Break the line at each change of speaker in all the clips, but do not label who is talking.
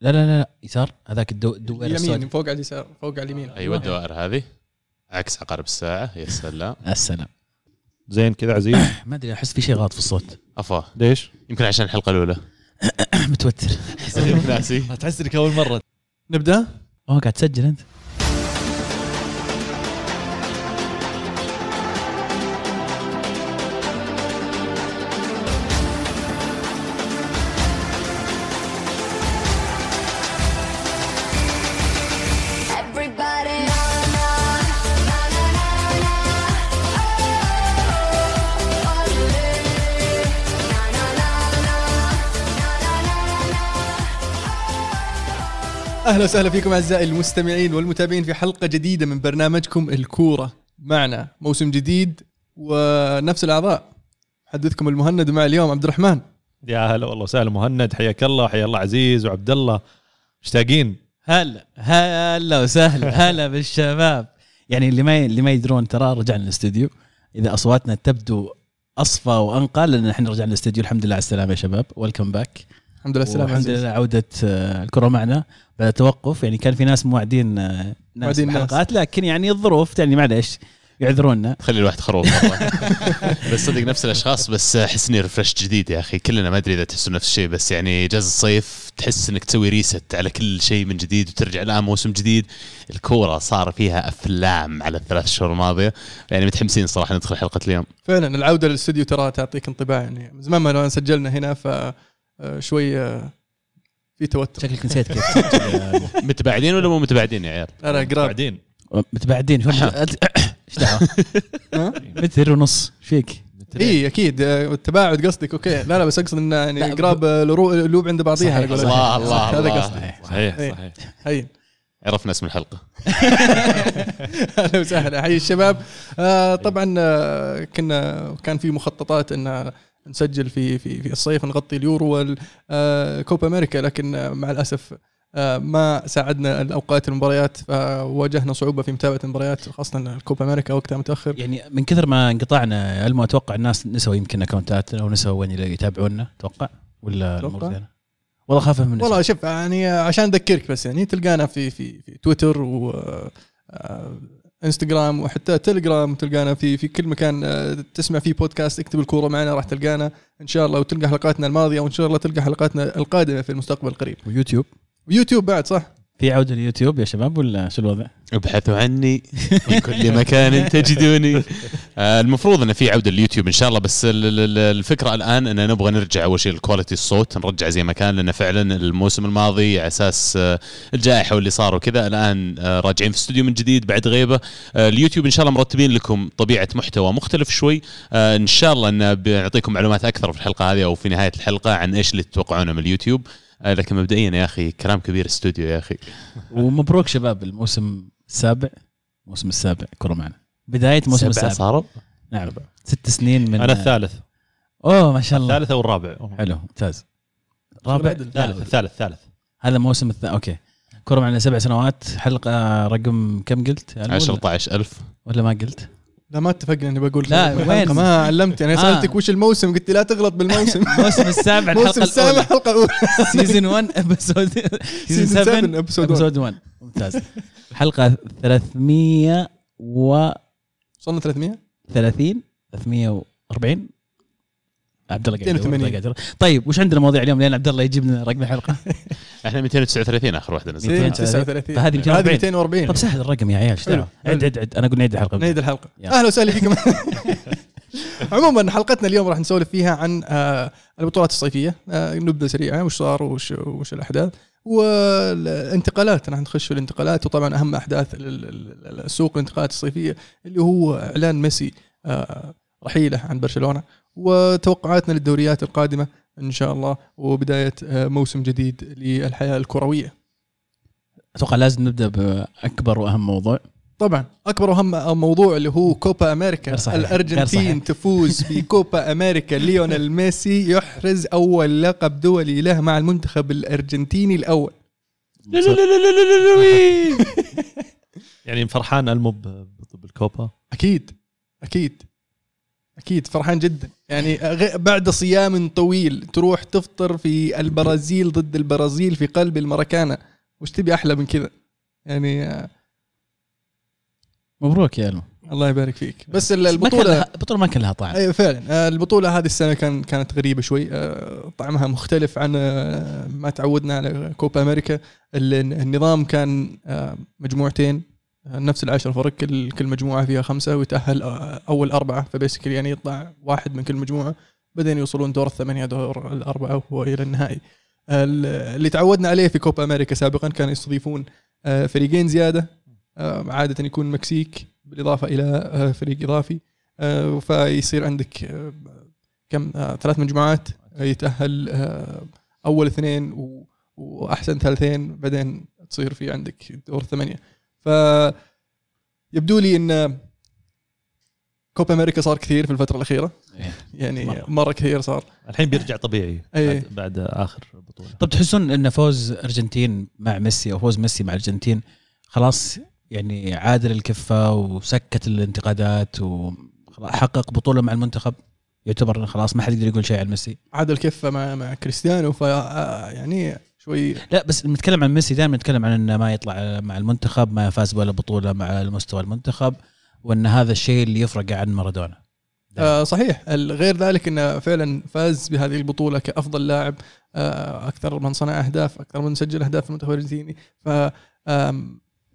لا لا لا يسار هذاك الدو الدوير
اليمين فوق على اليسار فوق على اليمين.
أيوه الدوائر هذه. عكس عقارب الساعة. يا سلام.
السلام
زين كذا عزيز.
ما أدري أحس في شيء غلط في الصوت.
أفا.
ليش؟
يمكن عشان الحلقة الأولى.
متوتر.
ناسي.
تحس إنك أول مرة.
نبدأ؟
أوه قاعد تسجل
أنت.
أهلا وسهلا فيكم أعزائي المستمعين والمتابعين في حلقة جديدة من برنامجكم الكورة. معنا موسم جديد ونفس الأعضاء. محدثكم المهند ومع اليوم عبد الرحمن.
يا هلا والله وسهلا مهند حياك الله حيا الله عزيز وعبد الله مشتاقين؟
هلا هلا وسهلا هلا بالشباب. يعني اللي ما اللي ما يدرون ترى رجعنا الاستوديو إذا أصواتنا تبدو أصفى وأنقى لأن إحنا رجعنا الاستوديو الحمد لله على السلامة يا شباب. ويلكم باك
الحمد لله السلامة
الحمد. لله عودة آه، الكرة معنا. بعد توقف يعني كان في ناس موعدين آه، ناس
موعدين ناس.
بحلقات لكن يعني الظروف يعني معلش يعذرونا
تخلي الواحد خروف بس صدق نفس الأشخاص بس احس إني ريفرش جديد يا أخي. كلنا ما أدري إذا تحسوا نفس الشيء بس يعني جاز الصيف تحس إنك تسوي ريست على كل شيء من جديد وترجع الان موسم جديد. الكورة صار فيها أفلام على الثلاث شهور الماضية. يعني متحمسين صراحة ندخل حلقة اليوم.
فعلا العودة للاستوديو ترى تعطيك انطباع. يعني زمان ما سجلنا هنا ف آه، شوي آه، في توتر.
شكلك نسيت كيف.
متباعدين ولا مو متباعدين يا عيال؟
أنا قراب
بعدين
متباعدين. إيش
دعوة؟
متر ونص. إيش فيك؟
اي أكيد. التباعد قصدك. أوكي. لا لا بس أقصد انه يعني قراب القلوب عند بعضيها
صحيح.
الله الله
هذا
الله.
قصدي.
صحيح
إيه.
صحيح.
هين.
عرفنا اسم الحلقة.
أهلا وسهلا. حي الشباب. آه طبعا آه كنا كان في مخططات إن نسجل في في في الصيف نغطي اليورو والكوبا أمريكا لكن آه، مع الأسف آه ما ساعدنا الأوقات المباريات فواجهنا صعوبة في متابعة المباريات خاصة الكوبا أمريكا وقتها متأخر.
يعني من كثر ما انقطعنا المو أتوقع الناس نسوا يمكن أكونتات أو نسوا وين يتابعونا؟
أتوقع؟
ولا والله خاف من
والله شوف يعني عشان أذكرك بس يعني تلقانا في في في تويتر و آه، انستغرام وحتى تليجرام تلقانا في في كل مكان آه، تسمع فيه بودكاست اكتب الكورة معنا راح تلقانا. إن شاء الله وتلقى حلقاتنا الماضية وإن شاء الله تلقى حلقاتنا القادمة في المستقبل القريب.
ويوتيوب.
ويوتيوب بعد صح؟
في عوده اليوتيوب يا شباب ولا شو الوضع؟
ابحثوا عني في كل مكان تجدوني. آه، المفروض انه في عوده لليوتيوب إن شاء الله بس ال- ال- ال- الفكرة الآن إن نبغى نرجع أول شيء ال quality الصوت نرجع زي ما كان لأن فعلا الموسم الماضي على أساس آه، الجائحة واللي صار وكذا الآن آه، راجعين في استوديو من جديد بعد غيبة. اليوتيوب إن شاء الله مرتبين لكم طبيعة محتوى مختلف شوي. إن شاء الله إن بنعطيكم معلومات أكثر في الحلقة هذه أو في نهاية الحلقة عن إيش اللي تتوقعونه من اليوتيوب. لكن مبدئيا يا أخي كلام كبير استوديو يا أخي.
ومبروك شباب الموسم السابع الموسم السابع كرة معنا. بداية الموسم
سبعة
السابع.
صاروا
نعم. ست سنين من
أنا الثالث.
أوه ما شاء الله.
الثالث أو الرابع.
حلو ممتاز. رابع؟
الثالث. الثالث الثالث.
هذا موسم الثاني okay. كرة معنا سبع سنوات. حلقة رقم كم قلت؟ يعني
10
ولا,
13000
ولا ما قلت؟
لا ما اتفقنا اني بقول
لا، وين؟
ما علمت يعني
آه.
سألتك وش الموسم قلت لي لا تغلط بالموسم.
الموسم السابع الحلقة
السابع
الأولى.
الحلقة الأولى.
season 1 episode season 7
7 episode
episode 1 ممتاز. الحلقة 300 و
وصلنا 300
30 340 عبد الله قاعد يدور،
280.
قاعد يدور. طيب وش عندنا مواضيع اليوم؟ لين عبد الله يجيب لنا رقم الحلقة.
إحنا 239 آخر واحدة نزلت.
239
فهذه 240.
هذه 240
طب سهل الرقم يا عيال إيش دعوه. عد عد عد. أنا أقول نعيد الحلقة.
نعيد
الحلقة.
أهلا وسهلا فيكم. عموما حلقتنا اليوم راح نسولف فيها عن آه، البطولات الصيفية. آه، نبدا سريعة وش صار وش وش الأحداث. والانتقالات راح نخش في الانتقالات. وطبعا أهم أحداث ال- ال- ال- السوق الانتقالات الصيفية اللي هو إعلان ميسي آه، رحيلة عن برشلونة وتوقعاتنا للدوريات القادمة إن شاء الله وبداية آه، موسم جديد للحياة الكروية.
أتوقع لازم نبدأ بأكبر وأهم موضوع.
طبعا أكبر وأهم موضوع اللي هو كوبا
أمريكا. صحيح.
الأرجنتين
صحيح.
تفوز في كوبا أمريكا. ليونيل ميسي يحرز أول لقب دولي له مع المنتخب الأرجنتيني الأول.
يعني فرحان المو بالكوبا
أكيد أكيد. أكيد فرحان جدا. يعني بعد صيام طويل تروح تفطر في البرازيل ضد البرازيل في قلب المراكانا وش تبي أحلى من كذا؟ يعني آه،
مبروك يا ألو
الله يبارك فيك. بس البطوله
البطولة ما كان لها طعم.
اي فعلا. آه، البطولة هذه السنة كان كانت غريبة شوي. آه، طعمها مختلف عن ما تعودنا على كوبا أمريكا. ال- النظام كان مجموعتين. نفس العشر فرق كل كل مجموعة فيها خمسة ويتأهل آه، أول أربعة. فبيسكلي يعني يطلع واحد من كل مجموعة بعدين يوصلون دور الثمانية دور الأربعة والى النهائي. ال- اللي تعودنا عليه في كوبا أمريكا سابقا كانوا يستضيفون آه، فريقين زيادة آه، عادة يكون مكسيك بالإضافة إلى فريق إضافي فيصير عندك كم ثلاث مجموعات يتأهل أول اثنين وأحسن ثالثين بعدين تصير في عندك دور ثمانيه ف يبدو لي إن كوبا أمريكا صار كثير في الفترة الأخيرة
إيه.
يعني
مرة.
مرة كثير صار
الحين بيرجع طبيعي
أي.
بعد, بعد آخر بطولة
طب تحسون إن فوز أرجنتين مع ميسي أو فوز ميسي مع الارجنتين خلاص يعني عادل الكفة وسكت الانتقادات وحقق بطولة مع المنتخب يعتبر خلاص ما حد يقدر يقول شيء عن ميسي
عاد الكفة مع مع كريستيانو ف يعني شوي.
لا بس نتكلم عن ميسي دائما نتكلم عن إنه ما يطلع مع المنتخب ما فاز ولا بطولة مع المستوى المنتخب وإن هذا الشيء اللي يفرق عن مارادونا.
آه صحيح. غير ذلك إنه فعلا فاز بهذه البطولة كأفضل لاعب آه أكثر من صنع أهداف أكثر من سجل أهداف في المنتخب الأرجنتيني. ف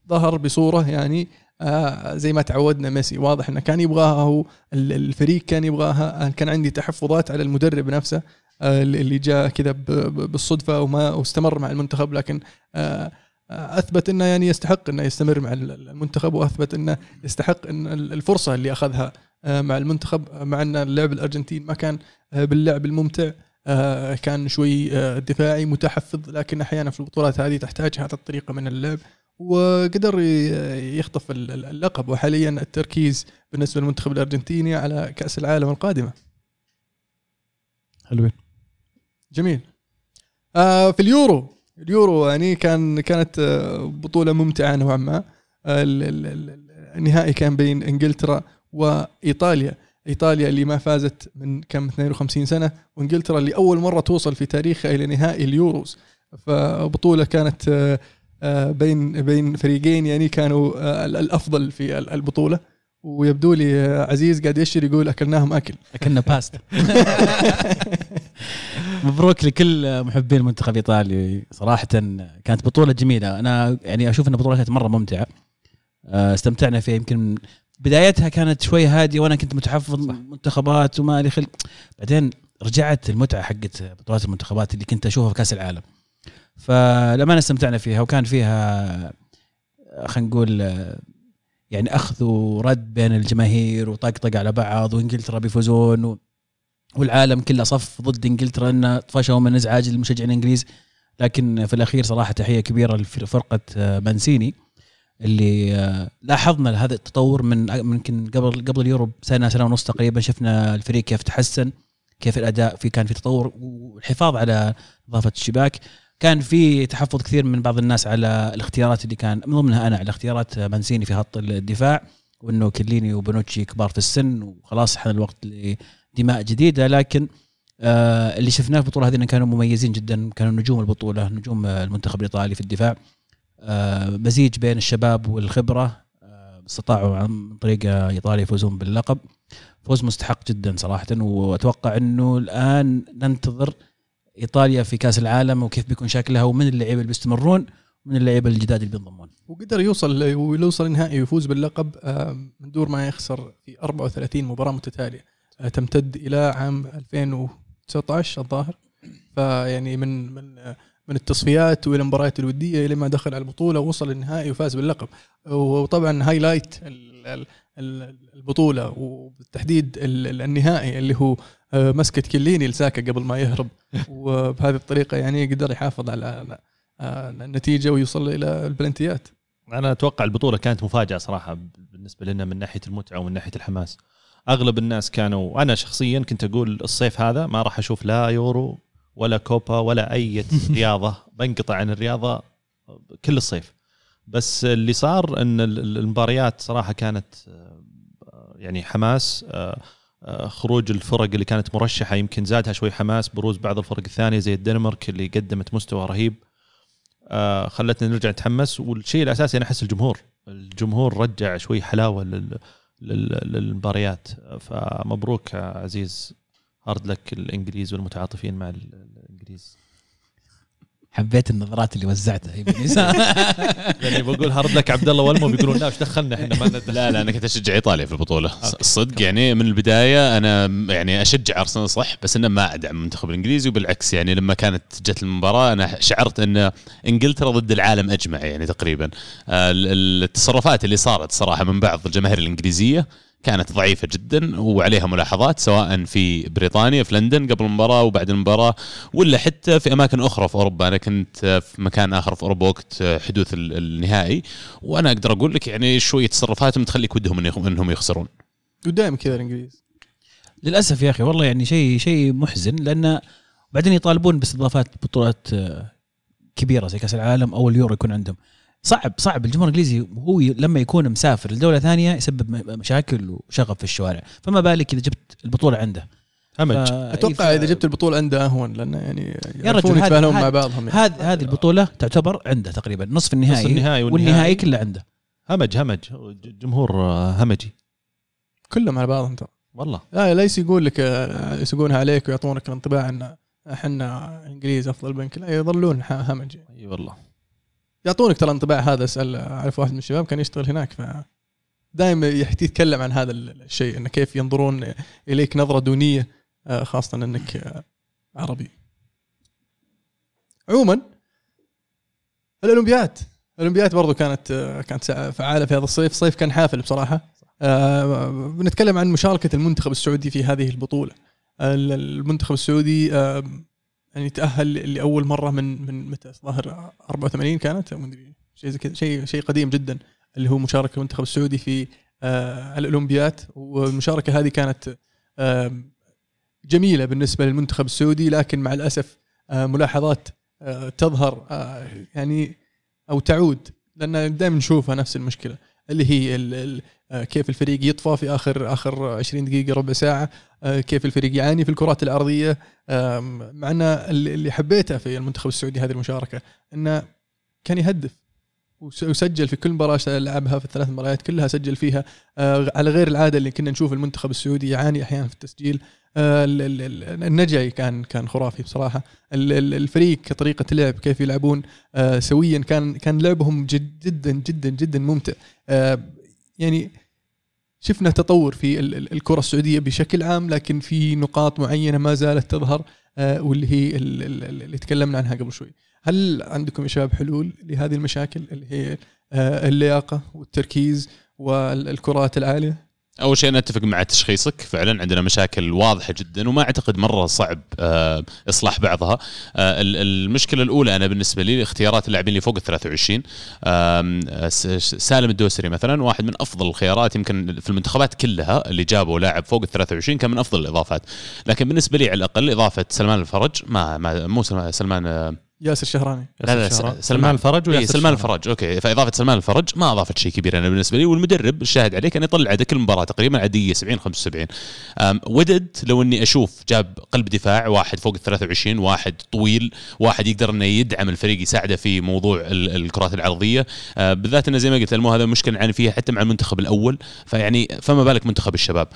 ظهر بصورة يعني آه زي ما تعودنا ميسي. واضح إنه كان يبغاها هو ال- الفريق كان يبغاها كان عندي تحفظات على المدرب نفسه. اللي جاء كذا بالصدفة وما واستمر مع المنتخب لكن آه آه، أثبت إنه يعني يستحق إنه يستمر مع ال- المنتخب وأثبت إنه يستحق إن ال- الفرصة اللي أخذها آه، مع المنتخب آه، مع إن اللعب الأرجنتين ما كان آه، باللعب الممتع آه، كان شوي آه، دفاعي متحفظ لكن أحيانا في البطولات هذه تحتاج هذه الطريقة من اللعب وقدر يخطف ال- ال- اللقب. وحاليا التركيز بالنسبة للمنتخب الأرجنتيني على كأس العالم القادمة.
حلوين.
جميل. آه في اليورو اليورو يعني كان كانت آه، بطولة ممتعة نوعا ما. آه، ال- ال- ال- النهائي كان بين إنجلترا وإيطاليا. إيطاليا اللي ما فازت من كم 52 سنة وإنجلترا اللي أول مرة توصل في تاريخها إلى نهائي اليوروز. فبطولة كانت آه، بين بين فريقين يعني كانوا ال- الأفضل في ال- البطولة. ويبدو لي عزيز قاعد يشر يقول أكلناهم أكل.
أكلنا باستا مبروك لكل محبين المنتخب الايطالي صراحة كانت بطولة جميلة. أنا يعني أشوف إن البطوله كانت مرة ممتعة. آه، استمتعنا فيها. يمكن بدايتها كانت شوي هادية وأنا كنت متحفظ منتخبات وما لي خل بعدين رجعت المتعة حقت بطولات المنتخبات اللي كنت أشوفها في كأس العالم. فلما استمتعنا فيها. وكان فيها آه، خلينا نقول آه، يعني أخذ ورد بين الجماهير وطقطق على بعض وإنجلترا بيفوزون و... والعالم كله صف ضد إنجلترا إنه طفشوا من إزعاج المشجعين الإنجليز. لكن في الأخير صراحة تحية كبيرة لفرقة آه، مانسيني اللي آه، لاحظنا هذا التطور من ممكن قبل قبل اليورو بسنة سنة ونص تقريبا شفنا الفريق كيف تحسن كيف الأداء في كان في تطور والحفاظ على نظافة الشباك. كان في تحفظ كثير من بعض الناس على الاختيارات اللي كان من ضمنها أنا على اختيارات مانسيني في خط الدفاع وإنه كليني وبنوتشي كبار في السن وخلاص حان الوقت لدماء جديدة لكن آه اللي شفناه في البطولة هذه إنهم كانوا مميزين جدا كانوا نجوم البطولة نجوم المنتخب الإيطالي في الدفاع. آه مزيج بين الشباب والخبرة آه استطاعوا عن طريق إيطاليا يفوزون باللقب. فوز مستحق جدا صراحة وأتوقع إنه الآن ننتظر إيطاليا في كأس العالم وكيف بيكون شكلها ومن اللعيبة اللي بيستمرون ومن اللعيبة الجداد اللي بينضمون.
وقدر يوصل يوصل النهائي ويفوز باللقب آه، من دور ما يخسر في 34 مباراة متتالية. تمتد إلى عام 2019 الظاهر. فيعني من من آه، من التصفيات وإلى المباريات الودية إلى ما دخل على البطولة ووصل النهائي وفاز باللقب. وطبعا highlight ال- ال- ال- البطولة وبالتحديد ال- ال- النهائي اللي هو آه، مسكه كيليني لساكا قبل ما يهرب. وبهذه الطريقة يعني قدر يحافظ على آه، النتيجة ويوصل إلى البلنتيات.
أنا أتوقع البطولة كانت مفاجأة صراحة بالنسبة لنا من ناحية المتعة ومن ناحية الحماس. أغلب الناس كانوا أنا شخصيا كنت أقول الصيف هذا ما راح أشوف لا يورو ولا كوبا ولا أي رياضة بنقطع عن الرياضة كل الصيف. بس اللي صار إن ال- ال- المباريات صراحة كانت آه، يعني حماس آه، آه، خروج الفرق اللي كانت مرشحة يمكن زادها شوي حماس بروز بعض الفرق الثانية زي الدنمارك اللي قدمت مستوى رهيب. خلتنا نرجع نتحمس والشيء الأساسي أنا أحس الجمهور الجمهور رجع شوي حلاوة للمباريات. فمبروك عزيز. hard luck الإنجليز والمتعاطفين مع ال- الإنجليز.
حبيت النظرات اللي وزعتها.
يعني بقول هارد لك عبد الله والمو بيقولون لا إيش دخلنا إحنا ما ندخل
لا لا أنا كنت أشجع إيطاليا في
البطولة.
الصدق يعني من البداية أنا يعني أشجع أرسنال صح بس أنا ما أدعم المنتخب الإنجليزي وبالعكس يعني لما كانت جت المباراة أنا شعرت إن إنجلترا ضد العالم أجمع يعني تقريبا آه، ال- التصرفات اللي صارت صراحة من بعض الجماهير الإنجليزية كانت ضعيفة جدا وعليها ملاحظات سواء في بريطانيا في لندن قبل المباراة وبعد المباراة ولا حتى في أماكن أخرى في أوروبا. أنا كنت في مكان آخر في أوروبا وقت حدوث ال- النهائي وأنا أقدر أقول لك يعني شوية تصرفاتهم تخليك ودهم إنهم إنهم يخسرون.
ودائما كذا الإنجليز.
للأسف يا أخي والله يعني شيء شيء محزن لأن بعدين يطالبون باستضافات بطولات كبيرة زي كأس العالم أو اليورو يكون عندهم. صعب صعب. الجمهور الإنجليزي هو لما يكون مسافر لدولة ثانية يسبب مشاكل وشغب في الشوارع. فما بالك إذا جبت البطولة عنده؟
همج
أتوقع إذا جبت البطولة عنده أهون لأنه يعني
رجل،
يعرفون يتفاهمون مع بعضهم يعني.
هذه هذه البطولة تعتبر عنده تقريبا نصف النهائي.
نصف النهائي والنهائي.
والنهائي كله عنده.
همج همج. جمهور آه، همجي.
كلهم على بعضهم ترى.
والله.
لا ليس يقول لك آه، يسوقونها عليك ويعطونك الانطباع إن إحنا إنجليز أفضل منك لا يظلون ح- همج
أي والله.
يعطونك ترى الانطباع هذا أسأل أعرف واحد من الشباب كان يشتغل هناك ف دائما يتكلم عن هذا الشيء إنه كيف ينظرون إليك نظرة دونية آه، خاصة إنك آه، عربي. عموما الاولمبياد الاولمبياد برضو كانت آه، كانت فعالة في هذا الصيف، الصيف كان حافل بصراحة. بنتكلم عن مشاركة المنتخب السعودي في هذه البطولة. ال- المنتخب السعودي يعني تاهل لأول مرة من من متى؟ الظاهر 84 كانت أو مدري شيء زي كذا شيء شيء قديم جدا اللي هو مشاركة المنتخب السعودي في آه، الاولمبياد والمشاركة هذه كانت آه، جميلة بالنسبة للمنتخب السعودي لكن مع الأسف آه، ملاحظات آه، تظهر آه، يعني أو تعود لأن دائما نشوفها نفس المشكلة. اللي هي ال- ال- آه، كيف الفريق يطفى في اخر آخر 20 دقيقة ربع ساعة. آه، كيف الفريق يعاني في الكرات الأرضية. مع إن اللي حبيته في المنتخب السعودي هذه المشاركة إنه كان يهدف. وسجل في كل مباراة لعبها في الثلاث مباريات كلها سجل فيها. آه، على غير العادة اللي كنا نشوف المنتخب السعودي يعاني أحيانا في التسجيل. آه، ال- ال- ال- النجعي كان كان خرافي بصراحة. ال- ال- الفريق كطريقة لعب كيف يلعبون آه، سويا كان كان لعبهم جد جدا جدا جدا ممتع. يعني شفنا تطور في ال- ال- الكرة السعودية بشكل عام لكن في نقاط معينة ما زالت تظهر واللي هي ال- ال- ال- اللي تكلمنا عنها قبل شوي. هل عندكم يا شباب حلول لهذه المشاكل اللي هي آه، اللياقة والتركيز والكرات العالية؟
أول شيء أنا أتفق مع تشخيصك. فعلا عندنا مشاكل واضحة جدا وما أعتقد مرة صعب آه، إصلاح بعضها. آه، ال- المشكلة الأولى أنا بالنسبة لي اختيارات اللاعبين اللي فوق ال 23 آم، آه، س- س- سالم الدوسري مثلا واحد من أفضل الخيارات يمكن في المنتخبات كلها اللي جابوا لاعب فوق ال 23 كان من أفضل الإضافات. لكن بالنسبة لي على الأقل إضافة سلمان الفرج ما, ما مو سلمان,
ياسر الشهراني
لا لا
سلمان- الفرج
إيه
وياسر
سلمان. الفرج okay فإضافة سلمان الفرج ما أضافت شيء كبير أنا بالنسبة لي والمدرب الشاهد عليه كان يطلع عاد كل مباراة تقريبا عادية 70 75 أم، ودد لو إني أشوف جاب قلب دفاع واحد فوق ال 23 واحد طويل واحد يقدر إنه يدعم الفريق يساعده في موضوع ال- الكرات العرضية. أه، بالذات إنه زي ما قلت المو هذا مشكله نعاني فيها حتى مع المنتخب الأول. فيعني فما بالك منتخب الشباب.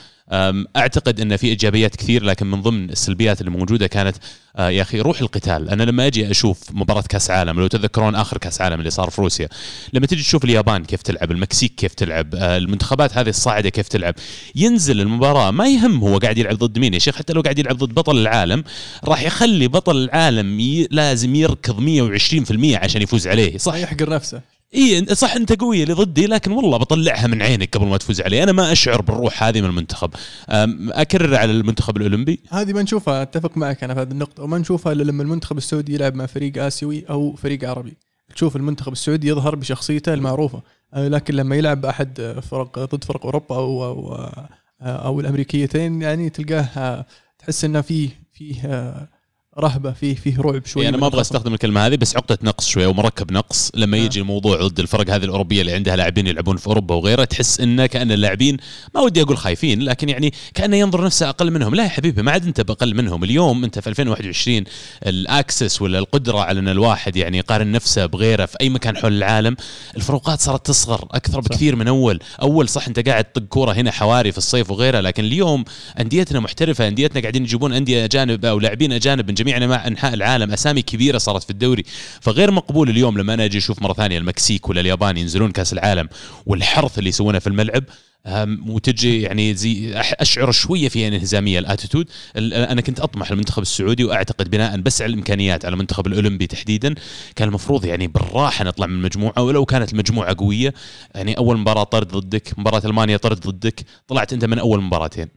أعتقد ان في إيجابيات كثير لكن من ضمن السلبيات اللي موجودة كانت آه، يا أخي روح القتال. أنا لما أجي أشوف مباراة كأس عالم لو تذكرون آخر كأس عالم اللي صار في روسيا لما تجي تشوف اليابان كيف تلعب المكسيك كيف تلعب آه، المنتخبات هذه الصاعدة كيف تلعب ينزل المباراة ما يهم هو قاعد يلعب ضد مين يا شيخ حتى لو قاعد يلعب ضد بطل العالم راح يخلي بطل العالم ي... لازم يركض 120% عشان يفوز عليه صح؟
يحقر نفسه.
إي صح أنت قوي اللي ضدي لكن والله بطلعها من عينك قبل ما تفوز عليه أنا ما أشعر بالروح هذه من المنتخب. أكرر على المنتخب الأولمبي؟
هذه ما نشوفها أتفق معك أنا في هذه النقطة. وما نشوفها إلا لما المنتخب السعودي يلعب مع فريق آسيوي أو فريق عربي. تشوف المنتخب السعودي يظهر بشخصيته المعروفة. آه، لكن لما يلعب أحد فرق ضد فرق أوروبا أو أو, آه، أو الأمريكيتين يعني تلقاه آه، تحس إنه فيه فيه رهبة فيه فيه رعب شوي
يعني
أنا
ما
أبغى.
أستخدم الكلمة هذه بس عقدة نقص شوي ومركب نقص. لما
آه.
يجي الموضوع ضد الفرق هذه الأوروبية اللي عندها لاعبين يلعبون في أوروبا وغيرها تحس إنه كأن اللاعبين ما ودي أقول خايفين لكن يعني كأنه ينظر نفسه أقل منهم. لا يا حبيبي ما عاد أنت بأقل منهم. اليوم أنت في 2021 الأكسس ولا القدرة على إن الواحد يعني يقارن نفسه بغيره في أي مكان حول العالم الفروقات صارت تصغر أكثر بكثير من أول. أول صح أنت قاعد تطق كورة هنا حواري في الصيف وغيرها لكن اليوم أنديتنا محترفة أنديتنا قاعدين يجيبون أندية أجانب أو لاعبين أجانب من جميع انواع انحاء العالم أسامي كبيرة صارت في الدوري. فغير مقبول اليوم لما أنا أجي أشوف مرة ثانية المكسيك ولا اليابان ينزلون كأس العالم والحرث اللي يسوونه في الملعب وتجي يعني زي أشعر شوية في انهزامية الاتيتود ال- أنا كنت أطمح المنتخب السعودي وأعتقد بناء بس على الإمكانيات على المنتخب الأولمبي تحديدا كان المفروض يعني بالراحة نطلع من المجموعة ولو كانت المجموعة قوية يعني أول مباراة طرد ضدك مباراة ألمانيا طرد ضدك طلعت أنت من أول مباراتين.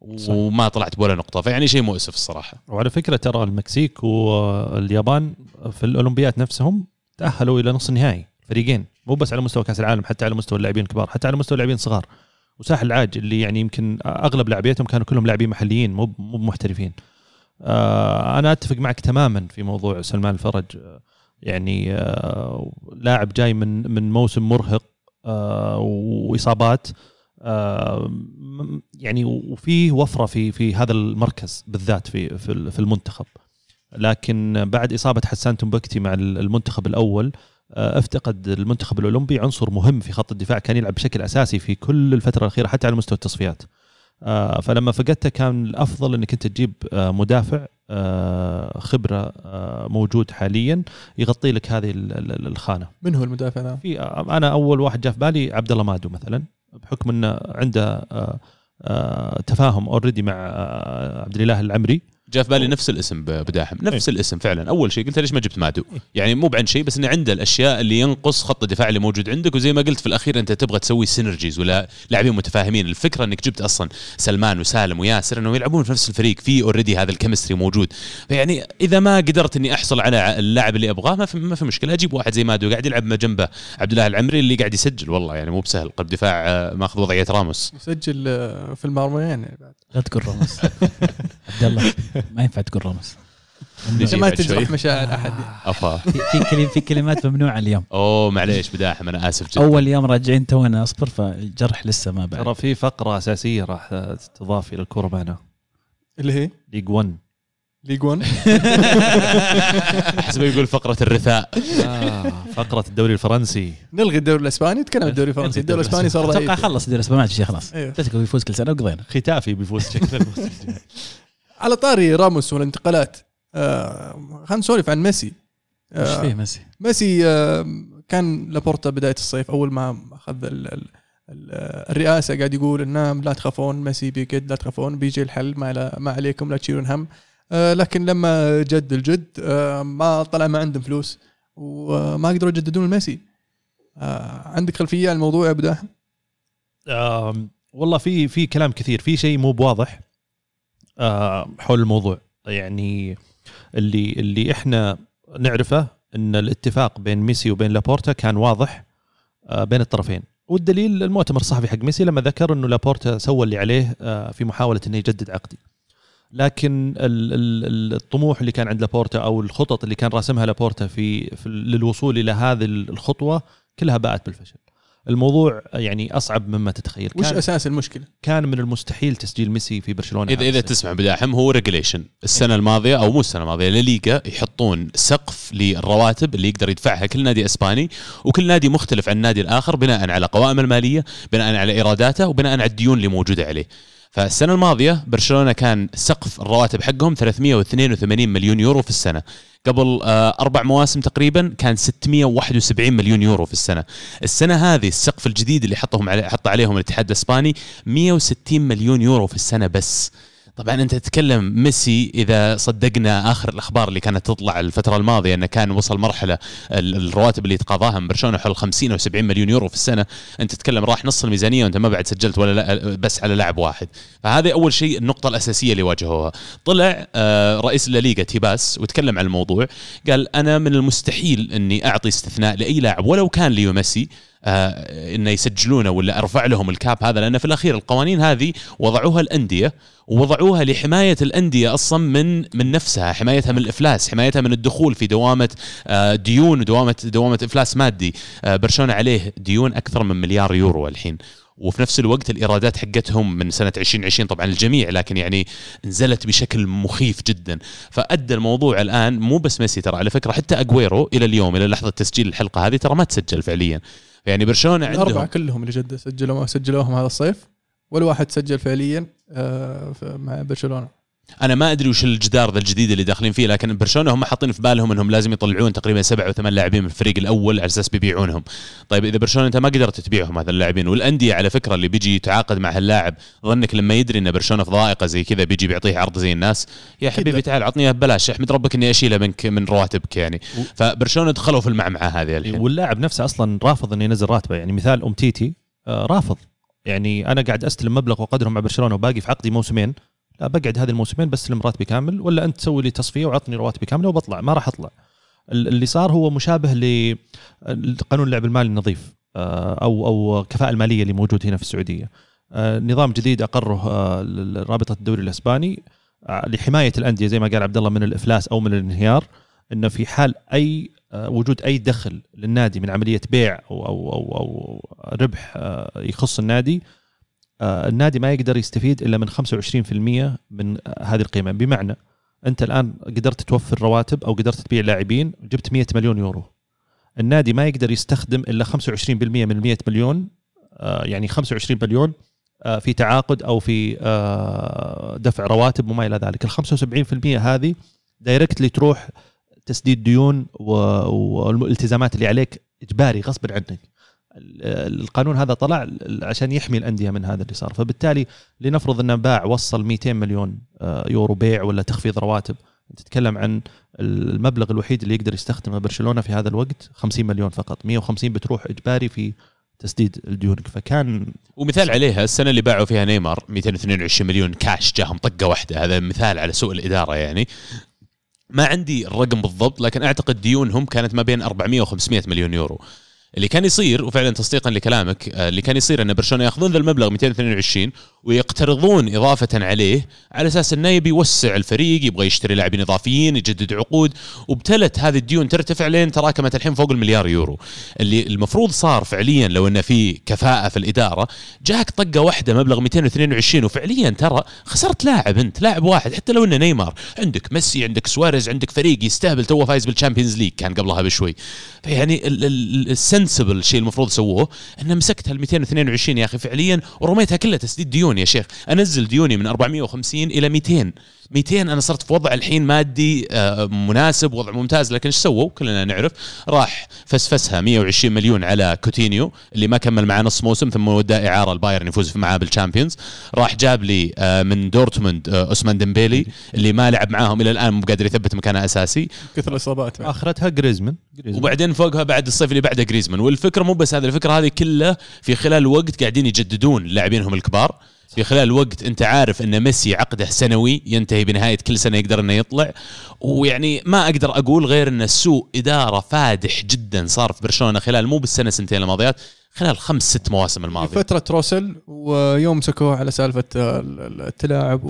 وما طلعت بولا نقطة. فيعني شيء مؤسف الصراحة.
وعلى فكرة ترى المكسيك واليابان في الأولمبيات نفسهم تأهلوا إلى نص النهائي فريقين. مو بس على مستوى كأس العالم حتى على مستوى اللاعبين الكبار حتى على مستوى اللاعبين الصغار. وساحل العاج اللي يعني يمكن أغلب لاعبيتهم كانوا كلهم لاعبين محليين مو مو محترفين آه أنا أتفق معك تماما في موضوع سلمان الفرج. يعني آه لاعب جاي من من موسم مرهق آه وإصابات. يعني وفيه وفرة في في هذا المركز بالذات في في ال- في المنتخب. لكن بعد إصابة حسان تنبكتي مع ال- المنتخب الأول آه، افتقد المنتخب الأولمبي عنصر مهم في خط الدفاع كان يلعب بشكل أساسي في كل الفترة الأخيرة حتى على مستوى التصفيات. آه، فلما فقدته كان الأفضل إنك أنت تجيب آه، مدافع آه، خبرة آه، موجود حاليا يغطي لك هذه ال- ال- الخانة.
من هو المدافع ذا؟
في أنا أول واحد جاء في بالي عبد الله مادو مثلا. بحكم إنه عنده آه، آه، تفاهم already مع آه، عبد الإله العمري.
جاء في بالي نفس الاسم بداحم. نفس
إيه.
الاسم فعلا. أول شيء قلت ليش ما جبت مادو؟ يعني مو بعن شيء بس إنه عنده الأشياء اللي ينقص خط الدفاع اللي موجود عندك. وزي ما قلت في الأخير أنت تبغى تسوي synergies ولا لاعبين متفاهمين. الفكرة إنك جبت أصلا سلمان وسالم وياسر إنهم يلعبون في نفس الفريق. في already هذا ال chemistry موجود. فيعني إذا ما قدرت إني أحصل على اللاعب اللي أبغاه ما في ما في مشكلة. أجيب واحد زي مادو قاعد يلعب ما جنبه عبد الله العمري اللي قاعد يسجل. والله يعني مو بسهل. قلب دفاع آه، ماخذ وضعية راموس.
مسجل آه، في المرميين يعني بعد.
لا تقول راموس. عبد الله. ما ينفع تقول
نجي
عشان ما. تجرح مشاعر أحد.
أفا.
في في كلم في كلمات ممنوعة اليوم.
أوه معليش بداحم أنا آسف جدا.
أول يوم راجعين تونا أصبر فالجرح لسه ما بعد.
ترى في فقرة أساسية راح تضاف إلى الكورة معنا.
اللي هي؟
ليج 1
ليج 1
حسب يقول فقرة الرثاء.
آه فقرة الدوري الفرنسي.
نلغي الدوري الإسباني نتكلم عن الدوري الفرنسي. الدوري الإسباني صار أتوقع
خلص الدوري الإسباني ما في شيء خلاص. اتلتيكو يفوز كل سنة وقضينا.
خيتافي بيفوز شكله.
على طاري راموس والانتقالات. آه خلينا نسولف عن ميسي.
إيش
آه
فيه ميسي؟
ميسي آه كان لابورتا بداية الصيف أول ما أخذ ال ال ال الرئاسة قاعد يقول إنه لا تخافون ميسي بيقد لا تخافون بيجي الحل ما, لا ما عليكم لا تشيلون هم. آه لكن لما جد الجد آه ما طلع ما عندهم فلوس وما قدروا يجددون ميسي. آه عندك خلفية عن الموضوع يا أبو داحم؟
والله في في كلام كثير في شيء مو بواضح. آه، حول الموضوع. يعني اللي اللي إحنا نعرفه إن الاتفاق بين ميسي وبين لابورتا كان واضح آه، بين الطرفين. والدليل المؤتمر الصحفي حق ميسي لما ذكر إنه لابورتا سوى اللي عليه آه، في محاولة إنه يجدد عقدي لكن ال- ال- الطموح اللي كان عند لابورتا أو الخطط اللي كان راسمها لابورتا في, في للوصول إلى هذه الخطوة كلها باءت بالفشل. الموضوع يعني أصعب مما تتخيل
وش
كان,
أساس المشكلة؟
كان من المستحيل تسجيل ميسي في برشلونة
اذا
إذا.
تسمع بداحم هو regulation السنة الماضية أو مو السنة الماضية لليغا يحطون سقف للرواتب اللي يقدر يدفعها كل نادي إسباني وكل نادي مختلف عن النادي الآخر بناء على قوائمه المالية بناء على إيراداته وبناء على الديون اللي موجودة عليه فالسنة الماضية برشلونة كان سقف الرواتب حقهم 382 مليون يورو في السنة. قبل آه، أربع مواسم تقريبا كان 671 مليون يورو في السنة. السنة هذه السقف الجديد اللي حطهم عليه حط عليهم الاتحاد الإسباني 160 مليون يورو في السنة بس. طبعا أنت تتكلم ميسي إذا صدقنا آخر الأخبار اللي كانت تطلع الفترة الماضية أنه كان وصل مرحلة ال- الرواتب اللي يتقاضاها من برشلونة حول 50 أو 70 مليون يورو في السنة. أنت تتكلم راح نص الميزانية وأنت ما بعد سجلت ولا لا بس على لاعب واحد. فهذه أول شيء النقطة الأساسية اللي واجهوها. طلع آه، رئيس الليغا تيباس وتكلم عن الموضوع. قال أنا من المستحيل إني أعطي استثناء لأي لاعب ولو كان ليو ميسي. إنه يسجلونه ولا أرفع لهم ال cap هذا لأن في الأخير القوانين هذه وضعوها الأندية ووضعوها لحماية الأندية أصلا من من نفسها، حمايتها من الإفلاس، حمايتها من الدخول في دوامة آه ديون ودوامه دوامة إفلاس مادي، آه برشلونة عليه ديون أكثر من مليار يورو الحين. وفي نفس الوقت الإيرادات حقتهم من سنة 2020 طبعا الجميع لكن يعني نزلت بشكل مخيف جدا. فأدى الموضوع الآن مو بس ميسي ترى على فكرة حتى اجويرو إلى اليوم إلى لحظة تسجيل الحلقة هذه ترى ما تسجل فعليا. يعني برشلونة
الأربعة
عندهم
كلهم اللي جد سجلوا سجلوهم هذا الصيف ولا واحد سجل فعليا آه، مع برشلونة.
أنا ما أدري وش الجدار ذا الجديد اللي داخلين فيه لكن برشلونة هم حاطين في بالهم إنهم لازم يطلعون تقريبا سبع أو ثمان لاعبين من الفريق الأول على أساس بيبيعونهم. طيب إذا برشلونة أنت ما قدرت تبيعهم هذا اللاعبين والأندية على فكرة اللي بيجي يتعاقد مع هاللاعب ظنك لما يدري إن برشلونة في ضائقة زي كذا بيجي بيعطيه عرض زي الناس؟ يا حبيبي. تعال عطني ببلاش احمد ربك إني أشيله منك من رواتبك يعني. فبرشلونة دخلوا في المعمعة هذه الحين.
واللاعب نفسه أصلا رافض إنه ينزل راتبة. يعني مثال أمتيتي آه، رافض. يعني أنا قاعد أستلم مبلغ وقدره مع برشلونة وباقي في عقدي موسمين. لا بقعد هذه الموسمين بستلم راتبي كامل ولا أنت تسوي لي تصفية وعطني رواتبي كاملة وبطلع. ما راح أطلع. ال- اللي صار هو مشابه لقانون اللعب المالي النظيف آه، أو أو الكفاءه المالية اللي موجود هنا في السعودية. آه، نظام جديد أقره رابطة الدوري الإسباني لحماية الأندية زي ما قال عبد الله من الإفلاس أو من الانهيار إنه في حال أي وجود أي دخل للنادي من عملية بيع أو أو أو, أو ربح يخص النادي النادي ما يقدر يستفيد إلا من 25% من آه، هذه القيمة. بمعنى أنت الآن قدرت توفر رواتب أو قدرت تبيع لاعبين جبت 100 مليون يورو. النادي ما يقدر يستخدم إلا 25% من ال 100 مليون آه، يعني 25 مليون آه، في تعاقد أو في آه، دفع رواتب وما إلى ذلك. ال 75% هذه دايركتلي تروح تسديد ديون والالتزامات اللي عليك إجباري غصبا عنك. القانون هذا طلع عشان يحمي الأندية من هذا اللي صار. فبالتالي لنفرض انه باع وصل 200 مليون آه، يورو بيع ولا تخفيض رواتب. تتكلم عن المبلغ الوحيد اللي يقدر يستخدمه برشلونة في هذا الوقت 50 مليون فقط. 150 بتروح إجباري في تسديد الديون. فكان
ومثال عليها السنة اللي باعوا فيها نيمار 222 مليون كاش جاهم طقة واحدة. هذا مثال على سوء الإدارة يعني. ما عندي الرقم بالضبط لكن أعتقد ديونهم كانت ما بين 400 و 500 مليون يورو. اللي كان يصير وفعلا تصديقا لكلامك آه، اللي كان يصير إن برشلونة يأخذون ذا المبلغ 222 ويقترضون إضافة عليه على أساس إنه يبي يوسع الفريق يبغى يشتري لاعبين إضافيين يجدد عقود وابتدت هذه الديون ترتفع لين تراكمت الحين فوق المليار يورو. اللي المفروض صار فعليا لو انه في كفاءة في الإدارة جاك طقة واحدة مبلغ 222 وفعليا ترى خسرت لاعب أنت لاعب واحد حتى لو إنه نيمار. عندك ميسي عندك سواريز عندك فريق يستهبل تو فايز بال Champions League كان قبلها بشوي. فيعني ال sensible الشيء المفروض سووه انه مسكت هال 222 يا أخي فعليا ورميتها كلها تسديد ديون يا شيخ. أنزل ديوني من 450 إلى 200 200 أنا صرت في وضع الحين مادي آه، مناسب وضع ممتاز لكن إيش سووا؟ كلنا نعرف راح فسفسها 120 مليون على كوتينيو اللي ما كمل معاه نص موسم ثم وداه إعارة البايرن يفوز معاه بال Champions. راح جاب لي آه، من دورتموند آه، أوسمان ديمبيلي اللي ما لعب معاهم إلى الآن مو قادر يثبت مكانه أساسي.
كثر الإصابات.
أخرتها جريزمان. جريزمان.
وبعدين فوقها بعد الصيف اللي بعده جريزمان. والفكرة مو بس هذا الفكرة هذه كلها في خلال وقت قاعدين يجددون لاعبينهم الكبار. في خلال وقت انت عارف ان ميسي عقده سنوي ينتهي بنهاية كل سنة يقدر انه يطلع. ويعني ما أقدر أقول غير إن سوء إدارة فادح جدا صار في برشلونة خلال مو بالسنة سنتين الماضيات خلال خمس ست مواسم الماضية.
فترة روسل ويوم مسكوه على سالفة آه، التلاعب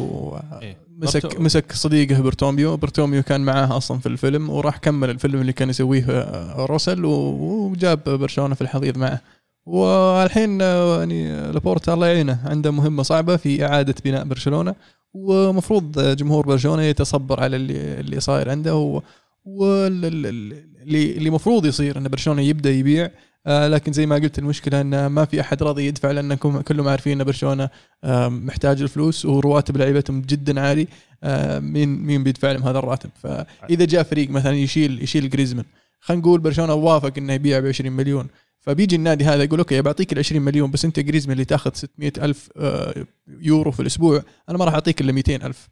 إيه.
ومسك
برتو-
مسك صديقه برتوميو. برتوميو كان معاه أصلا في الفيلم وراح كمل الفيلم اللي كان يسويه آه، روسل و- وجاب برشلونة في الحضيض معه. والحين آه، يعني لابورتا الله يعينه عنده مهمة صعبة في إعادة بناء برشلونة ومفروض جمهور برشلونة يتصبر على اللي اللي صاير عنده واللي اللي المفروض يصير إن برشلونة يبدأ يبيع آه لكن زي ما قلت المشكلة إن ما في أحد راضي يدفع لانكم كلهم عارفين إن برشلونة آه محتاج الفلوس ورواتب لعيبتهم جدا عالي مين مين بيدفع لهم هذا الراتب؟ فإذا جاء فريق مثلا يشيل يشيل جريزمان خلينا نقول برشلونة وافق إنه يبيع ب 20 مليون فبيجي النادي هذا يقول أوكي بعطيك ال 20 مليون بس أنت جريزمان اللي تاخذ 600 ألف آه، يورو في الأسبوع أنا ما راح أعطيك إلا 200 ألف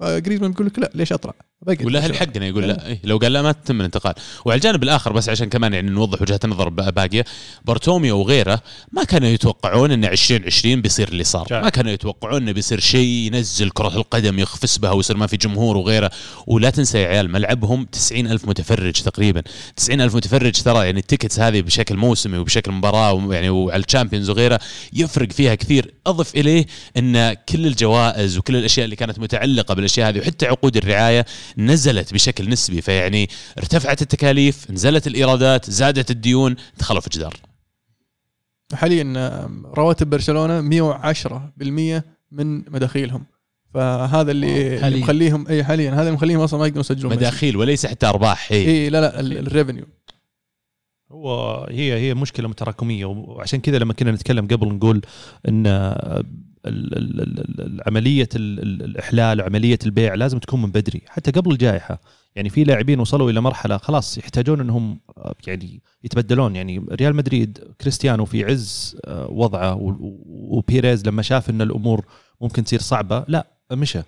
فجريزمان بيقول لك لا ليش أطلع؟
ولا هل. حقنا يقول لا. إيه لو قال لا ما تتم الانتقال. وعلى الجانب الآخر بس عشان كمان يعني نوضح وجهة النظر ب- باقية بارتوميو وغيره ما كانوا يتوقعون إن 2020 بيصير اللي صار. ما كانوا يتوقعون إنه بيصير شيء ينزل كرة القدم يخفس بها ويصير ما في جمهور وغيره. ولا تنسى يا عيال ملعبهم 90 ألف متفرج تقريبا. 90 ألف متفرج ترى يعني ال tickets هذه بشكل موسمي وبشكل مباراة ويعني وعلى ال Champions وغيره يفرق فيها كثير. أضف إليه إن كل الجوائز وكل الأشياء اللي كانت متعلقة بالأشياء هذه وحتى عقود الرعاية نزلت بشكل نسبي فيعني ارتفعت التكاليف نزلت الإيرادات زادت الديون دخلوا في جدار.
حاليا آه، رواتب برشلونة 110% من مداخيلهم. فهذا اللي,
حالياً.
اللي مخليهم إي حاليا. هذا اللي مخليهم أصلا ما يقدرون يسجلون
مداخيل وليس حتى أرباح إي.
إي لا لا ال- ال revenue
هو هي هي مشكلة متراكميه وعشان كذا لما كنا نتكلم قبل نقول إن ال- عملية ال- ال- الإحلال وعملية البيع لازم تكون من بدري حتى قبل الجائحة. يعني في لاعبين وصلوا إلى مرحلة خلاص يحتاجون إنهم آه، يعني يتبدلون. يعني ريال مدريد كريستيانو في عز آه، وضعه وبيريز لما شاف إن الأمور ممكن تصير صعبة لا مشى.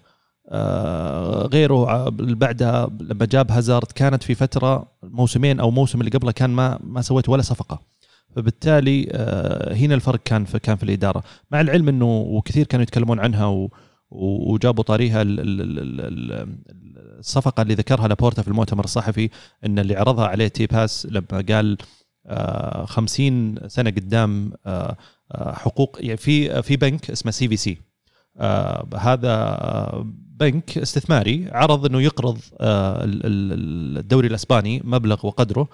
آه، غيره بعدها لما جاب هازارد كانت في فترة موسمين أو موسم اللي قبله كان ما ما سويت ولا صفقة. فبالتالي آه، هنا الفرق كان في كان في الإدارة. مع العلم إنه وكثير كانوا يتكلمون عنها و وجابوا طاريها ال- ال- ال- ال- الصفقة اللي ذكرها لابورتا في المؤتمر الصحفي إن اللي عرضها عليه تيباس لما قال آه، 50 سنة قدام آه، حقوق يعني في في بنك اسمه CVC. هذا بنك استثماري عرض إنه يقرض ال- ال- الدوري الأسباني مبلغ وقدره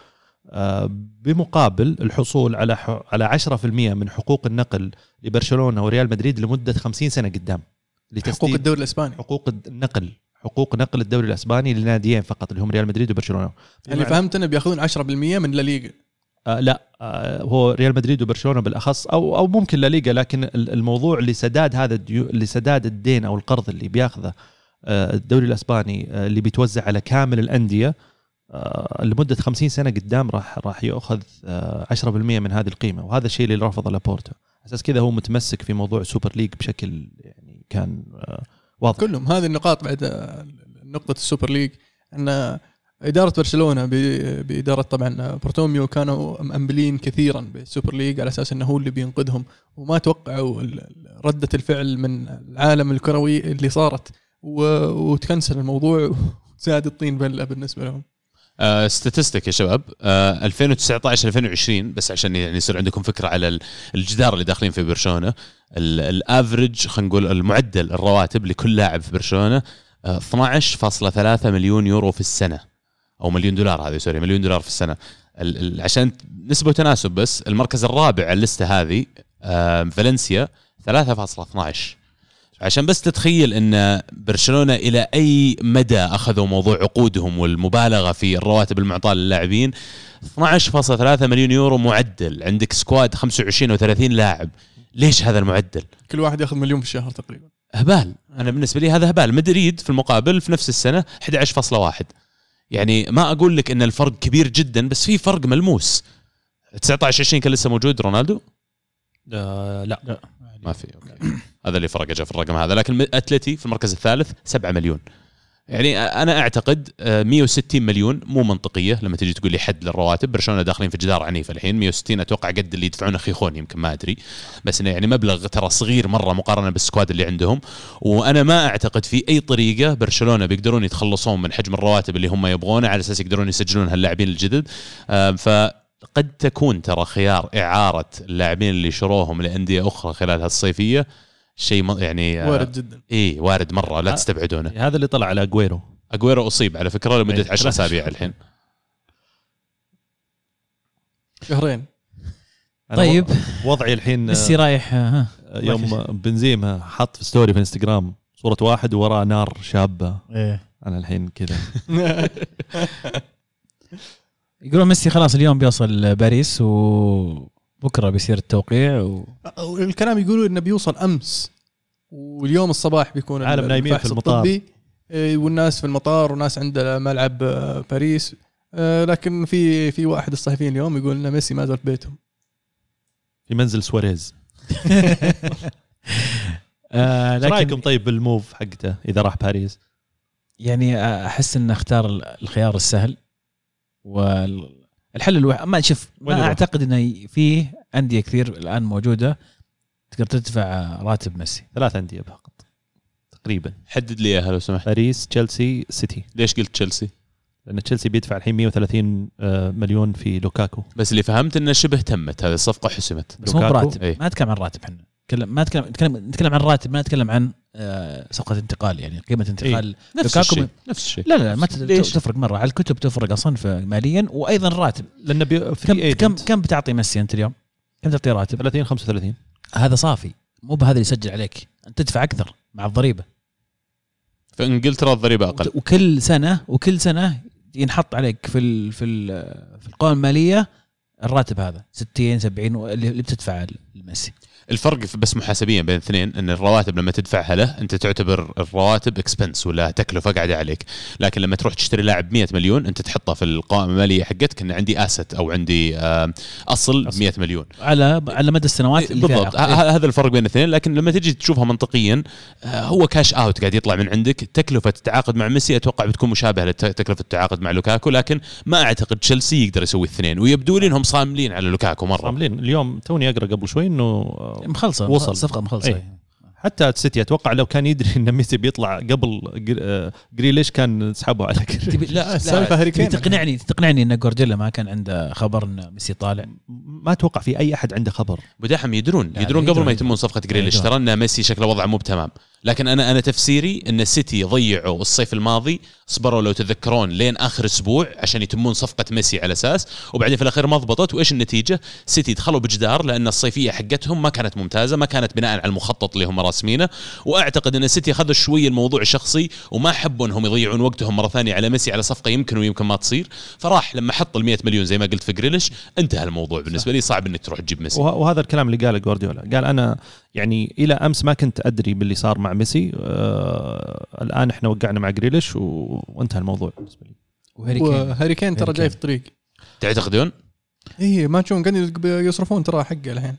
بمقابل الحصول على على 10% من حقوق النقل لبرشلونة وريال مدريد لمدة 50 سنة قدام.
حقوق الدوري الإسباني.
حقوق النقل حقوق نقل الدوري الإسباني لناديين فقط اللي هم ريال مدريد وبرشلونة.
اللي فهمت إنه بيأخذون 10% من لا ليغا.
آه لا آه هو ريال مدريد وبرشلونة بالأخص أو أو ممكن لا ليغا لكن ال- الموضوع لسداد هذا الديو لسداد الدين أو القرض اللي بيأخذه آه الدوري الإسباني آه اللي بيتوزع على كامل الأندية لمدة 50 سنة قدام راح راح ياخذ آه 10% من هذه القيمة وهذا الشيء اللي رفضه لابورتا أساس كذا هو متمسك في موضوع Super League بشكل يعني كان آه واضح.
كلهم. هذه النقاط بعد آه، نقطة ال Super League أن إدارة برشلونة بإدارة طبعا بارتوميو كانوا مأملين كثيرا بال Super League على أساس إنه هو اللي بينقذهم. وما توقعوا ردة الفعل من العالم الكروي اللي صارت وتكنسل الموضوع وزاد الطين بلة بالنسبة لهم.
statistic يا شباب. آه 2019 2020 بس عشان يعني يصير عندكم فكرة على ال- الجدار اللي داخلين في برشلونة. ال- ال average خلينا نقول المعدل الرواتب لكل لاعب في برشلونة آه 12.3 مليون يورو في السنة. أو مليون دولار هذه sorry مليون دولار في السنة. ال- ال- عشان نسبة وتناسب بس المركز الرابع على ال list ه هذه آه فالنسيا 3.12 عشان بس تتخيل إن برشلونة إلى أي مدى أخذوا موضوع عقودهم والمبالغة في الرواتب المعطاة للاعبين؟ 12.3 مليون يورو معدل. عندك سكواد 25 و30 لاعب. ليش هذا المعدل؟
كل واحد ياخذ مليون في الشهر تقريبا.
هبال. أنا بالنسبة لي هذا هبال. مدريد في المقابل في نفس السنة 11.1 يعني ما أقول لك إن الفرق كبير جدا بس في فرق ملموس. 19 20 كان لسه موجود رونالدو؟
آه لا.
ما في. okay. هذا اللي فرق في الرقم هذا. لكن أتلتي في المركز الثالث 7 مليون. يعني أنا أعتقد آه، 160 مليون مو منطقية لما تجي تقول لي حد للرواتب. برشلونة داخلين في جدار عنيف الحين. 160 أتوقع قد اللي يدفعونه خيخون يمكن ما أدري. بس إنه يعني مبلغ ترى صغير مرة مقارنة بال squad اللي عندهم. وأنا ما أعتقد في أي طريقة برشلونة بيقدرون يتخلصون من حجم الرواتب اللي هم يبغونه. على أساس يقدرون يسجلون هاللاعبين الجدد. آه، فقد تكون ترى خيار إعارة اللاعبين اللي شروهم لأندية أخرى خلال هالصيفية شيء يعني آه،
وارد جدا.
اي وارد مرة لا
آه.
تستبعدونه.
هذا اللي طلع على اجويرو
اجويرو أصيب على فكرة لمدة
إيه.
10 أسابيع الحين.
شهرين.
طيب.
وضعي الحين آه،
ميسي رايح ها.
يوم بنزيما حط في story في انستغرام صورة واحد وراه نار شابة.
إيه.
أنا الحين كذا.
يقولون ميسي خلاص اليوم بيوصل باريس وبكره بيصير التوقيع و...
الكلام يقولوا إنه بيوصل أمس واليوم الصباح بيكون
عالم نايمين
الفحص
في المطار.
إيه، والناس في المطار وناس عند ملعب آه، باريس. آه، لكن في في واحد الصحفيين اليوم يقول ان ميسي ما زال في بيتهم
في منزل سواريز.
آه لكن
رأيكم طيب بالموف حقته إذا راح باريس؟
يعني أحس ان اختار الخيار السهل والحل الوحيد ما شوف ما؟ أعتقد إنه فيه أندية كثير الآن موجودة تقدر تدفع راتب ميسي.
ثلاث أندية فقط تقريبا.
حدد لي إياها لو سمحت.
باريس تشيلسي سيتي.
ليش قلت تشيلسي؟
لأن تشيلسي بيدفع الحين 130 آه، مليون في لوكاكو.
بس اللي فهمت إنه شبه تمت هذه الصفقة حسمت.
بس مو؟ براتب.
إيه.
ما نتكلم عن راتب إحنا نتكلم ما نتكلم نتكلم نتكلم عن راتب ما نتكلم عن آه، صفقه انتقال يعني قيمة انتقال.
نفس
لوكاكو
الشيء
من-
نفس الشيء
لا لا لا ما؟ تفرق مرة. على الكتب تفرق أصلا ماليا وأيضا الراتب
لأن بي...
كم كم كم بتعطي ميسي أنت اليوم؟ كم تعطيه راتب؟
30 35
هذا صافي. مو بهذا اللي يسجل عليك. أنت تدفع أكثر مع الضريبة.
في إنجلترا الضريبة أقل.
وكل سنة وكل سنة ينحط عليك في ال في ال في القوائم المالية الراتب هذا. 60 70 اللي اللي بتدفعه لميسي.
الفرق بس محاسبيا بين الاثنين إن الرواتب لما تدفعها له أنت تعتبر الرواتب expense ولا تكلفة قاعدة عليك. لكن لما تروح تشتري لاعب 100 مليون أنت تحطه في القائمة المالية حقتك إن عندي asset أو عندي آه، أصل ب 100 مليون.
على على مدى السنوات اللي
بالضبط. هذا الفرق بين الاثنين لكن لما تجي تشوفها منطقيا آه، هو cash out قاعد يطلع من عندك. تكلفة التعاقد مع ميسي أتوقع بتكون مشابهة لتكلفه التعاقد مع لوكاكو. لكن ما أعتقد تشيلسي يقدر يسوي الاثنين ويبدو لي إنهم صاملين على لوكاكو مرة.
عاملين اليوم توني أقرأ قبل شوي إنه آه،
مخلصة
وصل.
صفقة مخلصة
إيه. حتى السيتي أتوقع لو كان يدري إن ميسي بيطلع قبل آه، جريليش كان سحبه على
تبي
جريليش
لا
السالفة هاري كين.
تقنعني تقنعني إن جوارديولا ما كان عنده خبر إن ميسي طالع
ما أتوقع في أي أحد عنده خبر
بداحم يدرون
لا،
يدرون قبل
يدرون.
ما يتمون صفقة جريليش. ترى إن ميسي شكله وضعه مو بتمام لكن أنا أنا تفسيري إن السيتي ضيعوا الصيف الماضي صبروا لو تذكرون لين آخر أسبوع عشان يتمون صفقة ميسي على أساس وبعدين في الأخير ما ضبطت وإيش النتيجة؟ سيتي دخلوا بجدار لأن الصيفية حقتهم ما كانت ممتازة ما كانت بناء على المخطط اللي هم راسمينه وأعتقد إن السيتي أخذوا شوي الموضوع شخصي وما حبوا إنهم يضيعون وقتهم مرة ثانية على ميسي على صفقة يمكن ويمكن ما تصير فراح لما حط ال 100 مليون زي ما قلت في جريليش انتهى الموضوع بالنسبة لي صعب إنك تروح تجيب ميسي
وه- وهذا الكلام اللي قاله جوارديولا قال أنا يعني إلى أمس ما كنت أدري باللي صار مع ميسي. آه الآن إحنا وقعنا مع جريليش و... وانتهى الموضوع بالنسبة لي.
وهاري كين.
وهاري كين ترى جاي. في الطريق.
تعتقدون؟
اي ما تشوفون قاعدين يصرفون ترى حقه الحين.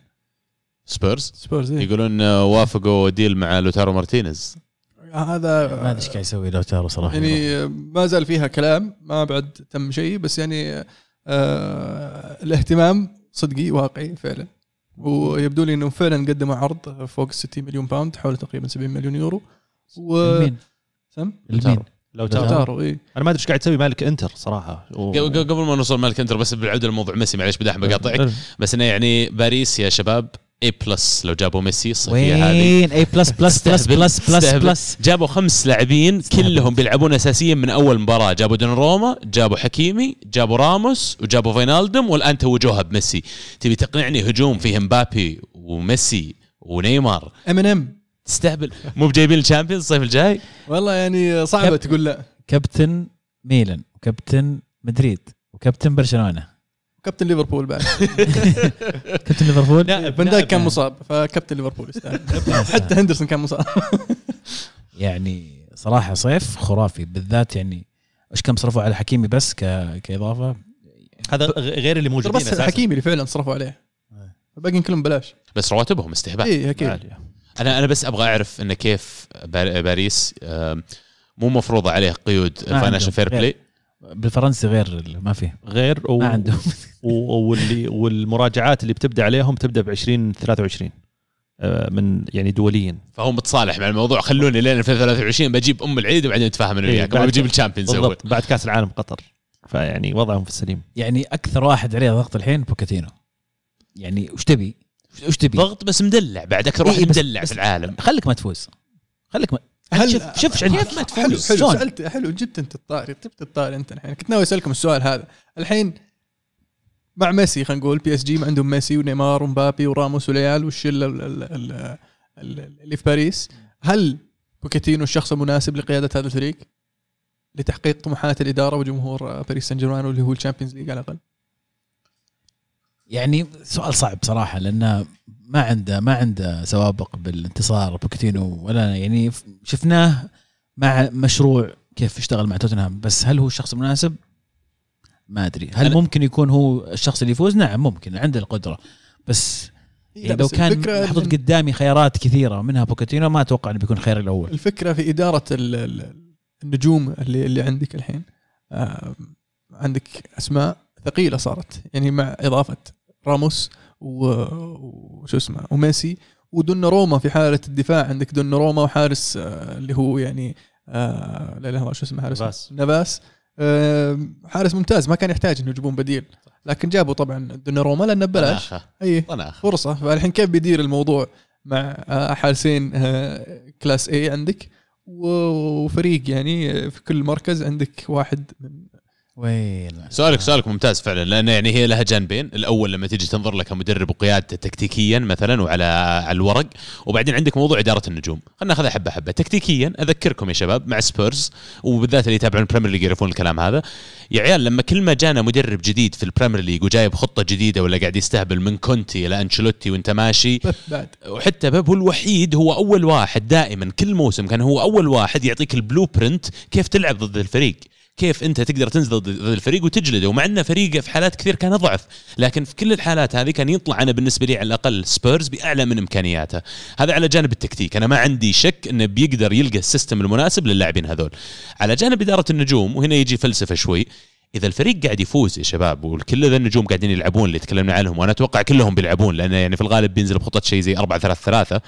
سبيرز؟
سبيرز إيه.
يقولون آه، وافقوا deal مع لوتارو مارتينيز.
هذا
ما أدري إيش قاعد يسوي لوتارو صراحة.
يعني ما زال فيها كلام ما بعد تم شيء بس يعني آه الاهتمام صدقي واقعي فعلا. ويبدو لي إنه فعلا قدموا عرض فوق 60 مليون باوند حوالي تقريبا 70 مليون يورو. و
مين؟
سم؟
المين؟
لوتارو. إي.
أنا ما أدري إيش قاعد يسوي مالك إنتر صراحة. و...
قبل ما نوصل مالك إنتر بس بالعودة لموضوع ميسي معليش بداحم بقاطعك بس انه يعني باريس يا شباب A plus لو جابوا ميسي الصيفيه هذه.
وين؟ اي بلس بلس بلس بلس بلس. بلس
جابوا خمس لاعبين كلهم بيلعبون اساسيا من أول مباراة. جابوا دوناروما جابوا حكيمي جابوا راموس وجابوا فينالدوم والآن توجوها بميسي تبي تقنعني هجوم فيه مبابي وميسي ونيمار؟
ام ان ام
تستهبل مو بجايبين ال Champions الصيف الجاي؟
والله يعني صعبة
كب-
تقول لا.
كابتن ميلان وكابتن مدريد وكابتن برشلونة.
كابتن ليفربول بعد.
كابتن ليفربول؟
فان دايك كان مصاب فكابتن ليفربول يستاهل. حتى هندرسون كان مصاب.
يعني صراحة صيف خرافي بالذات يعني إيش كم صرفوا على حكيمي بس ك... كإضافة؟
هذا غير اللي موجودين
بس
أساساً.
حكيمي اللي فعلا صرفوا عليه. الباقيين كلهم بلاش
بس رواتبهم استهبال.
اي
أكيد.
أنا أنا بس أبغى أعرف انه كيف بار- باريس مو مفروضة عليه قيود
عندهم.
fair play
بالفرنسي غير ال- ما فيه.
غير و...
ما عندهم.
و- واللي والمراجعات اللي بتبدأ عليهم تبدأ ب 2023 آه، من يعني دوليا
فهو متصالح مع الموضوع. خلوني لين 2023 بجيب أم العيد وبعدين نتفاهم أنا
إيه،
وياك.
بعد-
بجيب ال Champions
أول. بعد كأس العالم قطر. فيعني وضعهم في السليم.
يعني أكثر واحد عليه ضغط الحين بوكيتينو. يعني وش تبي؟ وش تبي؟
ضغط بس مدلع. بعد أكثر
إيه،
واحد
بس-
مدلع
بس-
في العالم.
خليك ما تفوز. خليك ما
هل
شوف شوف إيش عندك.
كيف ما حلو حلو؟ سالت حلو جبت أنت الطاري جبت الطاري أنت الحين. كنت ناوي أسألكم السؤال هذا. الحين مع ميسي خلينا نقول PSG عندهم ميسي ونيمار ومبابي وراموس وليال والشلة ال- ال- ال- ال- اللي في باريس. هل بوكيتينو الشخص المناسب لقيادة هذا الفريق؟ لتحقيق طموحات الإدارة وجمهور باريس سان جيرمان واللي هو ال Champions League على الأقل.
يعني سؤال صعب صراحة لأنه ما عنده ما عنده سوابق بالانتصار بوكيتينو ولا يعني شفناه مع مشروع كيف اشتغل مع توتنهام. بس هل هو الشخص المناسب؟ ما أدري. هل ممكن يكون هو الشخص اللي يفوز؟ نعم ممكن عنده القدرة. بس يعني لو كان محطوط قدامي خيارات كثيرة منها بوكيتينو ما أتوقع إنه بيكون خيار الأول.
الفكرة في إدارة ال- ال- النجوم اللي اللي عندك الحين. عندك أسماء ثقيلة صارت. يعني مع إضافة راموس وشو اسمه وميسي ودون روما في حالة الدفاع. عندك دون روما وحارس آه، اللي هو يعني آه، لا الله شو اسمه حارس؟
نافاس.
نافاس. آه، حارس ممتاز ما كان يحتاج إنه يجيبون بديل. لكن جابوا طبعا دون روما لأنه ببلاش.
أي
فرصة. فالحين كيف بيدير الموضوع مع آه، حارسين آه، class A عندك؟ وفريق يعني في كل مركز عندك واحد من
وين
سؤالك سؤالك ممتاز فعلا لأن يعني هي لها جانبين، الأول لما تجي تنظر لك كمدرب وقيادته تكتيكيا مثلا وعلى على الورق، وبعدين عندك موضوع إدارة النجوم، خلينا ناخذها حبة حبة، تكتيكيا أذكركم يا شباب مع سبيرز وبالذات اللي يتابعون ال Premier League يعرفون الكلام هذا، يا عيال لما كل ما جانا مدرب جديد في ال Premier League وجايب خطة جديدة ولا قاعد يستهبل من كونتي إلى أنشيلوتي وأنت ماشي وحتى بيب هو الوحيد هو أول واحد دائما كل موسم كان هو أول واحد يعطيك ال blueprint كيف تلعب ضد الفريق. كيف انت تقدر تنزل ضد الفريق وتجلده ومع إنه فريقه في حالات كثير كان أضعف لكن في كل الحالات هذه كان يطلع أنا بالنسبة لي على الأقل سبيرز بأعلى من إمكانياته. هذا على جانب التكتيك أنا ما عندي شك إنه بيقدر يلقى ال system المناسب للاعبين هذول. على جانب إدارة النجوم وهنا يجي فلسفة شوي إذا الفريق قاعد يفوز يا شباب وكل ذا النجوم قاعدين يلعبون اللي تكلمنا عنهم وأنا أتوقع كلهم بيلعبون لأنه يعني في الغالب بينزل بخطة شيء زي 4 3 3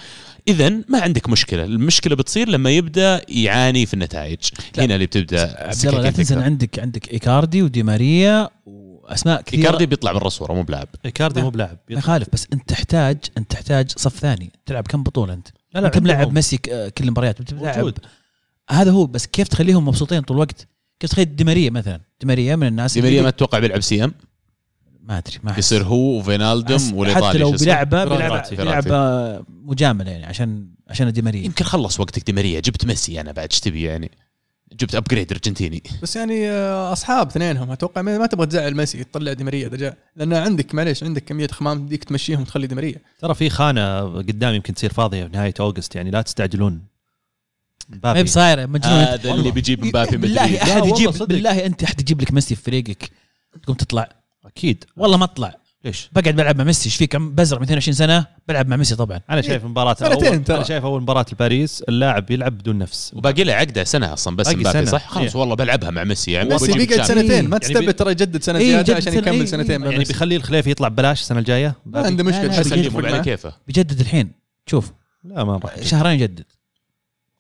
اذا ما عندك مشكلة المشكلة بتصير لما يبدأ يعاني في النتائج. هنا اللي بتبدأ
عبد الله لا تنسى. عندك عندك إيكاردي ودي ماريا وأسماء كثيرة.
إيكاردي بيطلع برا الصورة مو بلاعب
إيكاردي مو بلاعب
ما يخالف بس أنت تحتاج أنت تحتاج صف ثاني. تلعب كم بطولة أنت؟
لا لا
أنت ملاعب. ميسي كل المباريات انت ملاعب
موجود.
هذا هو بس كيف تخليهم مبسوطين طول الوقت؟ تخلي ديماريا مثلا؟ ديماريا من الناس
دي ماريا
اللي-
ما تتوقع بيلعب CM؟
ما أدري ما.
يصير هو وفينالدوم والايطالي
حتى لو. بيلعب آه، مجاملة يعني عشان عشان ديماريا.
يمكن خلص وقتك دي ماريا جبت ميسي أنا بعد إيش تبي يعني. جبت upgrade أرجنتيني.
بس يعني آه، أصحاب اثنينهم أتوقع ما ما تبغى تزعل ميسي تطلع دي ماريا ديجا لأن عندك معليش عندك كمية خمام تديك تمشيهم وتخلي دي ماريا
ترى في خانة قدام يمكن تصير فاضية في نهاية أوغست يعني لا تستعجلون.
ما هي
مبابي
بصايرة مجنون
هذا اللي بيجيب مبابي
بالله
مدريد
احد
لا والله
يجيب. بالله أنت احد يجيب لك ميسي في فريقك تقوم تطلع.
أكيد.
والله ما اطلع
ليش؟
بقعد بلعب مع ميسي إيش فيك؟ عم بزرع من 22 سنة بلعب مع ميسي طبعا.
أنا شايف
مباراة
اول. أنا شايف أول مباراة لباريس اللاعب يلعب بدون نفس.
وباقي له عقده سنة أصلا بس مبابي
سنة.
صح؟ خلاص
إيه.
والله بلعبها مع ميسي يعني
ميسي بيقعد. سنتين. ما
يعني
تستبد
بي-
ترى يجدد سنة
إيه، زيادة
عشان يكمل
إيه،
سنتين مع
يعني. بيخلي الخليفي يطلع ببلاش السنة الجاية.
ما عنده
مشكلة.
بيجدد الحين. شوف.
لا ما راح.
شهرين يجدد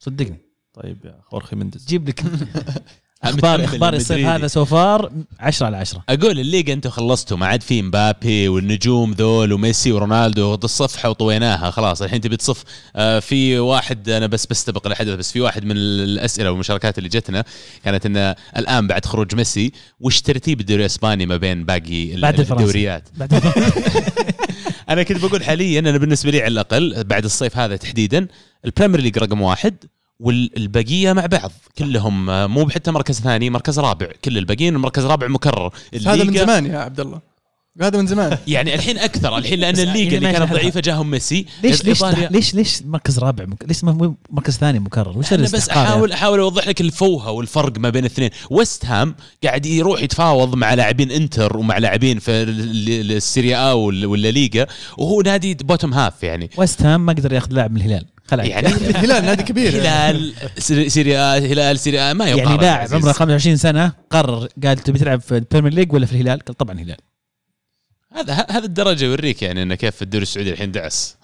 صدقني.
طيب يا خورخي مندز.
جيب لك.
أخبار
أخبار الصيف. هذا سوفار 10 على 10
أقول الليغا أنتم خلصتوا ما عاد في مبابي والنجوم ذول وميسي ورونالدو الصفحة وطويناها خلاص. الحين تبي تصف. آه في واحد أنا بس بستبق الحدث بس في واحد من الأسئلة والمشاركات اللي جتنا كانت إنه الآن بعد خروج ميسي وش ترتيب الدوري الإسباني ما بين باقي
بعد.
الدوريات؟
بعد
أنا كنت بقول حاليا أنا بالنسبة لي على الأقل بعد الصيف هذا تحديدا ال Premier League رقم واحد والبقية مع بعض. كلهم آه، مو حتى مركز ثاني مركز رابع. كل الباقيين مركز رابع مكرر.
هذا من زمان يا عبد الله. هذا من زمان.
يعني الحين أكثر. الحين لأن
يعني
الليغا
شي
كانت. ضعيفة جاهم ميسي.
ليش ليش ليش ليش مركز رابع مك... ليش مركز ثاني مكرر؟ وش
أنا بس؟ احاول أحاول أوضح لك الفوهة والفرق ما بين الاثنين. ويست هام قاعد يروح يتفاوض مع لاعبين انتر ومع لاعبين في ال- ال- السيريا ولا الليغا وهو نادي bottom half يعني.
ويست هام ما قدر ياخذ لاعب من الهلال. خلع
يعني
الهلال نادي كبير.
هلال سيري- سيريا هلال سيريا ما يقارن
يعني لاعب. عمره 25 سنة قرر قال تبي تلعب في ال Premier League ولا في الهلال؟ قال طبعا الهلال
هذا هذا الدرجة يوريك يعني إنه كيف الدوري السعودي الحين دعس.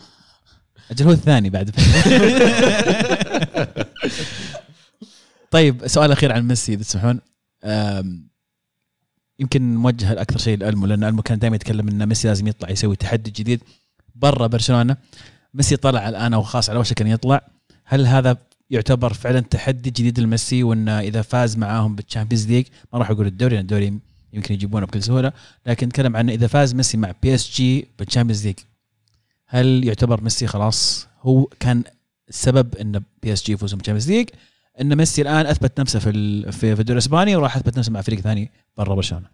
أجل هو الثاني بعد. طيب سؤال أخير عن ميسي إذا تسمحون. يمكن موجه أكثر شيء لألمو لأن ألمو كان دائما يتكلم إن ميسي لازم يطلع يسوي تحدي جديد برا برشلونة. ميسي طلع الآن أو خاص على وشك أن يطلع. هل هذا يعتبر فعلا تحدي جديد لميسي وانه إذا فاز معاهم بال Champions League ما راح أقول الدوري لأن الدوري يمكن يجيبونه بكل سهولة. لكن نتكلم عن إذا فاز ميسي مع PSG بال Champions League هل يعتبر ميسي خلاص هو كان السبب أن PSG يفوزون بال Champions League أن ميسي الآن أثبت نفسه في في الدوري الإسباني وراح أثبت نفسه مع فريق ثاني برا
برشلونة.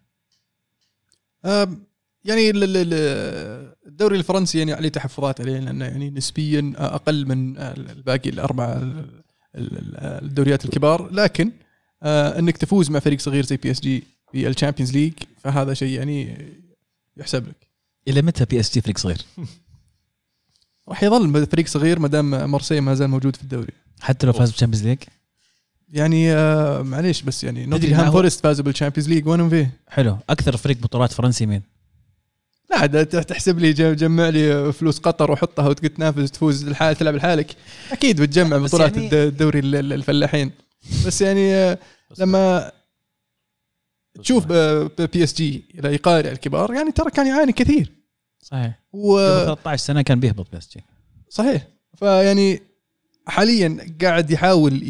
يعني الدوري الفرنسي يعني عليه تحفظات عليه لأنه يعني نسبيا أقل من الباقي الأربع ال- ال- الدوريات الكبار. لكن آه، إنك تفوز مع فريق صغير زي PSG في ال Champions League فهذا شيء يعني يحسب لك.
إلى متى PSG فريق صغير؟
راح يظل فريق صغير ما دام مارسيليا ما زال موجود في الدوري.
حتى لو فاز بال Champions League؟
يعني آه معليش بس يعني نوتنغهام فورست فازوا بال Champions League وين فيه؟
حلو. أكثر فريق بطولات فرنسي مين؟
لا تحسب لي جم- جمع لي فلوس قطر وحطها وتقول تنافس تفوز تلعب لحالك. أكيد بتجمع بطولات
يعني-
الد- الدوري ال- ال- الفلاحين. بس يعني آه، لما تشوف PSG إلى يقارع الكبار يعني ترى كان يعاني كثير.
صحيح.
و
قبل 13 سنة كان بيهبط PSG
صحيح. فيعني حاليا قاعد يحاول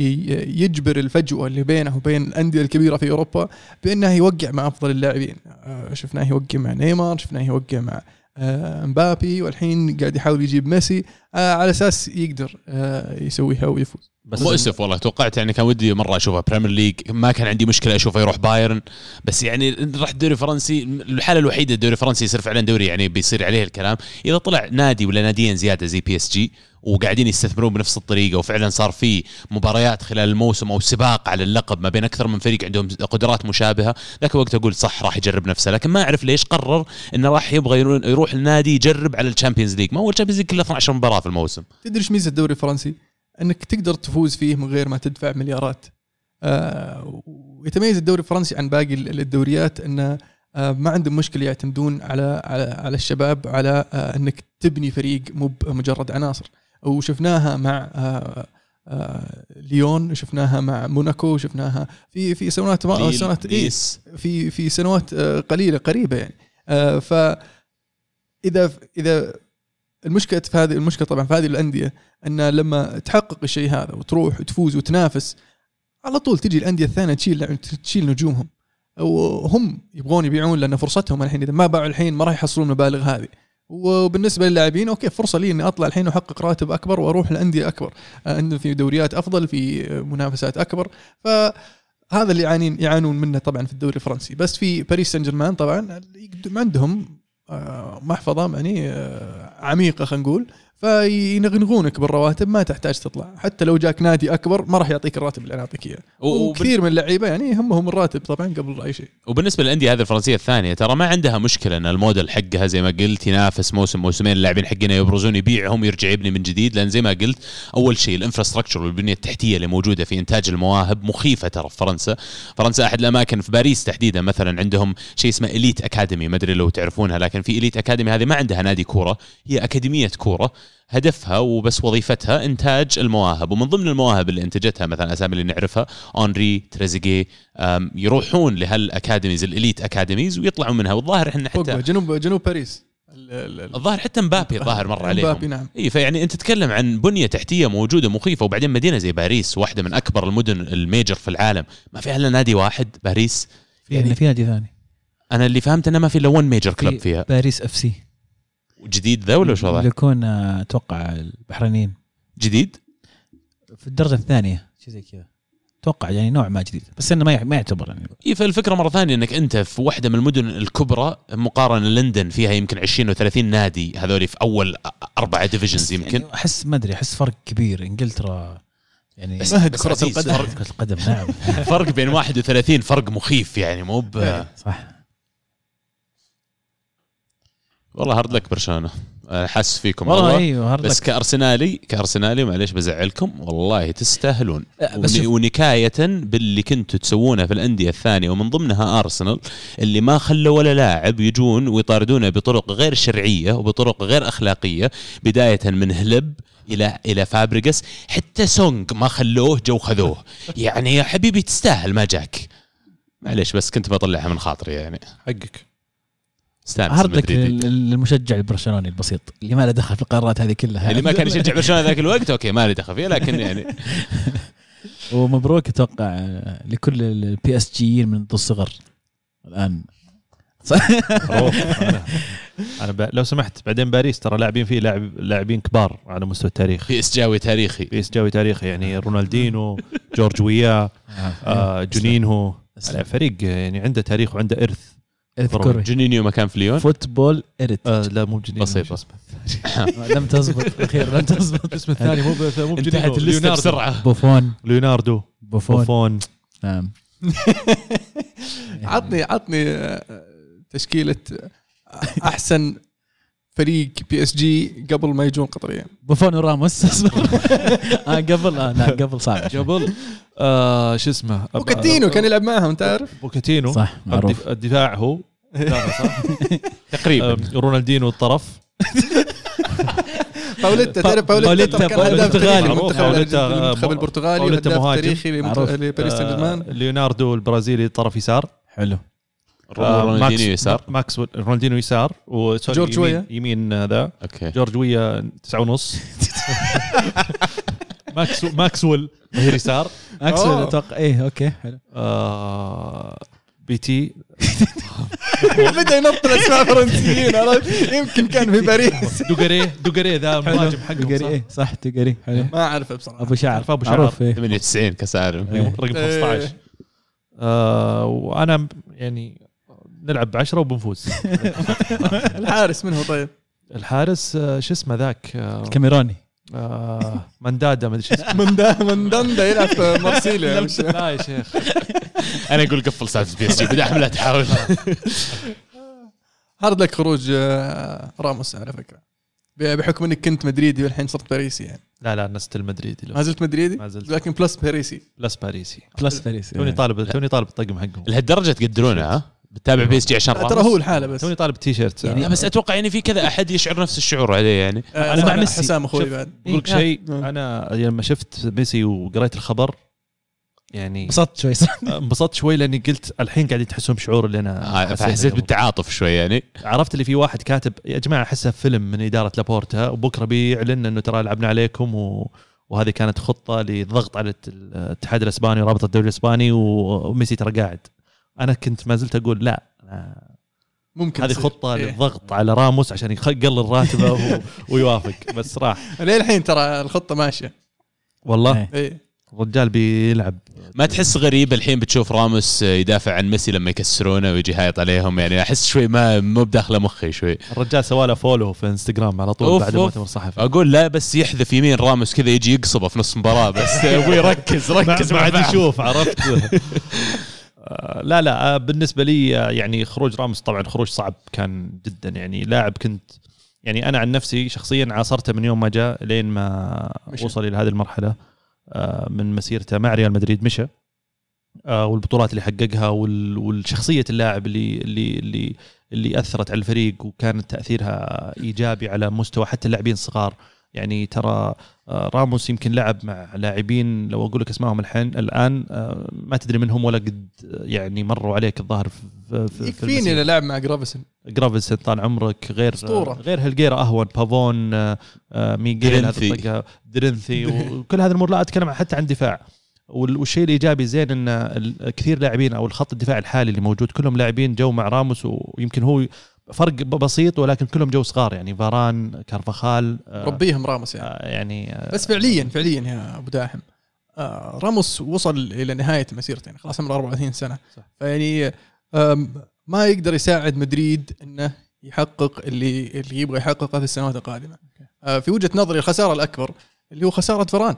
يجبر الفجوة اللي بينه وبين الأندية الكبيرة في أوروبا بأنه يوقع مع أفضل اللاعبين. آه، شفناه يوقع مع نيمار شفناه يوقع مع آه، مبابي والحين قاعد يحاول يجيب ميسي. آه، على أساس يقدر يسويها ويفوز.
بس
مؤسف والله توقعت يعني كان ودي مرة أشوفه Premier League ما كان عندي مشكلة أشوفه يروح بايرن بس يعني راح الدوري الفرنسي الحالة الوحيدة الدوري الفرنسي يصير فعلا دوري يعني بيصير عليه الكلام. إذا طلع نادي ولا ناديين زيادة زي PSG وقاعدين يستثمرون بنفس الطريقة وفعلا صار في مباريات خلال الموسم أو سباق على اللقب ما بين أكثر من فريق عندهم قدرات مشابهة ذاك الوقت أقول صح راح يجرب نفسه. لكن ما أعرف ليش قرر إنه راح يبغى يرو- يروح النادي يجرب على ال Champions League. ما هو ال Champions League كله 12 مباراة في الموسم.
تدري إيش ميزة الدوري الفرنسي؟ أنك تقدر تفوز فيه من غير ما تدفع مليارات. آه ويتميز الدوري الفرنسي عن باقي ال- الدوريات انه آه ما عندهم مشكلة يعتمدون على على على الشباب على آه إنك تبني فريق مو مجرد عناصر وشفناها مع ليون شفناها مع موناكو شفناها في في سنوات سنوات إيه
نيس.
في في سنوات قليلة قريبة يعني ف إذا إذا المشكلة في هذه المشكلة طبعا في هذه الأندية أن لما تحقق الشيء هذا وتروح وتفوز وتنافس على طول تجي الأندية الثانية تشيل تشيل نجومهم. وهم يبغون يبيعون لأن فرصتهم الحين إذا ما باعوا الحين ما راح يحصلون المبالغ هذه. وبالنسبة للاعبين okay فرصة لي إني أطلع الحين وأحقق راتب أكبر وأروح لأندية أكبر آه، عندهم في دوريات أفضل في آه، منافسات أكبر. فهذا اللي يعانين يعانون منه طبعا في الدوري الفرنسي. بس في باريس سان جيرمان طبعا عندهم آه، محفظة يعني عميقة خلينا نقول. فيغنونك بالرواتب ما تحتاج تطلع. حتى لو جاك نادي أكبر ما راح يعطيك الراتب اللي أنا
أعطيك إياه.
وكثير من اللعيبة يعني يهمهم الراتب طبعا قبل أي شيء.
وبالنسبة للأندية هذه الفرنسية الثانية ترى ما عندها مشكلة إن الموديل حقها زي ما قلت ينافس موسم موسمين اللاعبين حقنا يبرزون يبيعهم يرجع يبني من جديد. لأن زي ما قلت أول شيء ال infrastructure والبنية التحتية اللي موجودة في إنتاج المواهب مخيفة ترى في فرنسا. فرنسا أحد الأماكن في باريس تحديدا مثلا عندهم شيء اسمه elite academy ما أدري لو تعرفونها لكن في elite academy هذه ما عندها نادي كورة هي أكاديمية كورة. هدفها وبس وظيفتها إنتاج المواهب. ومن ضمن المواهب اللي إنتجتها مثلا أسامي اللي نعرفها هنري تريزيجيه أم، يروحون لهال academies ال elite academies ويطلعوا منها. والظاهر
إحنا
حتى
جنوب جنوب باريس. ال- ال- ال-
الظاهر حتى مبابي الظاهر مر عليهم.
مبابي نعم.
اي فيعني أنت تتكلم عن بنية تحتية موجودة مخيفة وبعدين مدينة زي باريس واحدة من أكبر المدن ال major في العالم. ما فيها إلا نادي واحد باريس.
في يعني في نادي ثاني.
أنا اللي فهمت إنه ما في إلا one major club
في
فيها.
باريس FC.
جديد ذا ولا شو
اللي
وضعه؟
يكون آه، أتوقع البحرينيين.
جديد؟
في الدرجة الثانية شيء زي كذا. أتوقع يعني نوع ما جديد بس إنه ما ما يعتبر يعني.
إي فالفكرة مرة ثانية إنك أنت في واحدة من المدن الكبرى مقارنة لندن فيها يمكن 20 و30 نادي هذول في أول أربعة ديفيجنز يمكن
يعني أحس ما أدري أحس فرق كبير. إنجلترا يعني
بس-
كرة القدم.
فرق
كرة القدم نعم.
فرق بين 31 فرق مخيف يعني مو ب
صح.
والله hard luck برشلونة. أنا حاسس فيكم
والله
والله.
إيوه hard
بس
luck.
كأرسنالي كأرسنالي معليش بزعلكم والله تستاهلون.
أه، بس
ونكاية باللي كنتوا تسوونه في الأندية الثانية ومن ضمنها أرسنال اللي ما خلوا ولا لاعب يجون ويطاردونه بطرق غير شرعية وبطرق غير أخلاقية بداية من هليب إلى إلى فابريجاس حتى سونج ما خلوه جو خذوه. يعني يا حبيبي تستاهل ما جاك. معليش بس كنت بطلعها من خاطري يعني.
حقك.
استانس hard
luck للمشجع البرشلوني البسيط اللي ما له دخل في القارات هذه كلها.
اللي ما كان يشجع برشلونة ذاك الوقت okay ما لي دخل فيه لكن يعني
ومبروك أتوقع آه، لكل ال PSG يين من الصغر.
الآن. أنا أنا ب... لو سمحت بعدين باريس ترى لاعبين فيه لاعب لاعبين كبار على مستوى التاريخ.
PSG اوي تاريخي.
PSG اوي تاريخي يعني رونالدينو جورج ويا آه جونينهو. فريق يعني عنده تاريخ وعنده إرث.
اذكر
جونينيو مكان في ليون؟
فوتبول إريت.
آه لا مو جونينو
بسيطة.
شو اسمه؟
لم تزبط أخيرا لم تزبط.
الاسم الثاني مو مو
اللسته
ليوناردو.
بسرعة.
بوفون.
ليوناردو.
بوفون.
بوفون.
نعم.
عطني عطني آه، تشكيلة آه، أحسن فريق بي اس جي قبل ما يجون قطريين
بوفون وراموس آه قبل آه لا قبل صعب.
قبل آه شو اسمه؟
وكاتينو كان يلعب معهم انت عارف
بوكاتينو.
صح معروف.
الدف- الدفاع هو؟
تقريبا.
آه، رونالدينو الطرف.
باوليتا تعرف باوليتا
باوليتا-
آه،
المنتخب البرتغالي
باوليتا
وهداف
مهاجم.
تاريخي
معروف.
لمنت- لباريس سان
آه،
جيرمان
ليوناردو البرازيلي طرف يسار.
حلو.
آه،
رونالدينيو
ماكس-
يسار
ماكس رونالدينيو يسار وسوري
جورج ويا.
يمين آه، ذا
أوكي
جورج ويا تسعة ونص ماكس ماكسويل ظهير يسار
اكسل
أوه.
أتوقع إيه أوكي حلو
آه بي تي
بدأ ينط الأسماء فرنسيين عرفت يمكن كان في باريس
دوغاريه دوغاريه ذا مهاجم حقهم
تقري
صح؟
إيه صح تقري حلو
ما اعرفه بصراحة
أبو شعر
عارف أبو شعر.
معروف إيه.
98 كاس عالم
إيه.
رقم
إيه.
15 آه وأنا يعني نلعب بعشرة وبنفوز.
الحارس من هو طيب؟
الحارس آه، شو اسمه ذاك؟ آه،
كاميروني.
آه مندادا ما أدري شو اسمه.
من دا من دندا يلعب في شيء.
لا يا شيخ.
أنا أقول قفل سالفه بي إس جي بدي لا تحاول.
هارد لك خروج آه، راموس على فكرة. بحكم إنك كنت مدريدي والحين صرت باريسي يعني.
لا لا نست المدريدي
ما
لو.
زلت مدريدي؟
ما زلت.
لكن بلس باريسي.
بلس باريسي.
بلس باريس
توني
إيه.
طالب توني طالب الطقم حقهم.
لهالدرجة تقدرونه ها؟ بتتابع PSG عشان
ترى؟ هو الحالة بس
توني طالب تي شيرت
لا بس أتوقع يعني في كذا أحد يشعر نفس الشعور عليه يعني
آه،
أنا مع ميسي.
حسام
أخوي.
بعد
بقول لك
إيه،
شيء
آه.
أنا لما شفت ميسي وقريت الخبر يعني
انبسطت شوي
انبسطت شوي لأني قلت الحين قاعدين تحسون بشعور اللي أنا
آه، فحسيت
قبل.
بالتعاطف شوي يعني
عرفت اللي في واحد كاتب يا جماعة احسها فيلم من إدارة لابورتا وبكرة بيعلن إنه ترى لعبنا عليكم و... وهذه كانت خطة للضغط على الاتحاد الإسباني ورابطة الدوري الإسباني و- وميسي ترى قاعد أنا كنت ما زلت أقول لا أنا-
ممكن
هذه. خطة
إيه.
للضغط على راموس عشان يخ- يقلل راتبه و... ويوافق بس راح
للحين ترى الخطة ماشية
والله
إيه.
إيه
الرجال بيلعب
ما تحس غريب الحين بتشوف راموس يدافع عن ميسي لما يكسرونه ويجي هايط عليهم يعني أحس شوي ما مو بداخله مخي شوي
الرجال سوى له فولو في انستغرام على طول بعد. المؤتمر الصحفي
أقول لا بس يحذف يمين راموس كذا يجي يقصبه في نص مباراة بس أبوي ركز ركز
ما عاد. يشوف عرفت لا لا آه، بالنسبة لي آه، يعني خروج راموس طبعا خروج صعب كان جدا. يعني لاعب كنت يعني أنا عن نفسي شخصيا عاصرته من يوم ما جاء لين ما
مشى.
وصل إلى هذه المرحلة آه، من مسيرته مع ريال مدريد مشى. آه، والبطولات اللي حققها وال- والشخصية اللاعب اللي اللي اللي اللي أثرت على الفريق وكانت تأثيرها إيجابي على مستوى حتى اللاعبين الصغار. يعني ترى آه، راموس يمكن لعب مع لاعبين لو أقول لك أسمائهم الحين الآن آه، ما تدري منهم ولا قد يعني مروا عليك الظاهر في في, في
يكفيني. انه لعب مع جرافيسن
جرافيسن طال عمرك غير
أسطورة.
غير هلجيرا أهون بافون آه، ميغيل هذا
درينثي.
درينثي وكل هذه الأمور لا أتكلم حتى عن دفاع وال- والشيء الإيجابي زين إن ال- كثير لاعبين أو الخط الدفاع الحالي اللي موجود كلهم لاعبين جو مع راموس ويمكن هو فرق بسيط ولكن كلهم جو صغار يعني. فاران كارفخال آه،
ربيهم راموس يعني.
آه، يعني آه،
بس فعليا فعليا يا أبو داحم راموس وصل إلى نهاية مسيرته يعني خلاص عمره 34 سنة.
صح.
فيعني ما يقدر يساعد مدريد إنه يحقق اللي اللي يبغى يحققه في السنوات القادمة. في وجهة نظري الخسارة الأكبر اللي هو خسارة فران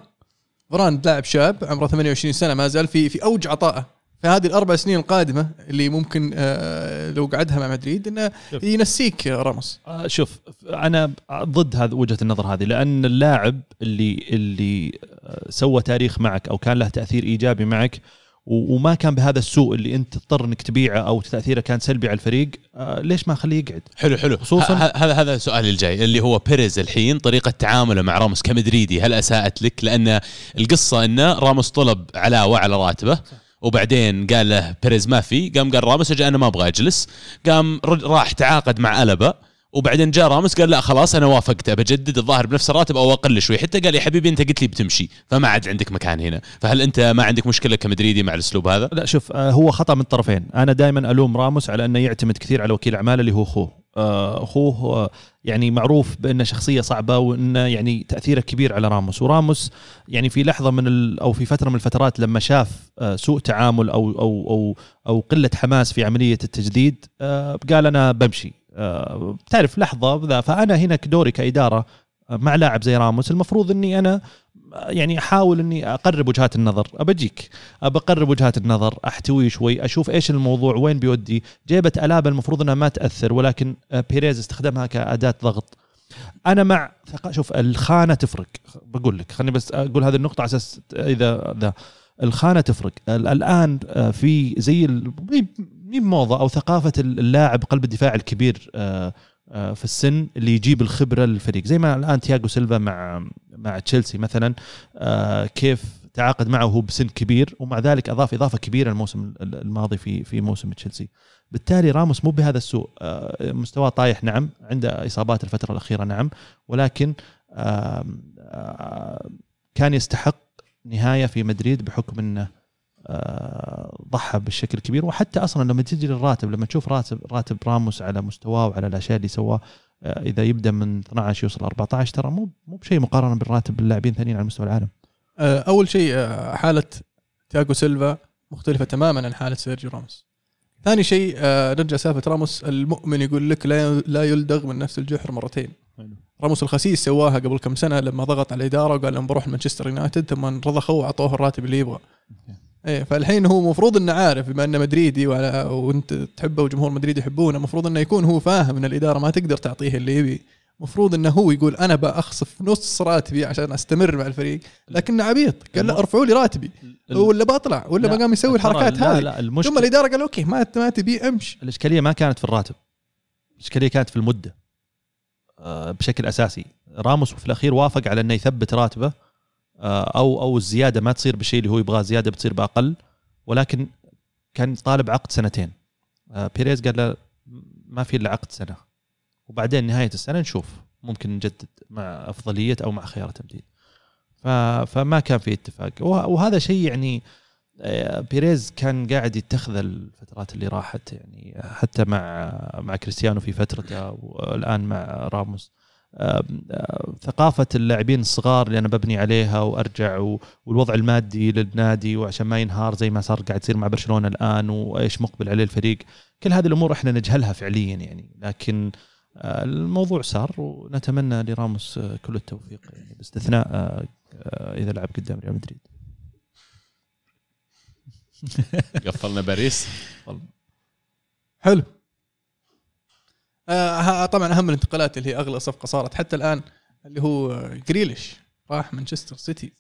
فران لاعب شاب عمره 28 سنة ما زال في في أوج عطائه. فهذه الأربع سنين القادمة اللي ممكن آه لو قعدها مع مدريد إنه
شوف.
ينسيك راموس
آه، شوف أنا ضد هذا وجهة النظر هذه لأن اللاعب اللي اللي آه، سوى تاريخ معك أو كان له تأثير إيجابي معك وما كان بهذا السوء اللي أنت تضطر إنك تبيعه أو تأثيره كان سلبي على الفريق آه، ليش ما أخليه يقعد؟
حلو حلو
خصوصاً-
هذا هذا سؤالي الجاي اللي هو بيريز الحين طريقة تعامله مع راموس كمدريدي هل أساءت لك لأن القصة انه راموس طلب علاوة على راتبه وبعدين قال له بيريز ما في قام قال راموس أجي أنا ما أبغى أجلس. قام راح تعاقد مع ألبا وبعدين جاء راموس قال لا خلاص أنا وافقت بجدد الظاهر بنفس الراتب أو أقل شوي. حتى قال يا حبيبي أنت قلت لي بتمشي فما عاد عندك مكان هنا. فهل أنت ما عندك مشكلة كمدريدي مع الأسلوب هذا؟
لا شوف آه، هو خطأ من الطرفين. أنا دائما ألوم راموس على أنه يعتمد كثير على وكيل أعماله اللي هو أخوه. أخوه آه، يعني معروف بأنه شخصية صعبة وأنه يعني تأثيره كبير على راموس. وراموس يعني في لحظة من أو في فترة من الفترات لما شاف آه، سوء تعامل أو أو أو أو قلة حماس في عملية التجديد آه، قال أنا بمشي. آه، بتعرف لحظة فأنا هنا دوري كإدارة آه، مع لاعب زي راموس المفروض إني أنا يعني أحاول إني أقرب وجهات النظر. أبجيك. بقرب وجهات النظر. أحتوي شوي. أشوف إيش الموضوع. وين بيودي. جيبة ألابا المفروض إنها ما تأثر ولكن آه، بيريز استخدمها كأداة ضغط. أنا مع شوف الخانة تفرق. بقول لك خليني بس أقول هذه النقطة على أساس إذا ذا. الخانة تفرق. ال- الآن آه، في زي موضة أو ثقافة اللاعب قلب الدفاع الكبير آه، في السن اللي يجيب الخبرة للفريق. زي ما الآن تياجو سيلفا مع مع تشيلسي مثلا آه، كيف تعاقد معه وهو بسن كبير ومع ذلك أضاف إضافة كبيرة الموسم الماضي في في موسم تشيلسي. بالتالي راموس مو بهذا السوء. آه، مستواه طايح نعم عنده إصابات الفترة الأخيرة نعم ولكن آه، كان يستحق نهاية في مدريد بحكم إنه آه، ضحى بالشكل الكبير وحتى أصلا لما تجي للراتب لما تشوف راتب راتب راموس على مستواه وعلى الأشياء اللي سواه آه، إذا يبدأ من 12 يوصل 14 ترى مو مو بشيء مقارنة بالراتب اللاعبين الثانيين على مستوى العالم.
آه، أول شيء آه، حالة تياغو سيلفا مختلفة تماما عن حالة سيرجيو راموس. ثاني شيء آه، نرجع سالفة راموس المؤمن يقول لك لا لا يلدغ من نفس الجحر مرتين. راموس الخسيس سواها قبل كم سنة لما ضغط على الاداره وقال لهم بروح مانشستر يونايتد ثم رضخوا واعطوه الراتب اللي يبغى. إيه فالحين هو المفروض إنه عارف بما إنه مدريدي وعلى وأنت تحبه وجمهور مدريد يحبونه المفروض إنه يكون هو فاهم إن الإدارة ما تقدر تعطيه اللي يبي. المفروض إنه هو يقول أنا بأخصف نص راتبي عشان أستمر مع الفريق لكنه عبيط قال لا ارفعوا لي راتبي. ولا بطلع ولا ما قام يسوي الحركات
لا
هذه.
لا
ثم
المشكلة
الإدارة قال أوكي ما ما تبي امش
الإشكالية ما كانت في الراتب الإشكالية كانت في المدة آه، بشكل أساسي. راموس في الأخير وافق على إنه يثبت راتبه أو أو الزيادة ما تصير بالشيء اللي هو يبغاه زيادة بتصير بأقل. ولكن كان طالب عقد سنتين. آه، بيريز قال له ما في إلا عقد سنة. وبعدين نهاية السنة نشوف. ممكن نجدد مع أفضلية أو مع خيار تمديد. فما كان في اتفاق. وه- وهذا شيء يعني آه، بيريز كان قاعد يتخذ الفترات اللي راحت يعني حتى مع مع كريستيانو في فترته والآن مع راموس. آه، ثقافة اللاعبين الصغار اللي أنا ببني عليها وأرجع والوضع المادي للنادي وعشان ما ينهار زي ما صار قاعد يصير مع برشلونة الآن وإيش مقبل عليه الفريق. كل هذه الأمور إحنا نجهلها فعليا يعني. لكن الموضوع صار ونتمنى لراموس كل التوفيق يعني باستثناء إذا لعب قدام ريال مدريد.
قفلنا باريس.
حلو. آه ها- طبعا أهم الانتقالات اللي هي أغلى صفقة صارت حتى الآن اللي هو جريليش راح مانشستر سيتي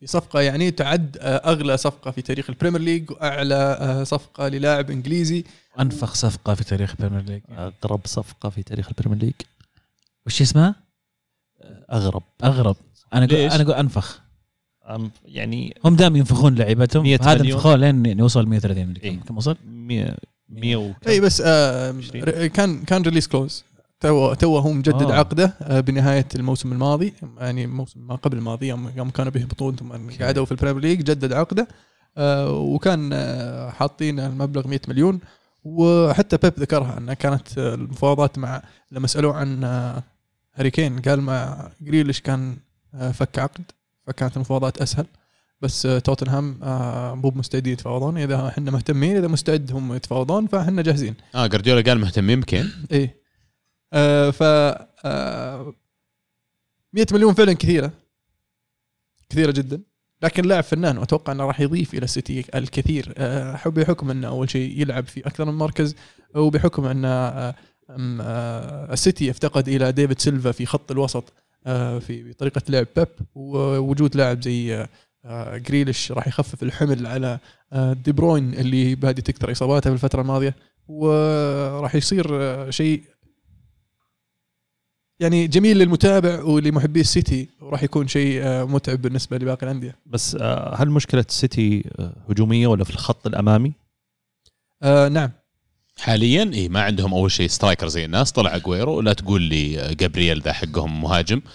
في صفقة يعني تعد آه، أغلى صفقة في تاريخ البريمير ليج وأعلى آه، صفقة للاعب إنجليزي
أنفخ صفقة في تاريخ البريمير ليج
أغرب صفقة في تاريخ البريمير ليج
وش اسمها؟
أغرب
أغرب
أنا
أقول؟ أنا أقول
أنفخ يعني
هم دائما ينفخون لعيبتهم
100
هذا. انفخوه لين يعني وصل 130 مليون
إيه.
كم وصل؟
100 100 وكم.
إي بس آه
20.
ر- كان كان release clause تو توه مجدد
آه.
عقده آه بنهاية الموسم الماضي يعني الموسم ما قبل الماضي يوم كانوا بيهبطون ثم قعدوا في البريمير ليج جدد عقده آه وكان آه حاطين المبلغ 100 مليون وحتى بيب ذكرها انها كانت المفاوضات مع لما سألوه عن هاري كين قال مع جريليش كان فك عقد فكانت المفاوضات أسهل بس آه توتنهام آه مو مستعدين يتفاوضون. إذا إحنا مهتمين إذا مستعد هم يتفاوضون فإحنا جاهزين.
آه جارديولا قال مهتمين بكين.
إيه. آه ف آه 100 مليون فعلا كثيرة. كثيرة جدا. لكن لاعب فنان واتوقع إنه راح يضيف إلى السيتي الكثير. آه بحكم إنه أول شيء يلعب في أكثر من مركز وبحكم إن آه السيتي يفتقد إلى ديفيد سيلفا في خط الوسط آه في طريقة لعب بيب ووجود لاعب زي جريليش راح يخفف الحمل على آه دي بروين اللي بادي تكثر اصاباته في الفترة الماضية وراح يصير آه، شيء يعني جميل للمتابع ولمحبي السيتي وراح يكون شيء آه، متعب بالنسبة لباقي الأندية.
بس آه، هل مشكلة السيتي آه، هجومية ولا في الخط الأمامي؟
آه نعم
حاليا اي ما عندهم أول شيء striker زي الناس طلع اجويرو لا تقول لي آه، جابرييل ذا حقهم مهاجم آه، آه،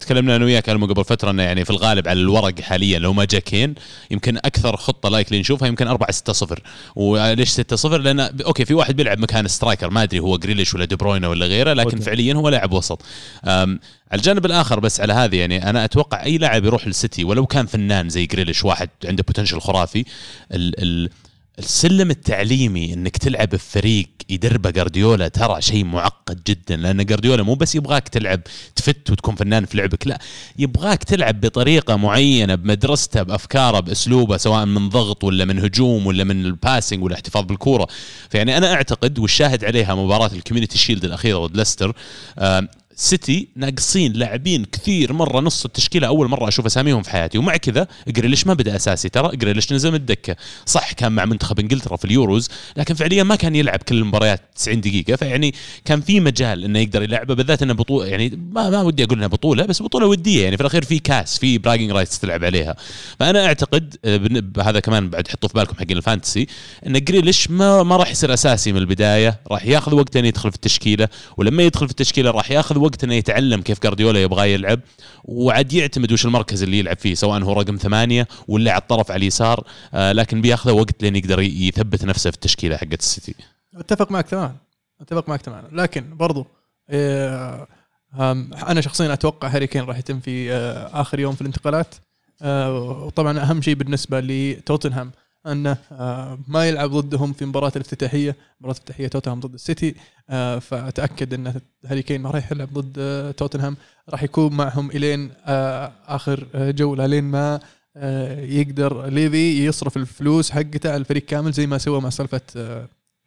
تكلمنا أنا وياك المو قبل فترة إنه يعني في الغالب على الورق حاليا لو ما جا كين يمكن أكثر خطة likely نشوفها يمكن 4 6 0 وليش 6 0 لأن okay في واحد بيلعب مكان striker ما أدري هو جريليش ولا دي بروينا ولا غيره لكن
okay.
فعليا هو لاعب وسط. على الجانب الآخر بس على هذه يعني أنا أتوقع أي لاعب يروح للسيتي ولو كان فنان زي جريليش واحد عنده potential خرافي ال ال السلم التعليمي إنك تلعب بفريق يدربه جارديولا ترى شيء معقد جدا لأن جارديولا مو بس يبغاك تلعب تفت وتكون فنان في لعبك لا يبغاك تلعب بطريقة معينة بمدرسته بأفكاره بأسلوبه سواء من ضغط ولا من هجوم ولا من ال passing ولا احتفاظ بالكورة. فيعني أنا أعتقد والشاهد عليها مباراة ال Community Shield الأخيرة ضد ليستر آم، سيتي ناقصين لاعبين كثير مرة نص التشكيلة أول مرة أشوف أساميهم في حياتي. ومع كذا جريليش ما بدأ أساسي. ترى جريليش نزل من الدكة. صح كان مع منتخب إنجلترا في اليوروز لكن فعليا ما كان يلعب كل المباريات 90 دقيقة. فيعني كان في مجال إنه يقدر يلعبه بالذات إنه بطوله يعني ما ما ودي أقول انها بطولة بس بطولة ودية. يعني في الأخير في كاس في bragging rights تلعب عليها. فأنا أعتقد آه، هذا كمان بعد حطوه في بالكم حقين ال fantasy إن جريليش ما ما راح يصير أساسي من البداية. راح ياخذ وقت يدخل في التشكيلة ولما يدخل في التشكيلة راح ياخذ وقت إنه يتعلم كيف جارديولا يبغى يلعب وعاد يعتمد وش المركز اللي يلعب فيه سواء هو رقم ثمانية ولا على الطرف على اليسار آه لكن بياخذ وقت لين يقدر يثبت نفسه في التشكيلة حقت السيتي.
أتفق معك تماما. أتفق معك تماما. لكن برضو آم، أنا شخصيا أتوقع هاري كين راح يتم في آه، آخر يوم في الانتقالات. آه، وطبعا أهم شيء بالنسبة لتوتنهام أنه آه، ما يلعب ضدهم في مباراة الافتتاحية. مباراة الافتتاحية توتنهام ضد السيتي آه، فأتأكد أن هاري كين ما راح يلعب ضد آه، توتنهام. راح يكون معهم إلين آخر جولة لين ما يقدر ليفي يصرف الفلوس حقته على الفريق كامل زي ما سوى مع سالفة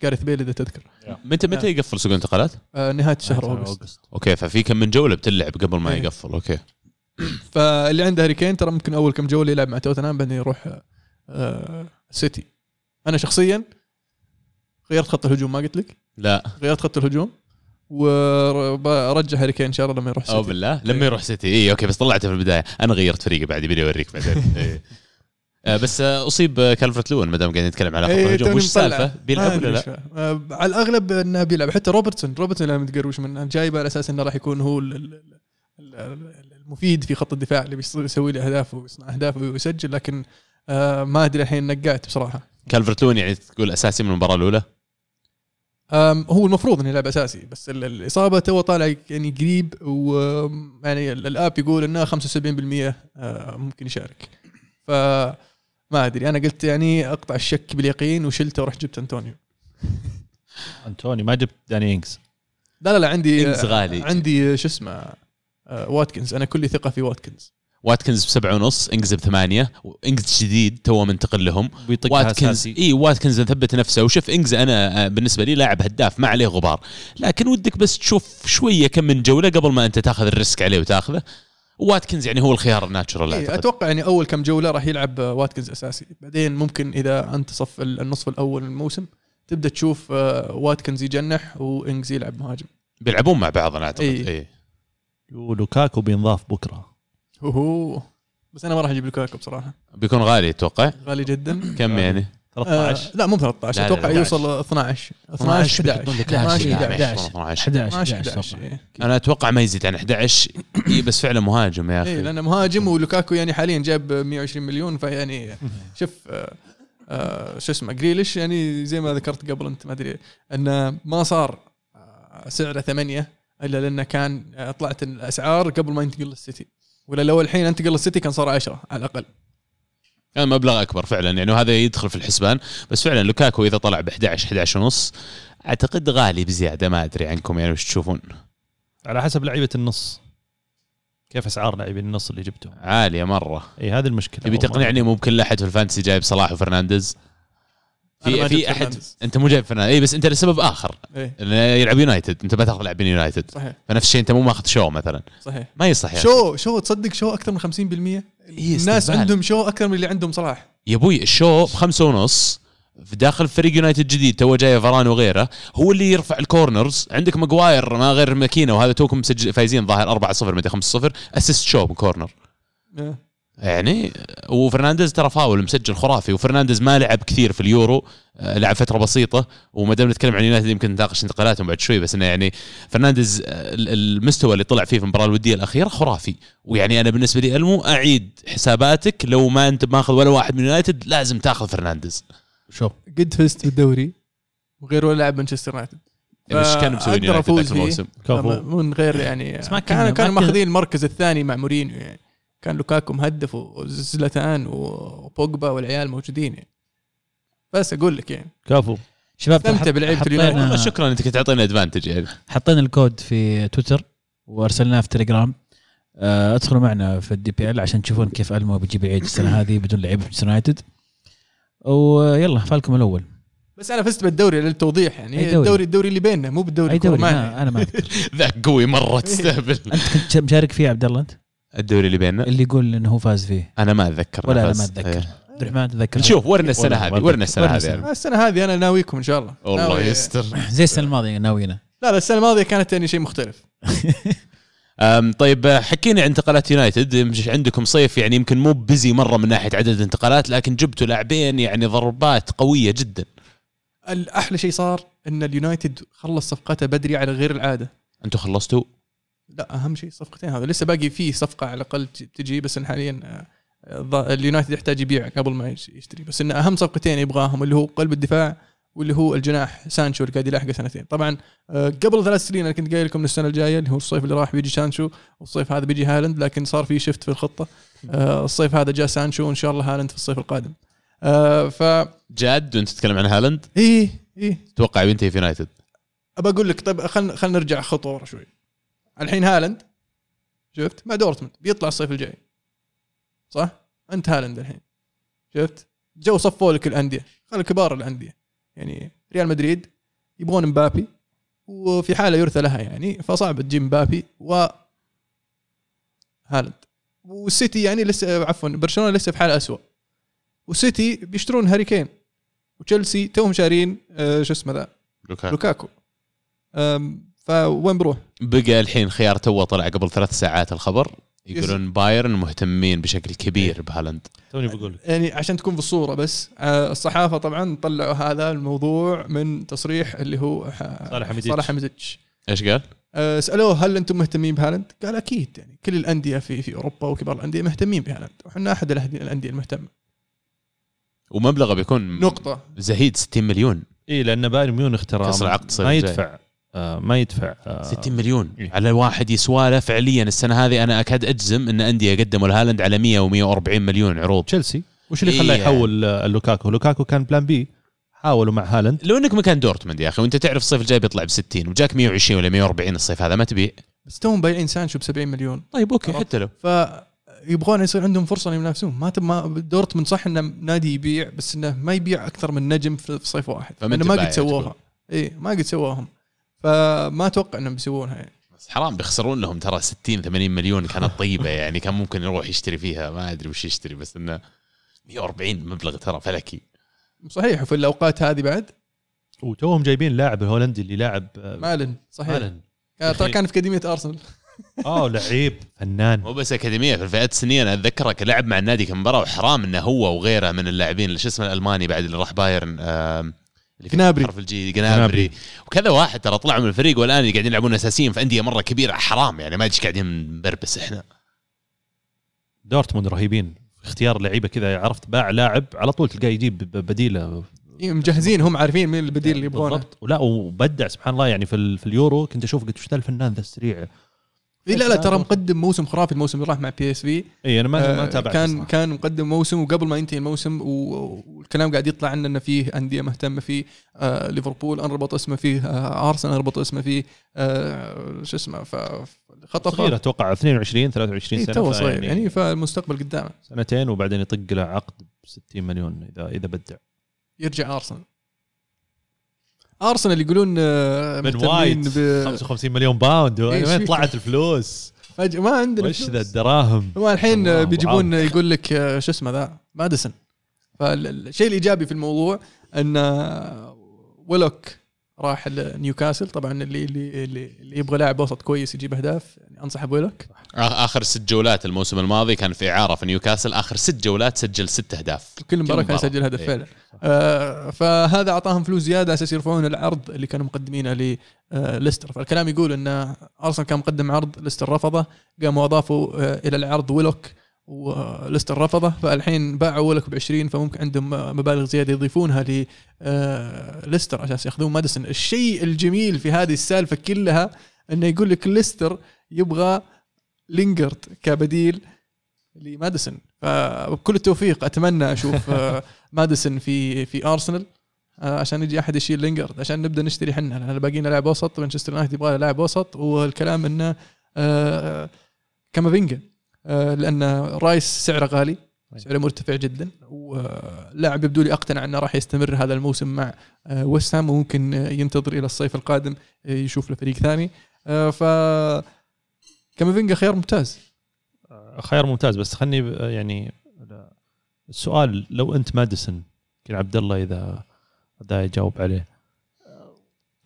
جارث بيل إذا تذكر.
متى متى يقفل سوق الانتقالات؟
نهاية شهر August.
okay ففي كم من جولة بتلعب قبل ما
إيه.
يقفل. okay.
فاللي عنده هاري كين ترى ممكن أول كم جولة يلعب مع توتنهام بعدين يروح سيتي أنا شخصيا غيرت خط الهجوم ما قلت لك؟
لا.
غيرت خط الهجوم ورجع هاري كين إن شاء الله لما يروح
أو
سيتي
بالله. لما يروح سيتي اي okay بس طلعته في البداية. أنا غيرت فريقي بعد يبيني اوريك بعدين. إيه. آه، بس آه، أصيب آه، كالفرت لون ما دام قاعدين نتكلم على خط
إيه،
الهجوم. وش. السالفه؟ بيلعب ولا لا؟
آه، على الأغلب إنه بيلعب. حتى روبرتسون روبرتسون اللي متقروش منه جايبه على أساس إنه راح يكون هو ال- ال- ال- ال- المفيد في خط الدفاع اللي بيص- يسوي له أهداف ويصنع أهداف ويسجل لكن آه، ما أدري الحين نقعت بصراحة.
كالفرت لون يعني تقول أساسي من المباراة
الأولى؟ هو المفروض إنه يلعب أساسي بس ال- الإصابة تو طالع يعني قريب ويعني ال app يقول إنه 75% آه، ممكن يشارك. ف ما أدري أنا قلت يعني أقطع الشك باليقين وشلته ورحت جبت أنطونيو.
انتوني ما جبت داني إنجز.
لا لا لا عندي
إنجز غالي.
عندي شو اسمه آه، واتكنز أنا كلي ثقة في واتكنز.
واتكنز بسبعة ونص انجز بثمانية وانجز جديد تو منتقل لهم. واتكنز إي واتكنز ثبت نفسه. وشوف انجز أنا آه، بالنسبة لي لاعب هداف ما عليه غبار. لكن ودك بس تشوف شوية كم من جولة قبل ما أنت تاخذ ال risk عليه وتاخذه. واتكنز يعني هو الخيار ال
natural
إيه
أتوقع يعني أول كم جولة راح يلعب آه، واتكنز أساسي. بعدين ممكن إذا انتصف ال- النصف الأول من الموسم تبدأ تشوف آه، واتكنز يجنح وانجز يلعب مهاجم.
بيلعبون مع بعض أنا أعتقد.
إيه.
إيه.
ولوكاكو بينضاف بكرة.
هو. بس أنا ما راح أجيب لوكاكو بصراحه
بيكون غالي أتوقع.
غالي جدا.
كم يعني؟
13
آه لا مو 13
لا، لا،
أتوقع
11.
يوصل 12 12 11
11
11
11
11
11
11 إيه.
أنا أتوقع ما يزيد عن 11 إيه بس فعلا مهاجم يا
إي
أخي
لأنه مهاجم ولوكاكو يعني حاليا جاب 120 مليون فيعني شوف آه، آه، شو اسمه جريليش يعني زي ما ذكرت قبل أنت ما أدري. انه ما صار آه، سعره ثمانية إلا لأنه كان طلعت الأسعار قبل ما ينتقل للسيتي. ولا لو الحين انتقل للسيتي كان صار 10 على الأقل.
كان مبلغ أكبر فعلا يعني وهذا يدخل في الحسبان. بس فعلا لوكاكو إذا طلع ب 11 11 ونص أعتقد غالي بزيادة ما أدري عنكم يعني وش تشوفون.
على حسب لعيبة النص. كيف أسعار لاعبين النص اللي جبتهم؟
عالية مرة.
اي هذه المشكلة
تبي تقنعني مو بكل أحد في ال fantasy جايب صلاح وفرنانديز؟ في في
أحد.
أنت مو جايب فرنانديز اي بس أنت لسبب آخر.
إيه.
لأنه يلعب يونايتد. أنت ما تاخذ لاعبين يونايتد.
صحيح.
فنفس الشيء أنت مو ماخذ شو مثلا.
صحيح.
ما يصح.
شو شو تصدق شو أكثر من 50% الناس
استهبال.
عندهم شو أكثر من اللي عندهم صلاح.
يا أبوي الشو بخمسة ونص في داخل فريق يونايتد جديد تو جاي فران وغيره هو اللي يرفع ال corners عندك ماجواير ما غير ماكينة وهذا توكم مسجل فايزين ظاهر 4-0 مدري 5-0 assist شو ب corner
إيه.
يعني وفرنانديز ترى فاول مسجل خرافي وفرنانديز ما لعب كثير في اليورو آه، لعب فترة بسيطة وما دام نتكلم عن يونايتد يمكن نناقش انتقالاتهم بعد شوي بس إنه يعني فرنانديز آه، ال- المستوى اللي طلع فيه في المباراة الودية الأخيرة خرافي. ويعني أنا بالنسبة لي ألمو أعيد حساباتك لو ما أنت ماخذ ولا واحد من يونايتد لازم تاخذ فرنانديز.
شوف.
قد فزت بالدوري وغير ولا لاعب مانشستر يونايتد.
إيش كانوا مسوين
فأقدر
يونايتد. الموسم؟
من غير يعني كان
كنا-
كانوا
كنا-
ماخذين المركز الثاني مع مورينيو يعني. كان لوكاكو مهدف وزلتان وبوجبا والعيال موجودين يعني. بس أقول لك يعني.
كفو.
شباب
استمتع
حطينا-
اليونايتد.
شكرا إنك تعطينا advantage يعني.
حطينا الكود في تويتر وأرسلناه في تليجرام. آه، ادخلوا معنا في ال DPL عشان تشوفون كيف ألمو بيجيب العيد السنة هذه بدون لعيبة في يونايتد. ويلا فالكم الأول.
بس أنا فزت بالدوري للتوضيح يعني.
دوري؟
الدوري الدوري اللي بيننا مو بالدوري
أي دوري. ما أنا ما أذكر.
ذاك قوي مرة تستهبل.
أنت كنت مشارك فيه يا عبد الله أنت؟
الدوري اللي بيننا.
اللي يقول إنه هو فاز فيه.
أنا ما أتذكر
ولا
أنا.
ما
أتذكر.
عبد الرحمن تذكر
نشوف ورنا
السنة
هذه ورنا
السنة
هذه
السنة.
يعني.
السنة هذه أنا ناويكم إن شاء الله.
والله
ناوي-
يستر.
زي السنة الماضية ناوينا.
لا لا السنة الماضية كانت يعني شيء مختلف.
أم، طيب حكينا عن انتقالات يونايتد. مش عندكم صيف يعني يمكن مو بزي مرة من ناحية عدد الانتقالات لكن جبتوا لاعبين يعني ضربات قوية جدا.
الأحلى شيء صار إن اليونايتد خلص صفقاته بدري على غير العادة.
أنتم خلصتوا؟
لا أهم شيء صفقتين. هذا لسه باقي فيه صفقة على الأقل تجي بس إن حاليا آه، اليونايتد يحتاج يبيع قبل ما يش- يشتري. بس إن أهم صفقتين يبغاهم اللي هو قلب الدفاع واللي هو الجناح سانشو اللي قاعد يلاحقه سنتين. طبعا آه، قبل ثلاث سنين أنا كنت قايل لكم السنة الجاية اللي هو الصيف اللي راح بيجي سانشو والصيف هذا بيجي هالاند لكن صار في شفت في الخطة. آه، الصيف هذا جاء سانشو وإن شاء الله هالاند في الصيف القادم. ف
جاد وأنت تتكلم عن هالاند؟
إيه إيه.
تتوقع ينتهي في يونايتد؟
أبى أقول لك طيب خلينا خلينا نرجع خطوة ورا شوي. الحين هالاند شفت؟ مع دورتموند بيطلع الصيف الجاي. صح؟ انت هالاند الحين. شفت؟ جو صفوا لك الأندية خلي كبار الأندية. يعني ريال مدريد يبغون مبابي وفي حالة يرثى لها يعني فصعب تجيب مبابي و هالاند. والسيتي يعني لسه عفوا برشلونة لسه في حاله اسوء والسيتي بيشترون هاري كين وتشيلسي توهم شارين آه، شو اسمه ذا؟
لوكاكو.
لوكاكو. فوين بروح؟
بقى الحين خيار تو طلع قبل ثلاث ساعات الخبر. يقولون بايرن مهتمين بشكل كبير بهالاند.
توني بقول.
يعني عشان تكون في الصورة بس آه، الصحافة طبعا طلعوا هذا الموضوع من تصريح اللي هو ح-
صالح حميديتش.
صالح حميديتش.
إيش قال؟
آه، سألوه هل أنتم مهتمين بهالاند؟ قال أكيد يعني كل الأندية في في أوروبا وكبار الأندية مهتمين بهالاند. وحنا أحد الأندية المهتمة.
ومبلغه بيكون
نقطة.
زهيد 60 مليون.
اي لأن بايرن ميونخ ترى ما. يدفع. آه ما يدفع. آه
60 مليون.
إيه.
على واحد يسواله فعليا السنة هذه أنا أكاد أجزم إن أندية قدموا لهالاند على 100 و140 مليون عروض.
تشيلسي. وش اللي
إيه
خلاه
يعني.
يحول آه، لوكاكو؟ لوكاكو كان plan B. حاولوا مع هالاند.
لو انك مكان دورتموند يا أخي وأنت تعرف الصيف الجاي بيطلع ب 60 وجاك 120 ولا 140 الصيف هذا ما تبيع.
بس توهم بايعين سانشو ب 70 مليون.
طيب
okay.
حتى لو.
فيبغون يصير عندهم فرصة إنهم ينافسون. ما تب- ما دورتموند صح إنه نادي يبيع بس إنه ما يبيع أكثر من نجم في في صيف واحد.
فمن
انه ما
تبايع
قد سووها اي ما قد سووهم فما أتوقع إنهم بيسوونها يعني.
بس حرام بيخسرون لهم ترى 60 80 مليون كانت طيبة يعني كان ممكن يروح يشتري فيها ما أدري وش يشتري بس إنه 140 مبلغ ترى فلكي.
صحيح وفي الأوقات هذه بعد؟
وتوهم جايبين لاعب الهولندي اللي لاعب آه،
مالن صحيح.
مالن.
كان- ترى كان في أكاديمية أرسنال.
آه لعيب فنان.
مو بس أكاديمية في الفئات السنية أنا اتذكره كلاعب مع النادي كم مباراة وحرام إنه هو وغيره من اللاعبين شو اسمه الألماني بعد اللي راح بايرن اللي في
جنابري.
حرف الجي جنابري.
جنابري.
وكذا واحد ترى طلعوا من الفريق والآن قاعدين يلعبون أساسيين في انديه مرة كبيرة حرام يعني ما ادري قاعدين نبربس إحنا.
دورتموند رهيبين. اختيار لعيبة كذا عرفت باع لاعب على طول تلقاه يجيب ب- بديلة.
إيه، مجهزين هم عارفين مين البديل اللي يبغونه.
بالضبط. ولا وبدع سبحان الله يعني في, ال- في اليورو كنت أشوف قلت وش ذا الفنان ذا السريع؟
إيه لا لا ترى مقدم موسم خرافي الموسم اللي راح مع PSV
إي أنا ما ما
آه،
تابعت
كان
الصراحة.
كان مقدم موسم وقبل ما ينتهي الموسم والكلام قاعد يطلع عنه انه فيه أندية مهتمة فيه آه ليفربول أنربط اسمه فيه آه أرسنال أنربط اسمه فيه آه شو اسمه ف- خطف
صغير أتوقع 22 23
إيه
سنة
تو صغير
فيعني
يعني فالمستقبل قدامه.
سنتين وبعدين يطق له عقد ب 60 مليون اذا إذا بدع.
يرجع أرسنال. أرسنال يقولون آه، بن
وايت
ب
55 مليون pound.
إيه،
وين
شو
طلعت الفلوس؟
فجأة ما عندنا
وش. ذا الدراهم؟
هو الحين بيجيبون يقول لك آه، شو اسمه ذا؟ ماديسون. فالشيء الإيجابي في الموضوع إن آه، ويلوك راح لنيوكاسل طبعا اللي اللي اللي, يبغى لاعب وسط كويس يجيب أهداف يعني انصح بويلوك
آخ- آخر ست جولات الموسم الماضي كان في إعارة في نيوكاسل آخر ست جولات سجل ست أهداف.
كل مباراة كان. يسجل هدف
إيه.
فعلا. آه فهذا أعطاهم فلوس زيادة أساس يرفعون العرض اللي كانوا مقدمينه لليستر فالكلام يقول إن أرسنال كان مقدم عرض ليستر رفضه قاموا أضافوا آه إلى العرض ويلوك وليستر رفضه فالحين باعوا ويلوك ب 20 فممكن عندهم مبالغ زيادة يضيفونها ل آه، عشان ياخذون ماديسون. الشيء الجميل في هذه السالفة كلها إنه يقول لك ليستر يبغى لينجرد كبديل لماديسون. فبكل التوفيق أتمنى أشوف آه، ماديسون في في أرسنال آه، عشان يجي أحد يشيل لينجرد عشان نبدأ نشتري حنا. لأن باقي لنا لاعب وسط مانشستر يونايتد يبغى لاعب وسط والكلام إنه كامافينجا. آه، لأن رايس سعره غالي سعره مرتفع جدا ولاعب يبدو لي أقتنع أنه راح يستمر هذا الموسم مع آه، ويست هام وممكن آه، ينتظر إلى الصيف القادم آه، يشوف له فريق ثاني. آه، ف كامافينجا خيار ممتاز.
خيار ممتاز بس خلني يعني السؤال لو أنت ماديسون يمكن عبد الله إذا إذا يجاوب عليه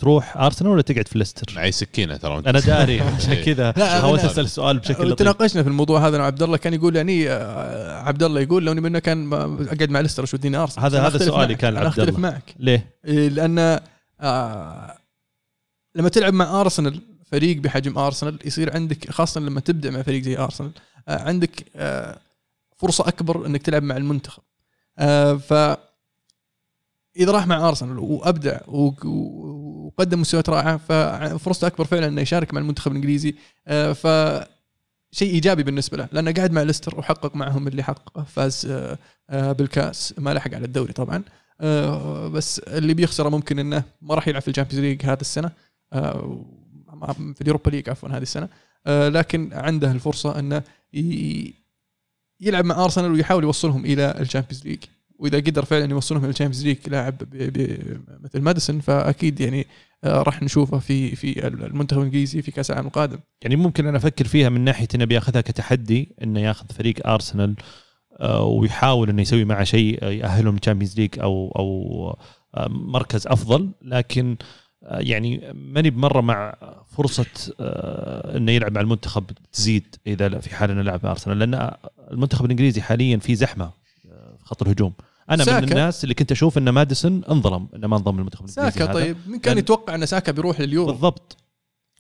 تروح أرسنال ولا تقعد في ليستر؟
معي سكينة ترى
أنا داري عشان كذا
لا،
حاولت أسأل السؤال بشكل لطيف
تناقشنا في الموضوع هذا أنا وعبد الله كان يقول يعني آه، عبد الله يقول لو إني منه كان أقعد مع ليستر وش وديني أرسنال
هذا- هذا سؤالي. كان
أنا
لعبد
أختلف
الله.
معك
ليه؟
إيه، لأن آه لما تلعب مع أرسنال فريق بحجم أرسنال يصير عندك خاصة لما تبدأ مع فريق زي أرسنال آه عندك آه فرصة أكبر إنك تلعب مع المنتخب ف إذا راح مع أرسنال وأبدع وقدم مستويات رائعة ففرصته أكبر فعلا إنه يشارك مع المنتخب الإنجليزي. آه ف شيء إيجابي بالنسبة له لأنه قاعد مع ليستر وحقق معهم اللي حققه فاز آه، آه، بالكأس. ما لحق على الدوري طبعا. بس اللي بيخسره ممكن إنه ما راح يلعب في ال Champions League هذه السنة في ال Europa League عفوا هذه السنة. لكن عنده الفرصة إنه يلعب مع أرسنال ويحاول يوصلهم إلى ال Champions League. وإذا قدر فعلا يوصلهم إلى ال Champions League لاعب مثل ماديسون فأكيد يعني آه، راح نشوفه في في المنتخب الإنجليزي في كأس العالم القادم.
يعني ممكن أنا أفكر فيها من ناحية انه بياخذها كتحدي إنه ياخذ فريق ارسنال آه، ويحاول إنه يسوي معه شيء يأهلهم Champions League أو أو آه، مركز أفضل. لكن آه، يعني ماني بمرة مع فرصة آه، إنه يلعب مع المنتخب تزيد إذا في حال إنه لعب مع ارسنال لأن المنتخب الإنجليزي حاليا في زحمة آه، في خط الهجوم. أنا
ساكا.
من الناس اللي كنت أشوف إن ماديسون انظلم انه ما انضم للمنتخب الإنجليزي
ساكا. طيب. من كان
لأن-
يتوقع إن ساكا بيروح لليورو.
بالضبط.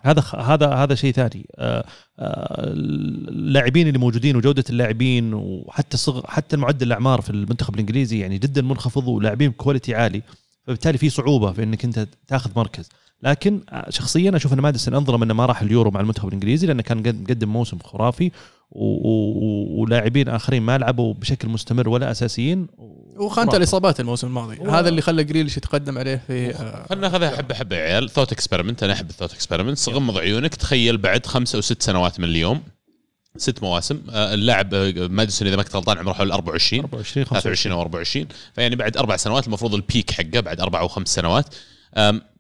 هذا خ- هذا هذا شيء ثاني. آه، آه، اللاعبين اللي موجودين وجودة اللاعبين وحتى صغ حتى المعدل الأعمار في المنتخب الإنجليزي يعني جدا منخفض ولاعبين ب quality عالي فبالتالي في صعوبة في إنك أنت تاخذ مركز. لكن آه، شخصيا أشوف إن ماديسون أنظلم إنه ما راح اليورو مع المنتخب الإنجليزي لأنه كان قد- مقدم موسم خرافي ولاعبين آخرين ما لعبوا بشكل مستمر ولا أساسيين.
وخانته الإصابات الموسم الماضي.
و-
هذا اللي خلى جريليش يتقدم عليه في آه،
خلينا ناخذها حبة حبة يا عيال. thought experiment أنا أحب ال thought experiment غمض عيونك. تخيل بعد خمس أو ست سنوات من اليوم. ست مواسم. آه، اللاعب آه، ماديسون إذا ما كنت غلطان عمره حوالي 24
24
23 أو 24 فيعني بعد أربع سنوات المفروض ال peak حقه بعد أربع أو خمس سنوات.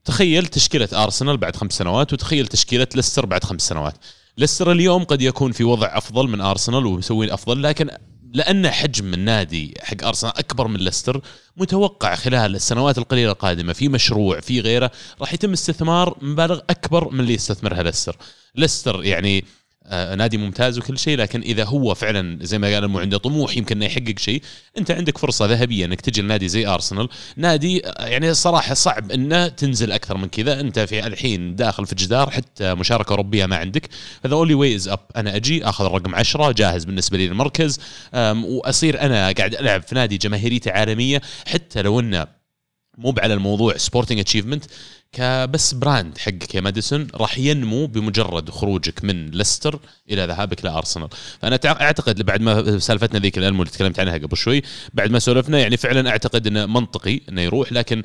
تخيل تشكيلة ارسنال بعد خمس سنوات وتخيل تشكيلة ليستر بعد خمس سنوات. ليستر اليوم قد يكون في وضع أفضل من أرسنال ومسوين أفضل لكن لأن حجم النادي حق أرسنال أكبر من ليستر متوقع خلال السنوات القليلة القادمة في مشروع في غيره راح يتم استثمار مبالغ أكبر من اللي يستثمرها ليستر. ليستر يعني نادي ممتاز وكل شيء لكن إذا هو فعلا زي ما قال مو عنده طموح يمكن إنه يحقق شيء أنت عندك فرصة ذهبية إنك تجي لنادي زي أرسنال. نادي آه، يعني صراحة صعب إنه تنزل أكثر من كذا. أنت في الحين داخل في جدار حتى مشاركة أوروبية ما عندك. ف the only way is up أنا أجي أخذ الرقم 10 جاهز بالنسبة لي للمركز أم، وأصير أنا قاعد ألعب في نادي جماهيريته عالمية. حتى لو إنه مو على الموضوع sporting achievement بس brand حقك يا ماديسون راح ينمو بمجرد خروجك من ليستر إلى ذهابك لارسنال فأنا أعتقد بعد ما سالفتنا ذيك الالمو اللي تكلمت عنها قبل شوي بعد ما سولفنا يعني فعلا أعتقد إنه منطقي إنه يروح لكن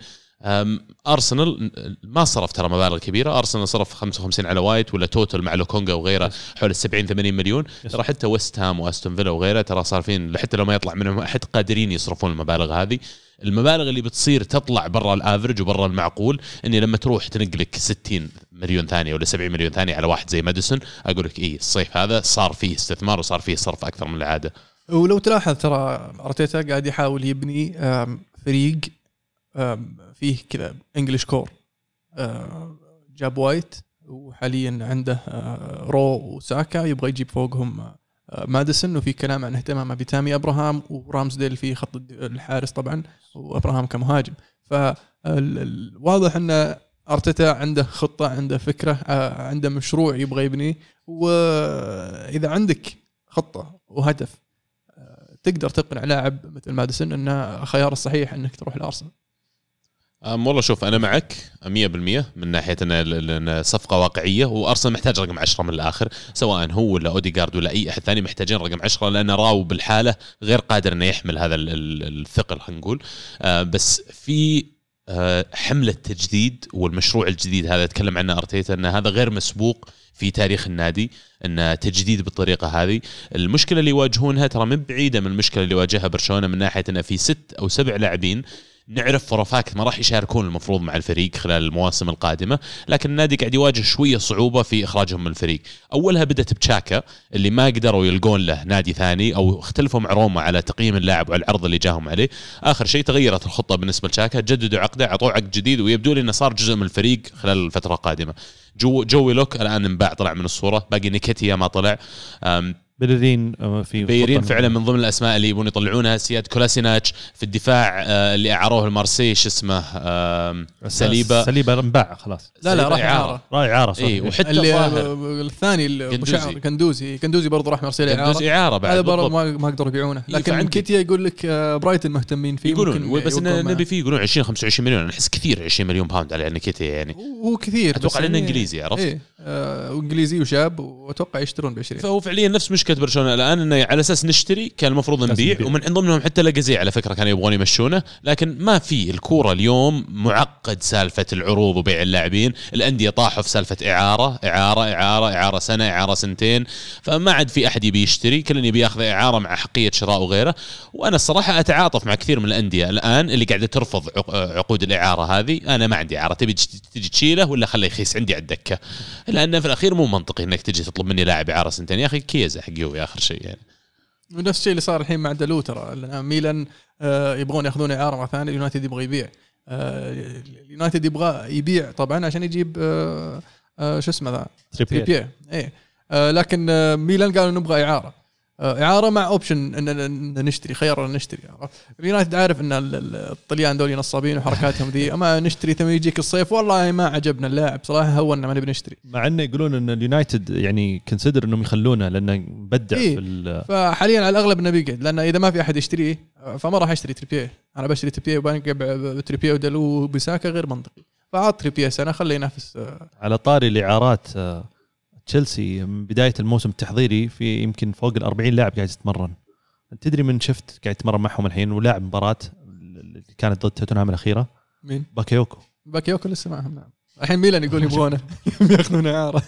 أرسنال ما صرف ترى مبالغ كبيرة. أرسنال صرف 55 على وايت ولا total مع لوكونجا وغيره حول ال 70 80 مليون. ترى حتى ويست هام وأستون فيلا وغيره ترى صارفين حتى لو ما يطلع منهم أحد قادرين يصرفون المبالغ هذه. المبالغ اللي بتصير تطلع برا ال average وبرا المعقول إني لما تروح تنقلك 60 مليون ثانية ولا 70 مليون ثانية على واحد زي ماديسون أقول لك اي الصيف هذا صار فيه استثمار وصار فيه صرف أكثر من العادة.
ولو تلاحظ ترى أرتيتا قاعد يحاول يبني فريق فيه كذا English core. جاب وايت وحاليا عنده آه، رو وساكا يبغى يجيب فوقهم آه، ماديسون وفي كلام عن اهتمامه بتامي أبراهام ورامزديل في خط الحارس طبعا وأبراهام كمهاجم. فواضح أن أرتيتا عنده خطة عنده فكرة آه، عنده مشروع يبغى يبنيه. وإذا عندك خطة وهدف تقدر تقنع لاعب مثل ماديسون انه خيار الصحيح أنك تروح الأرسنال.
أم والله شوف أنا معك 100% من ناحية إن صفقة واقعية وأرسنال محتاج رقم 10 من الآخر سواء هو ولا أوديجارد ولا أي أحد ثاني محتاجين رقم 10 لأن راو بالحالة غير قادر إنه يحمل هذا ال- ال- الثقل خلينا نقول. آه بس في آه حملة تجديد والمشروع الجديد هذا تكلم عنه أرتيتا إن هذا غير مسبوق في تاريخ النادي إن تجديد بالطريقة هذه. المشكلة اللي يواجهونها ترى من بعيدة من المشكلة اللي واجهها برشلونة من ناحية إنه في ست أو سبع لاعبين نعرف فروفاكت ما راح يشاركون المفروض مع الفريق خلال المواسم القادمة لكن النادي قاعد يواجه شوية صعوبة في إخراجهم من الفريق. أولها بدأت بتشاكا اللي ما قدروا يلقون له نادي ثاني أو اختلفوا مع روما على تقييم اللاعب وعلى العرض اللي جاهم عليه. آخر شيء تغيرت الخطة بالنسبة لتشاكا جددوا عقده أعطوه عقد جديد ويبدو لي إنه صار جزء من الفريق خلال الفترة القادمة. جو جوي لوك الآن انباع طلع من الصورة. باقي نيكيتيا ما طلع. أم،
بلرين آه، في
بيرين فعلا من ضمن الأسماء اللي يبون يطلعونها سياد كولاسيناتش في الدفاع آه، اللي اعاروه المارسي شو اسمه سليبا
سليبا انباع خلاص.
لا لا راح اعاره
راعي عاره صح.
إي وحتى
اللي الثاني. شعر كندوزي. كندوزي. برضه راح
قندوز
اعاره
اعاره بعد
هذا برضه. ما ما قدروا يبيعونه.
إيه،
لكن
فعندك-
كيتيا يقول لك آه، برايتن مهتمين فيه
يقولون بس. نبي فيه يقولون 20 25 مليون. أنا أحس كثير 20 مليون باوند على نكيتيا يعني.
هو كثير
أتوقع
لأنه
إنجليزي عرفت؟
إيه وانجليزي وشاب وأتوقع يشترون ب 20
فهو فعليا نفس مشكلة برشلونة الآن إنه على أساس نشتري كان المفروض نبيع. ومن ضمنهم حتى لاجازي على فكرة كانوا يبغون يمشونه لكن ما في الكورة اليوم معقد سالفة العروض وبيع اللاعبين الأندية طاحوا في سالفة إعارة إعارة إعارة إعارة سنة إعارة سنتين فما عاد في أحد يبي يشتري كل يبي ياخذ إعارة مع حقية شراء وغيره. وأنا الصراحة أتعاطف مع كثير من الأندية الآن اللي قاعدة ترفض عق- عقود الإعارة هذه. أنا ما عندي إعارة تبي تج- تجي تشيله ولا خليه يخيس عندي على الدكة؟ لأنه في الأخير مو منطقي إنك تجي تطلب مني لاعب إعارة سنتين. يا أخي كييزا حق يوفي آخر شيء يعني.
ونفس الشيء اللي صار الحين مع دالو ترى. ميلان آه، يبغون ياخذون إعارة مرة ثانية اليونايتد يبغى يبيع. آه، اليونايتد يبغى يبيع طبعا عشان يجيب آه، شو اسمه ذا؟ إيه. آه، لكن ميلان قالوا نبغى إعارة. إعارة مع option إن إن نشتري خيار إن نشتري؟ اليونايتد عارف إن ال- ال- الطليان دول نصابين وحركاتهم ذي أما نشتري ثم يجيك الصيف والله ما عجبنا اللاعب صراحة هونا ما نبي نشتري
مع إنه يقولون إن اليونايتد يعني consider إنهم يخلونه لأنه مبدع
إيه.
في ال-
فحاليا على الأغلب إنه بيقعد لأن إذا ما في أحد يشتريه آه، فما راح أشتري تريبيه أنا بشتري تريبيه وبنقع بتريبيه ودالو وبيساكا غير منطقي فعط تريبيه سنة خليه ينافس آه،
على طاري الإعارات آه، تشيلسي من بداية الموسم التحضيري في يمكن فوق ال 40 لاعب قاعد يتمرن. تدري من شفت قاعد يتمرن معهم الحين ولاعب مباراة اللي كانت ضد توتنهام الأخيرة؟
مين؟
باكيوكو.
باكيوكو لسه معهم. نعم الحين ميلان يقول يبغونه. ياخذون اعاره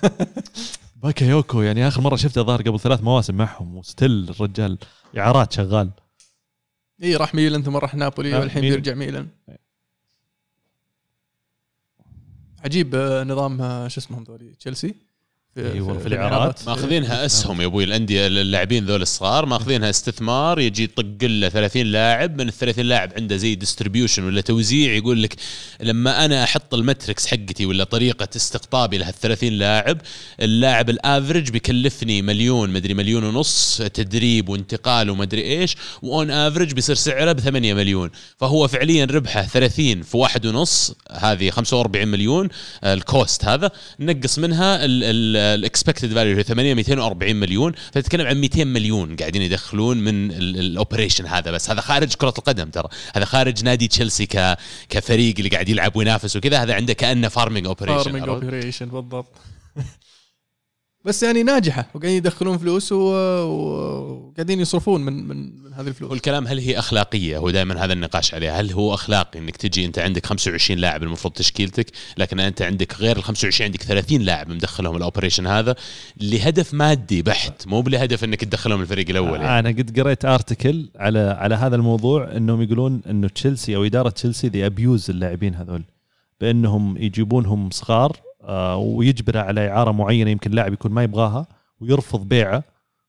باكيوكو يعني آخر مرة شفته ظهر قبل ثلاث مواسم معهم و still الرجال إعارات شغال.
إي راح ميلان ثم راح نابولي والحين
ميلان.
بيرجع ميلان. عجيب آه، نظام آه، شو اسمهم ذولي؟ تشيلسي؟
أيوة، في الإعارات.
ماخذينها أسهم يا أبوي الأندية اللاعبين ذول الصغار. ماخذينها استثمار يجي يطق له 30 لاعب. من ال 30 لاعب عنده زي distribution ولا توزيع يقول لك لما أنا أحط ال matrix حقتي ولا طريقة استقطابي لها 30 لاعب اللاعب ال average بيكلفني مليون مدري مليون ونص تدريب وانتقال ومدري إيش و on average بيصير سعره ب 8 مليون. فهو فعليا ربحه 30 في واحد ونص هذه 45 مليون ال cost هذا. نقص منها ال expected value 8 240 مليون. فتتكلم عن 200 مليون قاعدين يدخلون من ال operation هذا بس. هذا خارج كرة القدم ترى. هذا خارج نادي تشيلسي ك كفريق اللي قاعد يلعب وينافس وكذا. هذا عنده كأنه farming operation
farming operation بالضبط. بس يعني ناجحة وقاعدين يدخلون فلوس وقاعدين يصرفون من من من هذه الفلوس.
والكلام هل هي أخلاقية؟ هو دائما هذا النقاش عليه. هل هو أخلاقي إنك تجي أنت عندك 25 لاعب المفروض تشكيلتك لكن أنت عندك غير ال 25 عندك 30 لاعب مدخلهم ال operation هذا لهدف مادي بحت مو بلهدف إنك تدخلهم الفريق الأول يعني.
أنا قد قريت article على على هذا الموضوع إنهم يقولون إنه تشيلسي أو إدارة تشيلسي ذي abuse اللاعبين هذول بأنهم يجيبونهم صغار ويجبره على إعارة معينة يمكن لاعب يكون ما يبغاها ويرفض بيعه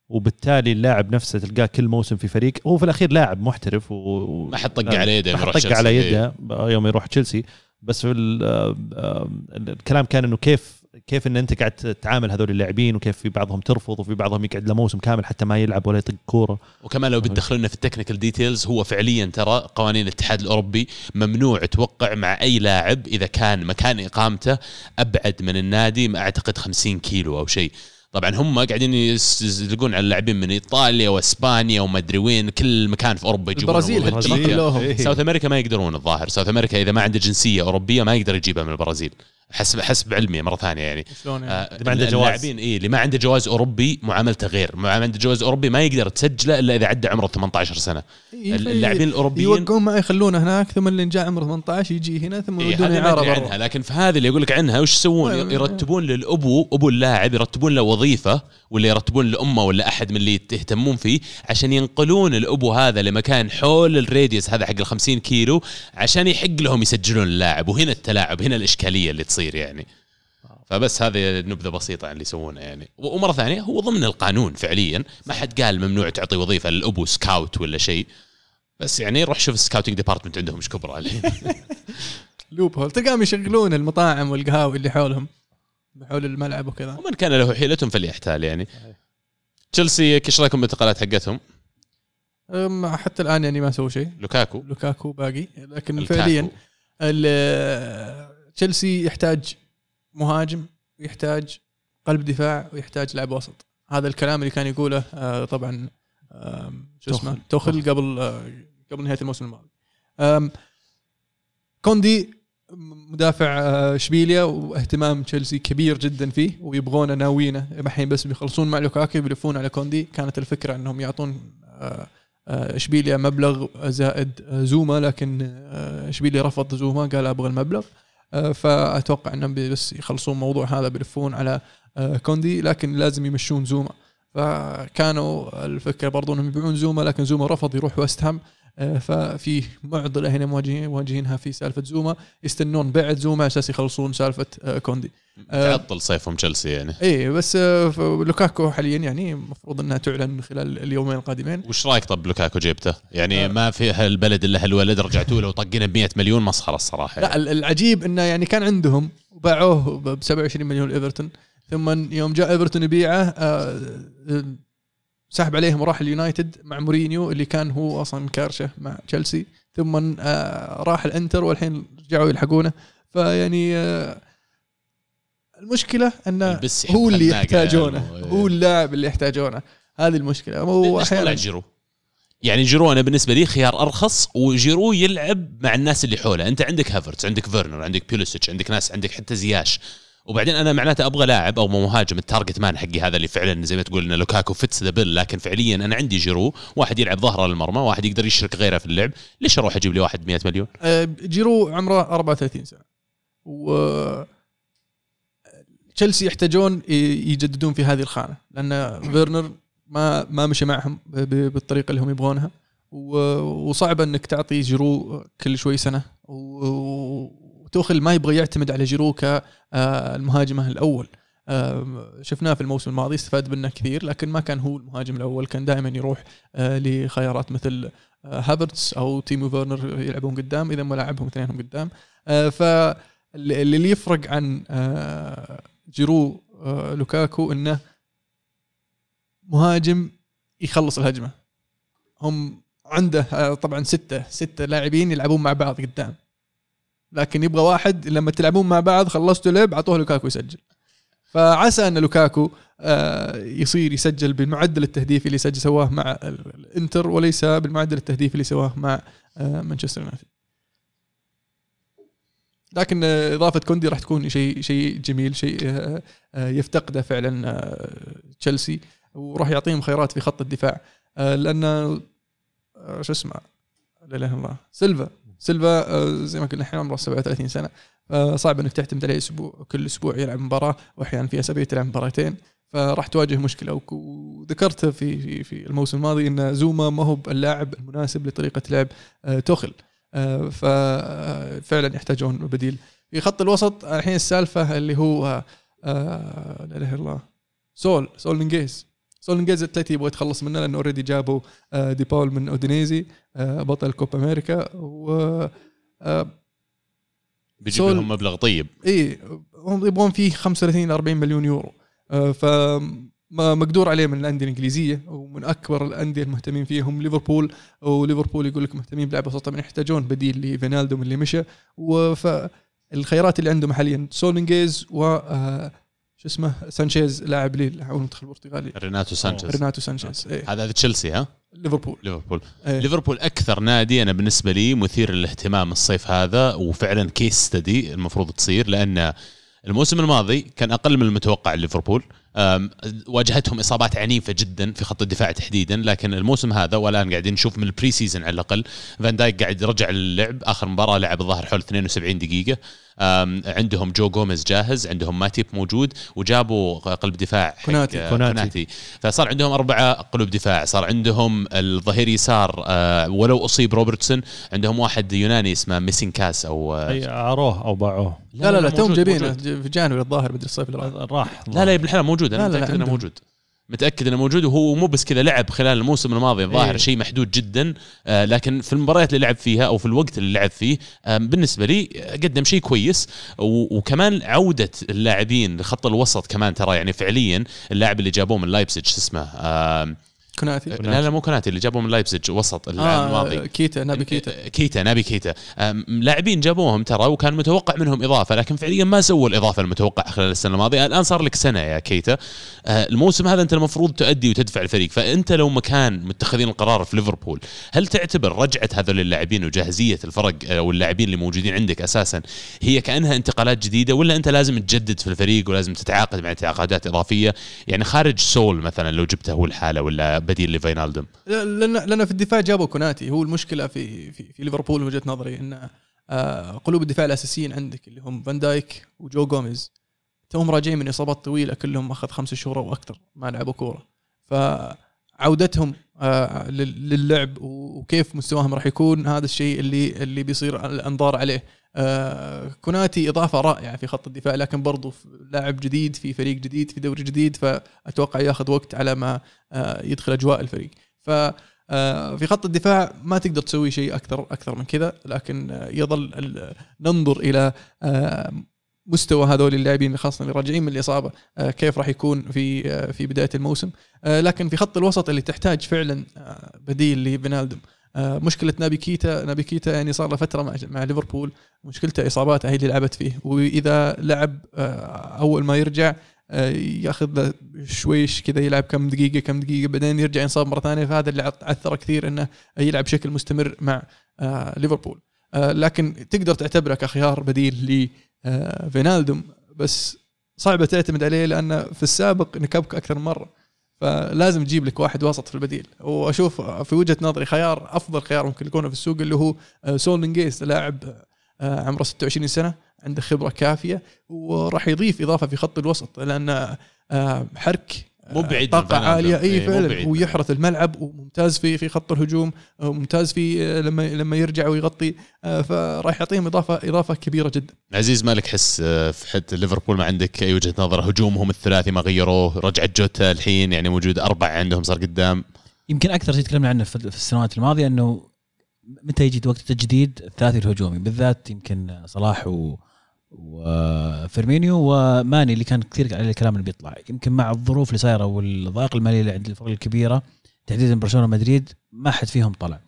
وبالتالي اللاعب نفسه تلقاه كل موسم في فريق هو في الأخير لاعب محترف و...
ما حد طق على يده
ما
يروح
حد طق. على. يده يوم يروح تشيلسي بس آه، آه، الكلام كان إنه كيف كيف إن أنت قاعد تعامل هذول اللاعبين وكيف في بعضهم ترفض وفي بعضهم يقعد له موسم كامل حتى ما يلعب ولا يطق كورة.
وكمان لو بتدخلنا في ال technical details هو فعليا ترى قوانين الاتحاد الأوروبي ممنوع توقع مع أي لاعب إذا كان مكان إقامته أبعد من النادي ما أعتقد 50 كيلو أو شيء. طبعا هم قاعدين يس- يزلقون على اللاعبين من إيطاليا وإسبانيا وما أدري وين كل مكان في أوروبا يجيبون
البرازيل حتى.
South America ما يقدرون الظاهر. South America إذا ما عنده جنسية أوروبية ما يقدر يجيبها من البرازيل. حسب حسب علمي مرة ثانية يعني.
شلون يعني؟
آه،
اللي ما عنده جواز.
اللاعبين اي اللي ما عنده جواز أوروبي معاملته غير. ما عنده جواز أوروبي ما يقدر تسجله إلا إذا عدى عمره 18 سنة.
إيه،
اللاعبين الأوروبيين
يوقعون معي يخلونه هناك ثم اللي جاء عمره 18 يجي هنا ثم
إيه
يودونه
ما
اعاره برا
عنها. لكن في هذه اللي أقول لك عنها وش يسوون؟
طيب.
يرتبون للأبو أبو اللاعب يرتبون له وظيفة ولا يرتبون لأمه ولا أحد من اللي يهتمون فيه عشان ينقلون الأبو هذا لمكان حول الراديوس هذا حق ال 50 كيلو عشان يحق لهم يسجلون اللاعب. وهنا التلاعب هنا الإشكالية اللي تصير. يعني. فبس هذه نبذة بسيطة عن اللي يسوونه يعني. ومرة ثانية هو ضمن القانون فعليا. ما حد قال ممنوع تعطي وظيفة للأبو سكاوت ولا شيء. بس يعني روح شوف ال scouting department عندهم إيش كبره الحين
loophole تلقاهم يشغلون المطاعم والقهاوي اللي حولهم حول الملعب وكذا.
ومن كان له حيلة فليحتال يعني. تشيلسي إيش رأيكم بالانتقالات حقتهم؟
أم، حتى الآن يعني ما سووا شيء.
لوكاكو.
لوكاكو باقي. لكن
لوكاكو.
فعليا ال- تشيلسي يحتاج مهاجم ويحتاج قلب دفاع ويحتاج لاعب وسط. هذا الكلام اللي كان يقوله آه، طبعا شو اسمه؟ توخل. قبل آه، قبل نهاية الموسم الماضي. كوندي مدافع آه، إشبيليا واهتمام تشيلسي كبير جدا فيه ويبغونه ناويينه. الحين بس بيخلصون مع لوكاكو بيلفون على كوندي. كانت الفكرة إنهم يعطون آه، آه، إشبيليا مبلغ زائد زوما لكن إشبيليا رفض زوما قال أبغى المبلغ. فأتوقع إنهم بس يخلصون الموضوع هذا بيلفون على آه، كوندي لكن لازم يمشون زوما. فكانوا الفكرة برضو إنهم يبيعون زوما لكن زوما رفض يروح ويست هام. آه، ففي معضله هنا مواجهين مواجهينها في سالفة زوما يستنون بيع زوما على أساس يخلصون سالفة آه، كوندي آه،
تعطل صيفهم تشيلسي يعني
اي بس آه، لوكاكو حاليا يعني المفروض إنها تعلن خلال اليومين القادمين
وش رأيك طب لوكاكو جبته؟ يعني
آه.
ما في هالبلد إلا هالولد رجعتوا له وطقينا ب 100 مليون مسخرة الصراحة
لا
يعني.
ال- العجيب إنه يعني كان عندهم وباعوه ب 27 مليون ايفرتون ثم يوم جاء إيفرتون يبيعه آه، آه، سحب عليهم وراح اليونايتد مع مورينيو اللي كان هو أصلا كارشه مع تشيلسي. ثم آه، راح الإنتر والحين رجعوا يلحقونه. فيعني آه، المشكلة انه
يحب
هو اللي يحتاجونه.
يعني.
هو اللاعب اللي يحتاجونه. هذه المشكلة. هو أحيانا
جيرو؟ يعني جيرو أنا بالنسبة لي خيار أرخص وجيرو يلعب مع الناس اللي حوله، أنت عندك هافرتس، عندك فيرنر، عندك بوليسيتش، عندك ناس عندك حتى زياش. وبعدين أنا معناته أبغى لاعب أو مهاجم ال target man حقي هذا اللي فعلا زي ما تقول ان لوكاكو fits the bill لكن فعليا أنا عندي جيرو واحد يلعب ظهره للمرمى واحد يقدر يشرك غيره في اللعب ليش أروح أجيب لي واحد 100 مليون؟
آه، جيرو عمره 34 سنة. و تشيلسي يحتاجون يجددون في هذه الخانة لأن فيرنر ما ما مشى معهم بالطريقة اللي هم يبغونها. وصعب إنك تعطي جيرو كل شوي سنة. و- وتوخل ما يبغى يعتمد على جيرو كالمهاجم الأول. آه، شفناه في الموسم الماضي استفاد منه كثير لكن ما كان هو المهاجم الأول كان دائما يروح آه، لخيارات مثل آه، هافرتس أو تيمو فيرنر يلعبون قدام إذا ما لعبهم اثنينهم قدام. فاللي اللي يفرق عن جيرو لوكاكو إنه مهاجم يخلص الهجمة. هم عنده طبعا ستة ستة لاعبين يلعبون مع بعض قدام. لكن يبغى واحد لما تلعبون مع بعض خلصتوا لعب أعطوه لوكاكو يسجل. فعسى أن لوكاكو آه، يصير يسجل بالمعدل التهديفي اللي سجل سواه مع ال- الإنتر وليس بالمعدل التهديفي اللي سواه مع آه، مانشستر يونايتد. لكن آه، إضافة كوندي راح تكون شيء شيء جميل شيء يفتقده فعلا تشيلسي وراح يعطيهم خيارات في خط الدفاع. لأن شو اسمه؟ لا إله إلا الله. سيلفا. سيلفا آه، زي ما قلنا الحين عمره 37 سنة. آه، صعب إنك تعتمد عليه أسبوع كل أسبوع يلعب مباراة وأحيانا في أسابيع تلعب مباراتين. فراح تواجه مشكلة. وذكرت في في الموسم الماضي إن زوما ما هو اللاعب المناسب لطريقة لعب آه، توخل ففعلا يحتاجون بديل. في خط الوسط الحين السالفة اللي هو لا إله إلا الله. سول سول نيغيز. سول نيغيز الأتلتي يبغى يتخلص منه لأنه already جابوا آه، دي باول من أودينيزي آه، بطل كوبا أمريكا و آه،
بيجيب لهم مبلغ طيب.
إي هم يبغون فيه 35 ل 40 مليون يورو. ف مقدور عليه من الأندية الإنجليزية ومن أكبر الأندية المهتمين فيهم ليفربول. وليفربول يقول لك مهتمين بلاعب وسط طبعا يحتاجون بديل لفينالدوم اللي مشى. وفالخيارات اللي عندهم حاليا سول نيغيز و آه، شو اسمه؟ سانشيز لاعب ليل والمنتخب البرتغالي.
ريناتو سانشيز.
ريناتو سانشيز إيه.
هذا هذا تشيلسي ها؟
ليفربول.
ليفربول.
إيه.
ليفربول أكثر نادي أنا بالنسبة لي مثير للاهتمام الصيف هذا وفعلا case study المفروض تصير لأن الموسم الماضي كان أقل من المتوقع ليفربول. واجهتهم إصابات عنيفة جدا في خط الدفاع تحديدا لكن الموسم هذا والآن قاعدين نشوف من ال pre-season على الأقل. فان دايك قاعد يرجع للعب آخر مباراة لعب الظاهر حول 72 دقيقة. عندهم جو جوميز جاهز عندهم ماتيب موجود وجابوا قلب دفاع حق-
كوناتي.
كوناتي.
كوناتي فصار عندهم أربعة قلوب دفاع صار عندهم الظهير يسار آه، ولو أصيب روبرتسون عندهم واحد يوناني اسمه تسيميكاس أو آه،
أي أعاروه أو باعوه
لا لا لا
توهم
جايبينه في جانوري الظاهر بدري الصيف اللي راح
راح
لا لا يا ابن الحلال موجود
لا، لا،
متأكد
إنه.
موجود متأكد إنه موجود وهو مو بس كذا لعب خلال الموسم الماضي الظاهر
إيه.
شيء محدود جدا آه، لكن في المباريات اللي لعب فيها أو في الوقت اللي لعب فيه آه، بالنسبة لي آه، قدم شيء كويس وكمان عودة اللاعبين لخط الوسط كمان ترى يعني فعليا اللاعب اللي جابوه من لايبسج اسمه آه،
كوناتي
لا لا مو كوناتي اللي جابوه من لايبسج وسط العام الماضي.
آه كيتا نابي كيتا.
كيتا نابي كيتا. لاعبين جابوهم ترى وكان متوقع منهم إضافة لكن فعليا ما سووا الإضافة المتوقعة خلال السنة الماضية. الآن صار لك سنة يا كيتا. آه، الموسم هذا أنت المفروض تؤدي وتدفع الفريق. فأنت لو مكان متخذين القرار في ليفربول هل تعتبر رجعة هذول اللاعبين وجاهزية الفرق آه، أو اللاعبين اللي موجودين عندك أساسا هي كأنها انتقالات جديدة ولا أنت لازم تجدد في الفريق ولازم تتعاقد مع تعاقدات إضافية؟ يعني خارج سول مثلا لو جبته هو لحاله ولا بديل لفينالدوم.
لأن لأن في الدفاع جابوا كوناتي. هو المشكلة في في, في ليفربول وجهة نظري ان آه قلوب الدفاع الأساسيين عندك اللي هم فان دايك وجو جوميز توهم راجعين من إصابات طويلة كلهم أخذ خمس شهور أو أكثر ما لعبوا كورة. فعودتهم آه لل- للعب وكيف مستواهم راح يكون هذا الشيء اللي اللي بيصير الأنظار عليه. كوناتي إضافة رائعة في خط الدفاع لكن برضو لاعب جديد في فريق جديد في دوري جديد فأتوقع ياخذ وقت على ما آه يدخل أجواء الفريق. ف آه، في خط الدفاع ما تقدر تسوي شيء أكثر أكثر من كذا لكن آه، يظل ننظر إلى آه، مستوى هذول اللاعبين خاصة اللي راجعين من الإصابة آه، كيف راح يكون في آه، في بداية الموسم. آه، لكن في خط الوسط اللي تحتاج فعلا آه، بديل لفينالدوم آه، مشكلة نابي كيتا نابي كيتا يعني صار له فترة مع مع ليفربول. مشكلته اصاباته هي اللي لعبت فيه. وإذا لعب آه، أول ما يرجع آه، يأخذ شويش كذا يلعب كم دقيقة كم دقيقة بعدين يرجع ينصاب مرة ثانية. فهذا اللي عط- عثر كثير إنه يلعب بشكل مستمر مع آه، ليفربول. آه، لكن تقدر تعتبره كخيار بديل لفينالدوم بس صعبة تعتمد عليه لأنه في السابق نكبك أكثر من مرة. فلازم تجيب لك واحد وسط في البديل. وأشوف في وجهة نظري خيار أفضل خيار ممكن يكون في السوق اللي هو آه، سول نيغيز لاعب آه، عمره 26 سنة عنده خبرة كافية وراح يضيف إضافة في خط الوسط لأن آه، حرك
مو بعيد من
طاقه. عالية. اي
إيه،
فعلا
من
ويحرث الملعب وممتاز في في خط الهجوم وممتاز في آه، لما لما يرجع ويغطي آه، فراح يعطيهم اضافه إضافة كبيرة جدا.
عزيز مالك حس آه، في حد ليفربول ما عندك أي وجهة نظر؟ هجومهم الثلاثي ما غيروه رجعت جوتا الحين يعني موجود أربع عندهم صار قدام.
يمكن أكثر شيء تكلمنا عنه في في السنوات الماضية إنه متى يجي وقت التجديد؟ الثلاثي الهجومي بالذات يمكن صلاح و وفيرمينيو وماني اللي كان كثير عليه الكلام اللي بيطلع. يمكن مع الظروف اللي صايرة والضائق المالي اللي عند الفرق الكبيرة تحديدا برشلونة ومدريد ما حد فيهم طلع.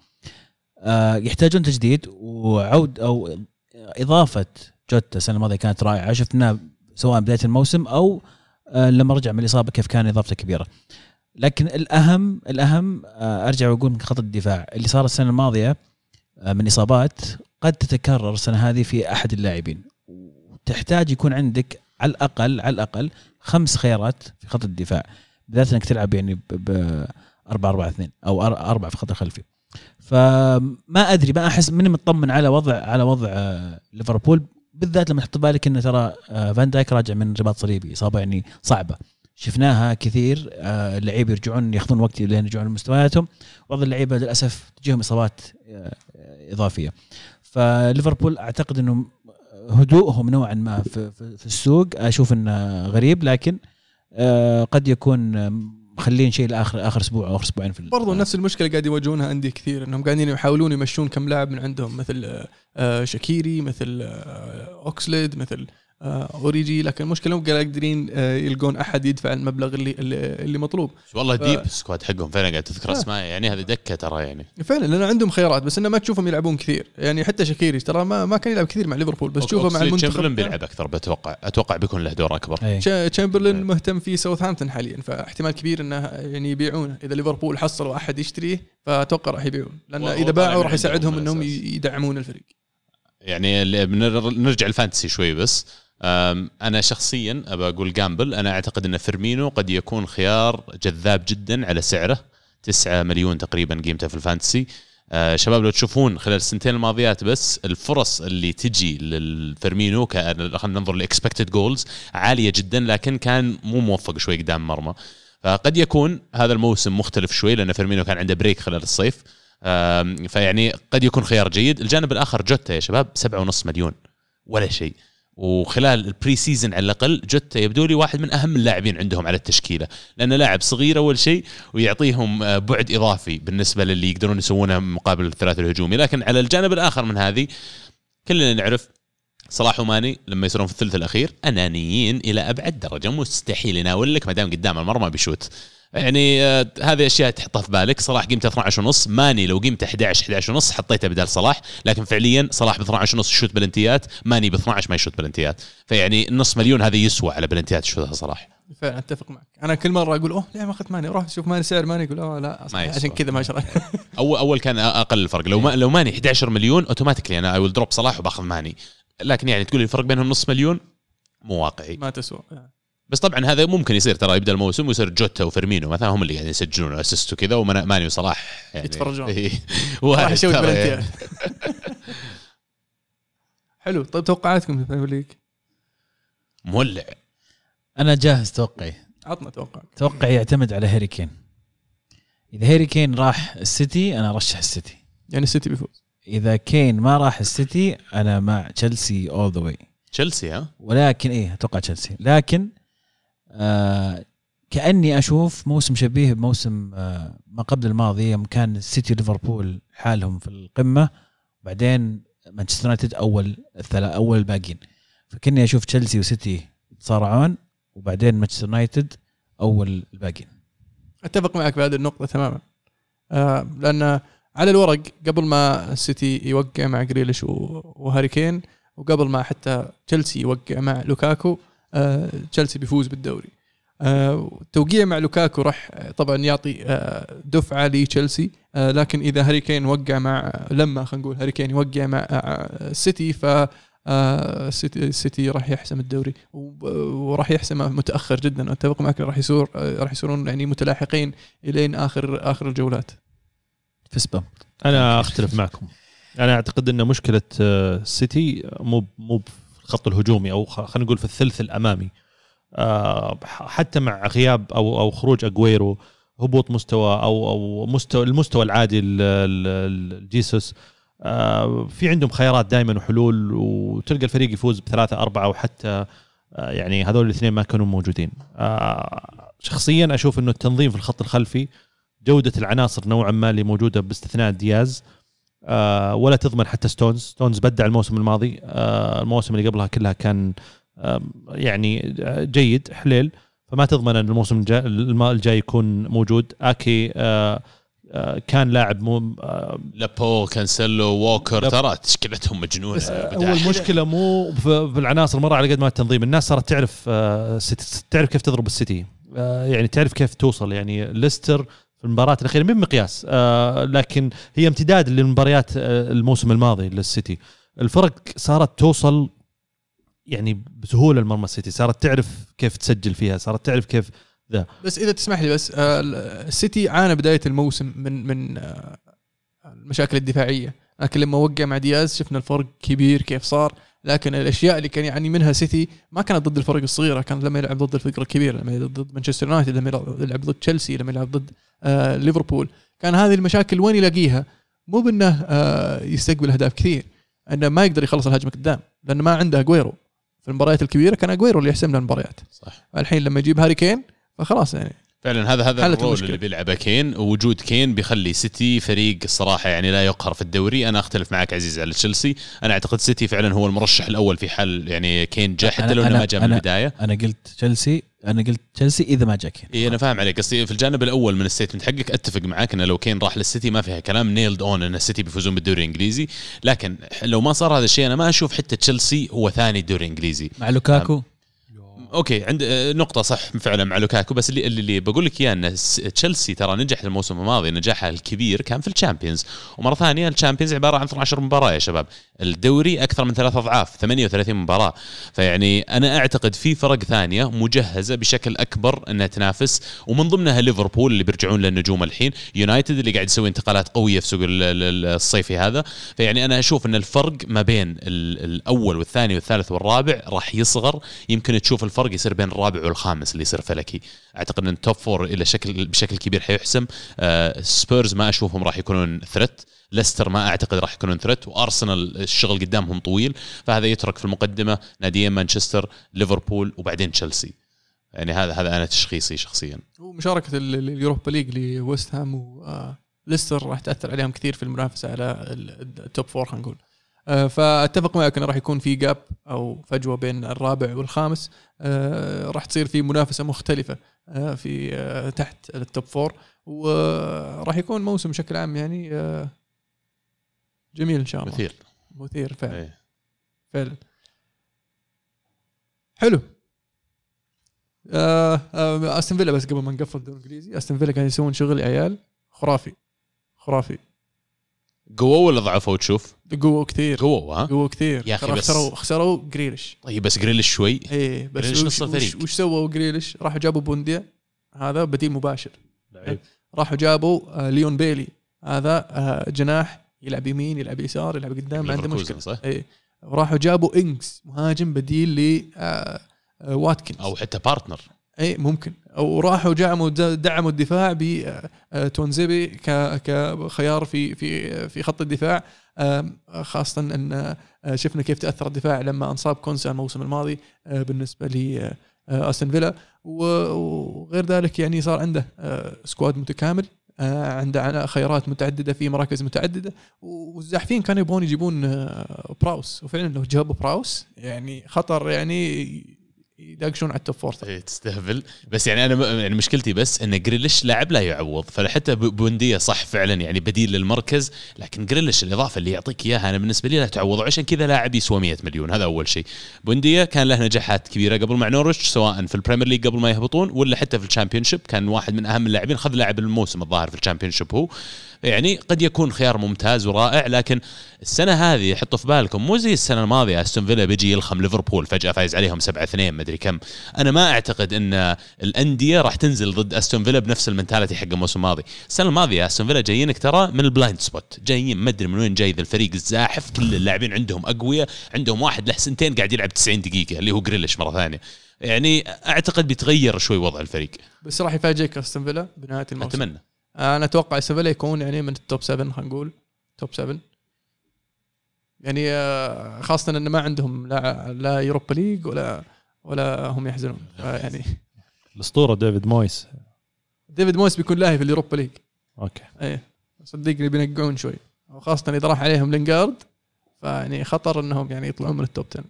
آه، يحتاجون تجديد وعود أو إضافة جوتا السنة الماضية كانت رائعة. شفناه سواء بداية الموسم أو آه، لما رجع من الإصابة كيف كان إضافته كبيرة. لكن الأهم الأهم آه، أرجع وأقول خط الدفاع اللي صار السنة الماضية من إصابات قد تتكرر السنة هذه في أحد اللاعبين. وتحتاج يكون عندك على الاقل على الأقل خمس خيارات في خط الدفاع. بالذات إنك تلعب يعني ب 4 4 2 أو 4 في الخط الخلفي. فما أدري ما أحس ماني مطمن على وضع على وضع آه، ليفربول. بالذات لما تحط بالك إنه ترى آه، فان دايك راجع من رباط صليبي. إصابة يعني صعبة. شفناها كثير آه، اللعيبة يرجعون ياخذون وقت لين يرجعون لمستوياتهم. بعض اللعيبة للأسف تجيهم إصابات إضافية. فليفربول أعتقد إنه هدوءهم نوعا ما في, في, السوق. أشوف إنه غريب لكن آه، قد يكون آه، مخلين شيء لآخر آخر أسبوع أو آخر أسبوعين في
برضو نفس المشكلة قاعد يواجهونها عندي كثير إنهم قاعدين يحاولون يمشون كم لاعب من عندهم مثل آه، شاكيري مثل آه، أوكسليد مثل آه، اوريجي لكن المشكلة مو قادرين آه، يلقون أحد يدفع المبلغ اللي اللي, مطلوب.
والله
ف-
deep squad حقهم فعلا قاعد تذكر
آه.
أسماء يعني هذه دكة ترى يعني.
فعلا لأن عندهم خيارات بس إنه ما تشوفهم يلعبون كثير. يعني حتى شاكيري ترى ما, ما كان يلعب كثير مع ليفربول بس تشوفه مع المنتخب.
تشامبرلين بيلعب أكثر بتوقع أتوقع بيكون له دور أكبر.
إيه.
تشا- تشامبرلين مهتم في ساوثهامبتون حاليا فاحتمال كبير إنه يعني يبيعونه إذا ليفربول حصلوا احد يشتريه فأتوقع راح يبيعون. لأن
إذا
باعوا
من
راح يساعدهم
إنهم.
يدعمون الفريق.
يعني نرجع ال fantasy شوي بس. أنا شخصيا أبى أقول gamble. أنا أعتقد أن فيرمينو قد يكون خيار جذاب جدا على سعره 9 مليون تقريبا قيمته في ال fantasy. آه، شباب لو تشوفون خلال السنتين الماضيات بس الفرص اللي تجي للفيرمينو خلينا ننظر ل expected goals عالية جدا لكن كان مو موفق شوي قدام مرمى. فقد يكون هذا الموسم مختلف شوي لأن فيرمينو كان عنده break خلال الصيف. فيعني قد يكون خيار جيد. الجانب الآخر جوتا يا شباب 7.5 مليون. ولا شيء. وخلال ال pre-season على الأقل جوتا يبدو لي واحد من أهم اللاعبين عندهم على التشكيلة لأنه لاعب صغير أول شيء ويعطيهم آه، بعد إضافي بالنسبة للي يقدرون يسوونه مقابل الثلاثي الهجومي لكن على الجانب الآخر من هذه كلنا نعرف صلاح وماني لما يصيرون في الثلث الأخير أنانيين إلى أبعد درجة. مستحيل يناول لك ما دام قدام المرمى بيشوت. يعني آه، هذه أشياء تحطها في بالك. صلاح قيمته 12 ونص. ماني لو قيمته 11 11 ونص حطيته بدال صلاح. لكن فعليا صلاح ب 12 ونص يشوت بلنتيات ماني ب 12 ما يشوت بلنتيات. فيعني نص مليون هذا يسوى على بلنتيات يشوتها صلاح.
فعلا أتفق معك. أنا كل مرة أقول أوه ليه ما أخذت ماني؟ أروح أشوف ماني سعر ماني. يقول أوه لا
ما.
عشان كذا ما شريت.
أول أول كان أقل الفرق. لو ما لو ماني 11 مليون automatically أنا I will drop صلاح وباخذ ماني. لكن يعني تقول لي الفرق بينهم نص مليون؟ مو واقعي.
ما تسوى
بس طبعا هذا ممكن يصير ترى يبدأ الموسم ويصير جوتا وفيرمينو مثلا هم اللي قاعدين يسجلون assist وكذا وماني وصلاح يعني.
يتفرجون.
إيه.
راح يسوي
يعني.
حلو. طيب توقعاتكم في ال Premier League؟
مولع.
أنا جاهز توقعي.
عطنا توقع
توقعي يعتمد على هاري كين. إذا هاري كين راح السيتي أنا أرشح السيتي.
يعني السيتي بيفوز.
إذا كين ما راح السيتي أنا مع تشيلسي all the way
تشيلسي ها؟
ولكن إيه أتوقع تشيلسي. لكن آه كأني أشوف موسم شبيه بموسم آه ما قبل الماضي يوم كان السيتي ليفربول حالهم في القمة بعدين مانشستر يونايتد أول الثلا أول الباقيين. فكأني أشوف تشيلسي وسيتي يتصارعون وبعدين مانشستر يونايتد أول الباقيين.
أتفق معك بهذه النقطة تماما. آه لأن على الورق قبل ما السيتي يوقع مع جريليش وهاري كين وقبل ما حتى تشيلسي يوقع مع لوكاكو آه تشيلسي بيفوز بالدوري. آه التوقيع مع لوكاكو راح آه، طبعا يعطي آه دفعة لتشيلسي آه لكن إذا هاري كين وقع مع لما خلينا نقول هاري كين يوقع مع آه السيتي ف آه، السيتي راح يحسم الدوري. وراح يحسمه متأخر جدا أتفق معك راح يصير آه، راح يصيرون يعني متلاحقين إلين آخر آخر الجولات.
fist bump
أنا أختلف معكم. أنا أعتقد إن مشكلة آه، السيتي مو مو في الخط الهجومي أو خلينا نقول في الثلث الأمامي. آه، حتى مع غياب أو أو خروج اجويرو هبوط مستوى أو أو مستوى المستوى العادي ل- ل- لجيسوس آه، في عندهم خيارات دائما وحلول وتلقى الفريق يفوز بثلاثة أربعة وحتى آه، يعني هذول الاثنين ما كانوا موجودين. آه، شخصيا أشوف إنه التنظيم في الخط الخلفي جودة العناصر نوعا ما اللي موجودة باستثناء دياز آه ولا تضمن حتى ستونز. ستونز بدع الموسم الماضي آه الموسم اللي قبلها كلها كان آه يعني آه، جيد حليل. فما تضمن إن الموسم الجاي, يكون موجود. آكي آه آه كان لاعب مو آه
لابو كانسيلو ووكر ترى تشكيلتهم مجنونه
بس
بداية.
اول مشكله مو في العناصر مرة على قد ما التنظيم. الناس صارت تعرف آه تعرف كيف تضرب السيتي. آه يعني تعرف كيف توصل. يعني ليستر في المباراة الأخيرة مي مقياس؟ آه لكن هي امتداد للمباريات آه الموسم الماضي للسيتي. الفرق صارت توصل يعني بسهولة لمرمى السيتي صارت تعرف كيف تسجل فيها صارت تعرف كيف
بس إذا تسمح لي بس آه، السيتي عانى بداية الموسم من من آه، المشاكل الدفاعية. لكن لما وقع مع دياز شفنا الفرق كبير كيف صار. لكن الأشياء اللي كان يعاني منها سيتي ما كانت ضد الفرق الصغيرة كان لما يلعب ضد الفرق الكبيره لما يلعب ضد مانشستر يونايتد لما يلعب ضد تشيلسي لما يلعب ضد آه ليفربول. كان هذه المشاكل وين يلاقيها؟ مو بأنه آه يستقبل أهداف كثير أنه ما يقدر يخلص الهجمة قدام لأنه ما عنده اجويرو في المباريات الكبيرة كان اجويرو اللي يحسم له المباريات.
صح.
الحين لما يجيب هاري كين فخلاص يعني.
فعلا هذا هذا
ال
role
المشكلة.
اللي بيلعبه كين. ووجود كين بيخلي سيتي فريق الصراحه يعني لا يقهر في الدوري. أنا أختلف معك عزيز على تشيلسي. أنا أعتقد سيتي فعلا هو المرشح الأول في حال يعني كين جاء حتى لو
إنه
ما جاء من البداية.
أنا قلت تشيلسي أنا قلت تشيلسي إذا ما جا كين.
اي أنا فاهم عليك. قصدي في الجانب الأول من ال statement حقك أتفق معاك إنه لو كين راح للسيتي ما فيها كلام nailed on إن السيتي بيفوزون بالدوري الإنجليزي. لكن لو ما صار هذا الشيء أنا ما أشوف حتى تشيلسي هو ثاني الدوري الإنجليزي.
مع لوكاكو.
okay عند آه، نقطة صح فعلا مع لوكاكو بس اللي اللي, بقول لك إياه إن تشيلسي ترى نجح الموسم الماضي نجاحها الكبير كان في ال Champions. ومرة ثانية ال Champions عبارة عن 12 مباراة يا شباب. الدوري أكثر من ثلاث أضعاف 38 مباراة. فيعني أنا أعتقد في فرق ثانية مجهزة بشكل أكبر إنها تنافس ومن ضمنها ليفربول اللي بيرجعون للنجوم الحين. يونايتد اللي قاعد يسوي انتقالات قوية في سوق ال- ال- الصيفي هذا. فيعني أنا أشوف إن الفرق ما بين ال- الأول والثاني والثالث والرابع راح يصغر. يمكن تشوف الفرق يصير بين الرابع والخامس اللي يصير فلكي. أعتقد إن ال top four إلى شكل بشكل كبير حيحسم. آه سبيرز ما أشوفهم راح يكونون threat ليستر ما أعتقد راح يكونون threat وأرسنال الشغل قدامهم طويل فهذا يترك في المقدمة ناديين مانشستر ليفربول وبعدين تشيلسي. يعني هذا هذا أنا تشخيصي شخصيا.
ومشاركه ال- ال- ال Europa League لويست هام وليستر راح تأثر عليهم كثير في المنافسة على ال- ال top four خلينا نقول. آه، فأتفق معك إنه راح يكون في gap أو فجوة بين الرابع والخامس. آه، راح تصير في منافسة مختلفة آه، في آه، تحت ال top four وراح يكون موسم بشكل عام يعني آه، جميل إن شاء الله.
مثير.
مثير فعلا.
إيه.
فعلا. حلو. آه آه أستون فيلا بس قبل ما نقفل الدوري الانجليزي أستون فيلا كانوا يسوون شغل يا عيال. خرافي. خرافي.
قووا ولا ضعفوا تشوف؟
قووا كثير.
قووا ها؟
قووا كثير.
يا
ترى
بس-
خسروا خسروا جريليش
طيب بس جريليش شوي.
إيه بس
جريليش نص الفريق.
وش, وش سووا جريليش راحوا جابوا بونديا. هذا بديل مباشر.
لعيب.
راحوا جابوا آه ليون بيلي. هذا آه جناح يلعب يمين يلعب يسار يلعب قدام ما عنده مشكلة.
صح؟
إيه. وراحوا جابوا انجز مهاجم بديل ل آه آه واتكنز.
أو حتى partner
اي ممكن. وراحوا دعموا دعموا الدفاع بتونزيبي كخيار في في في خط الدفاع. خاصة أن آه، شفنا كيف تأثر الدفاع لما أنصاب كونسا الموسم الماضي آه، بالنسبة ل أستون فيلا. وغير ذلك يعني صار عنده آه، squad متكامل. آه، عنده عنا- خيارات متعددة في مراكز متعددة. والزاحفين كانوا يبغون يجيبون آه، براوس. وفعلا لو جابوا براوس يعني خطر يعني يداقشون على ال top four
إيه، تستهبل. بس يعني أنا يعني مشكلتي بس إن جريليش لاعب لا يعوض. فحتى ب- بونديا صح فعلا يعني بديل للمركز لكن جريليش الإضافة اللي يعطيك إياها أنا بالنسبة لي لا تعوض وعشان كذا لاعب يسوى 100 مليون. هذا أول شيء. بونديا كان له نجاحات كبيرة قبل مع نورويتش سواء في ال Premier League قبل ما يهبطون ولا حتى في ال Championship كان واحد من أهم اللاعبين. خذ لاعب الموسم الظاهر في ال Championship هو. يعني قد يكون خيار ممتاز ورائع لكن السنة هذه حطوا في بالكم مو زي السنة الماضية. استون فيلا بيجي يلخم ليفربول فجأة فايز عليهم 7 2 مدري كم. أنا ما أعتقد إن الأندية راح تنزل ضد أستون فيلا بنفس ال mentality حق الموسم الماضي. السنة الماضية أستون فيلا جايينك ترى من ال blind spot. جايين ما أدري من وين جاي ذا الفريق الزاحف. كل اللاعبين عندهم أقوياء عندهم واحد له سنتين قاعد يلعب 90 دقيقة اللي هو جريليش مرة ثانية. يعني أعتقد بيتغير شوي وضع الفريق.
بس راح يفاجئك أستون فيلا بنهاية الموسم.
أتمنى.
أنا أتوقع أستون فيلا يكون يعني من ال top 7 خلينا نقول top 7 يعني آه، خاصة إن ما عندهم لا لا Europa League ولا ولا هم يحزنون. يعني
الأسطورة ديفيد مويس.
ديفيد مويس بيكون لاهي في ال Europa
League.
أوكي. إيه. صدقني بينقعون شوي. وخاصة إذا راح عليهم لينجارد فيعني خطر إنهم يعني يطلعون من ال top 10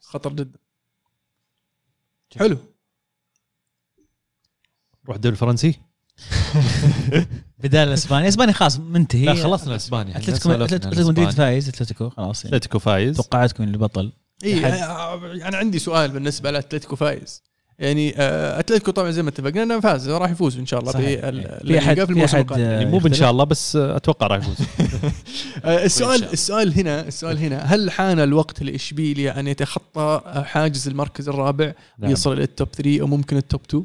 خطر جدا. حلو.
روح الدوري الفرنسي.
بدال اسبانيا اسبانيا خلاص منتهي.
لا خلصنا اسبانيا
أتلتيكو أتلتيكو مدريد فايز. أتلتيكو خلاص يعني.
أتلتيكو فايز.
توقعاتكم اللي بطل.
اي. أنا عندي سؤال بالنسبة لأتلتيكو فايز يعني آه، أتلتيكو طبعا زي ما اتفقنا إنه فاز راح يفوز إن شاء الله
صحيح.
بال-
في احد في
الموسم القادم.
آه،
يعني مو بإن
يختلف؟
شاء الله بس أتوقع راح يفوز
السؤال. السؤال هنا السؤال هنا هل حان الوقت لإشبيليا أن يتخطى حاجز المركز الرابع
نعم.
يصل إلى ال top 3 أو ممكن ال top 2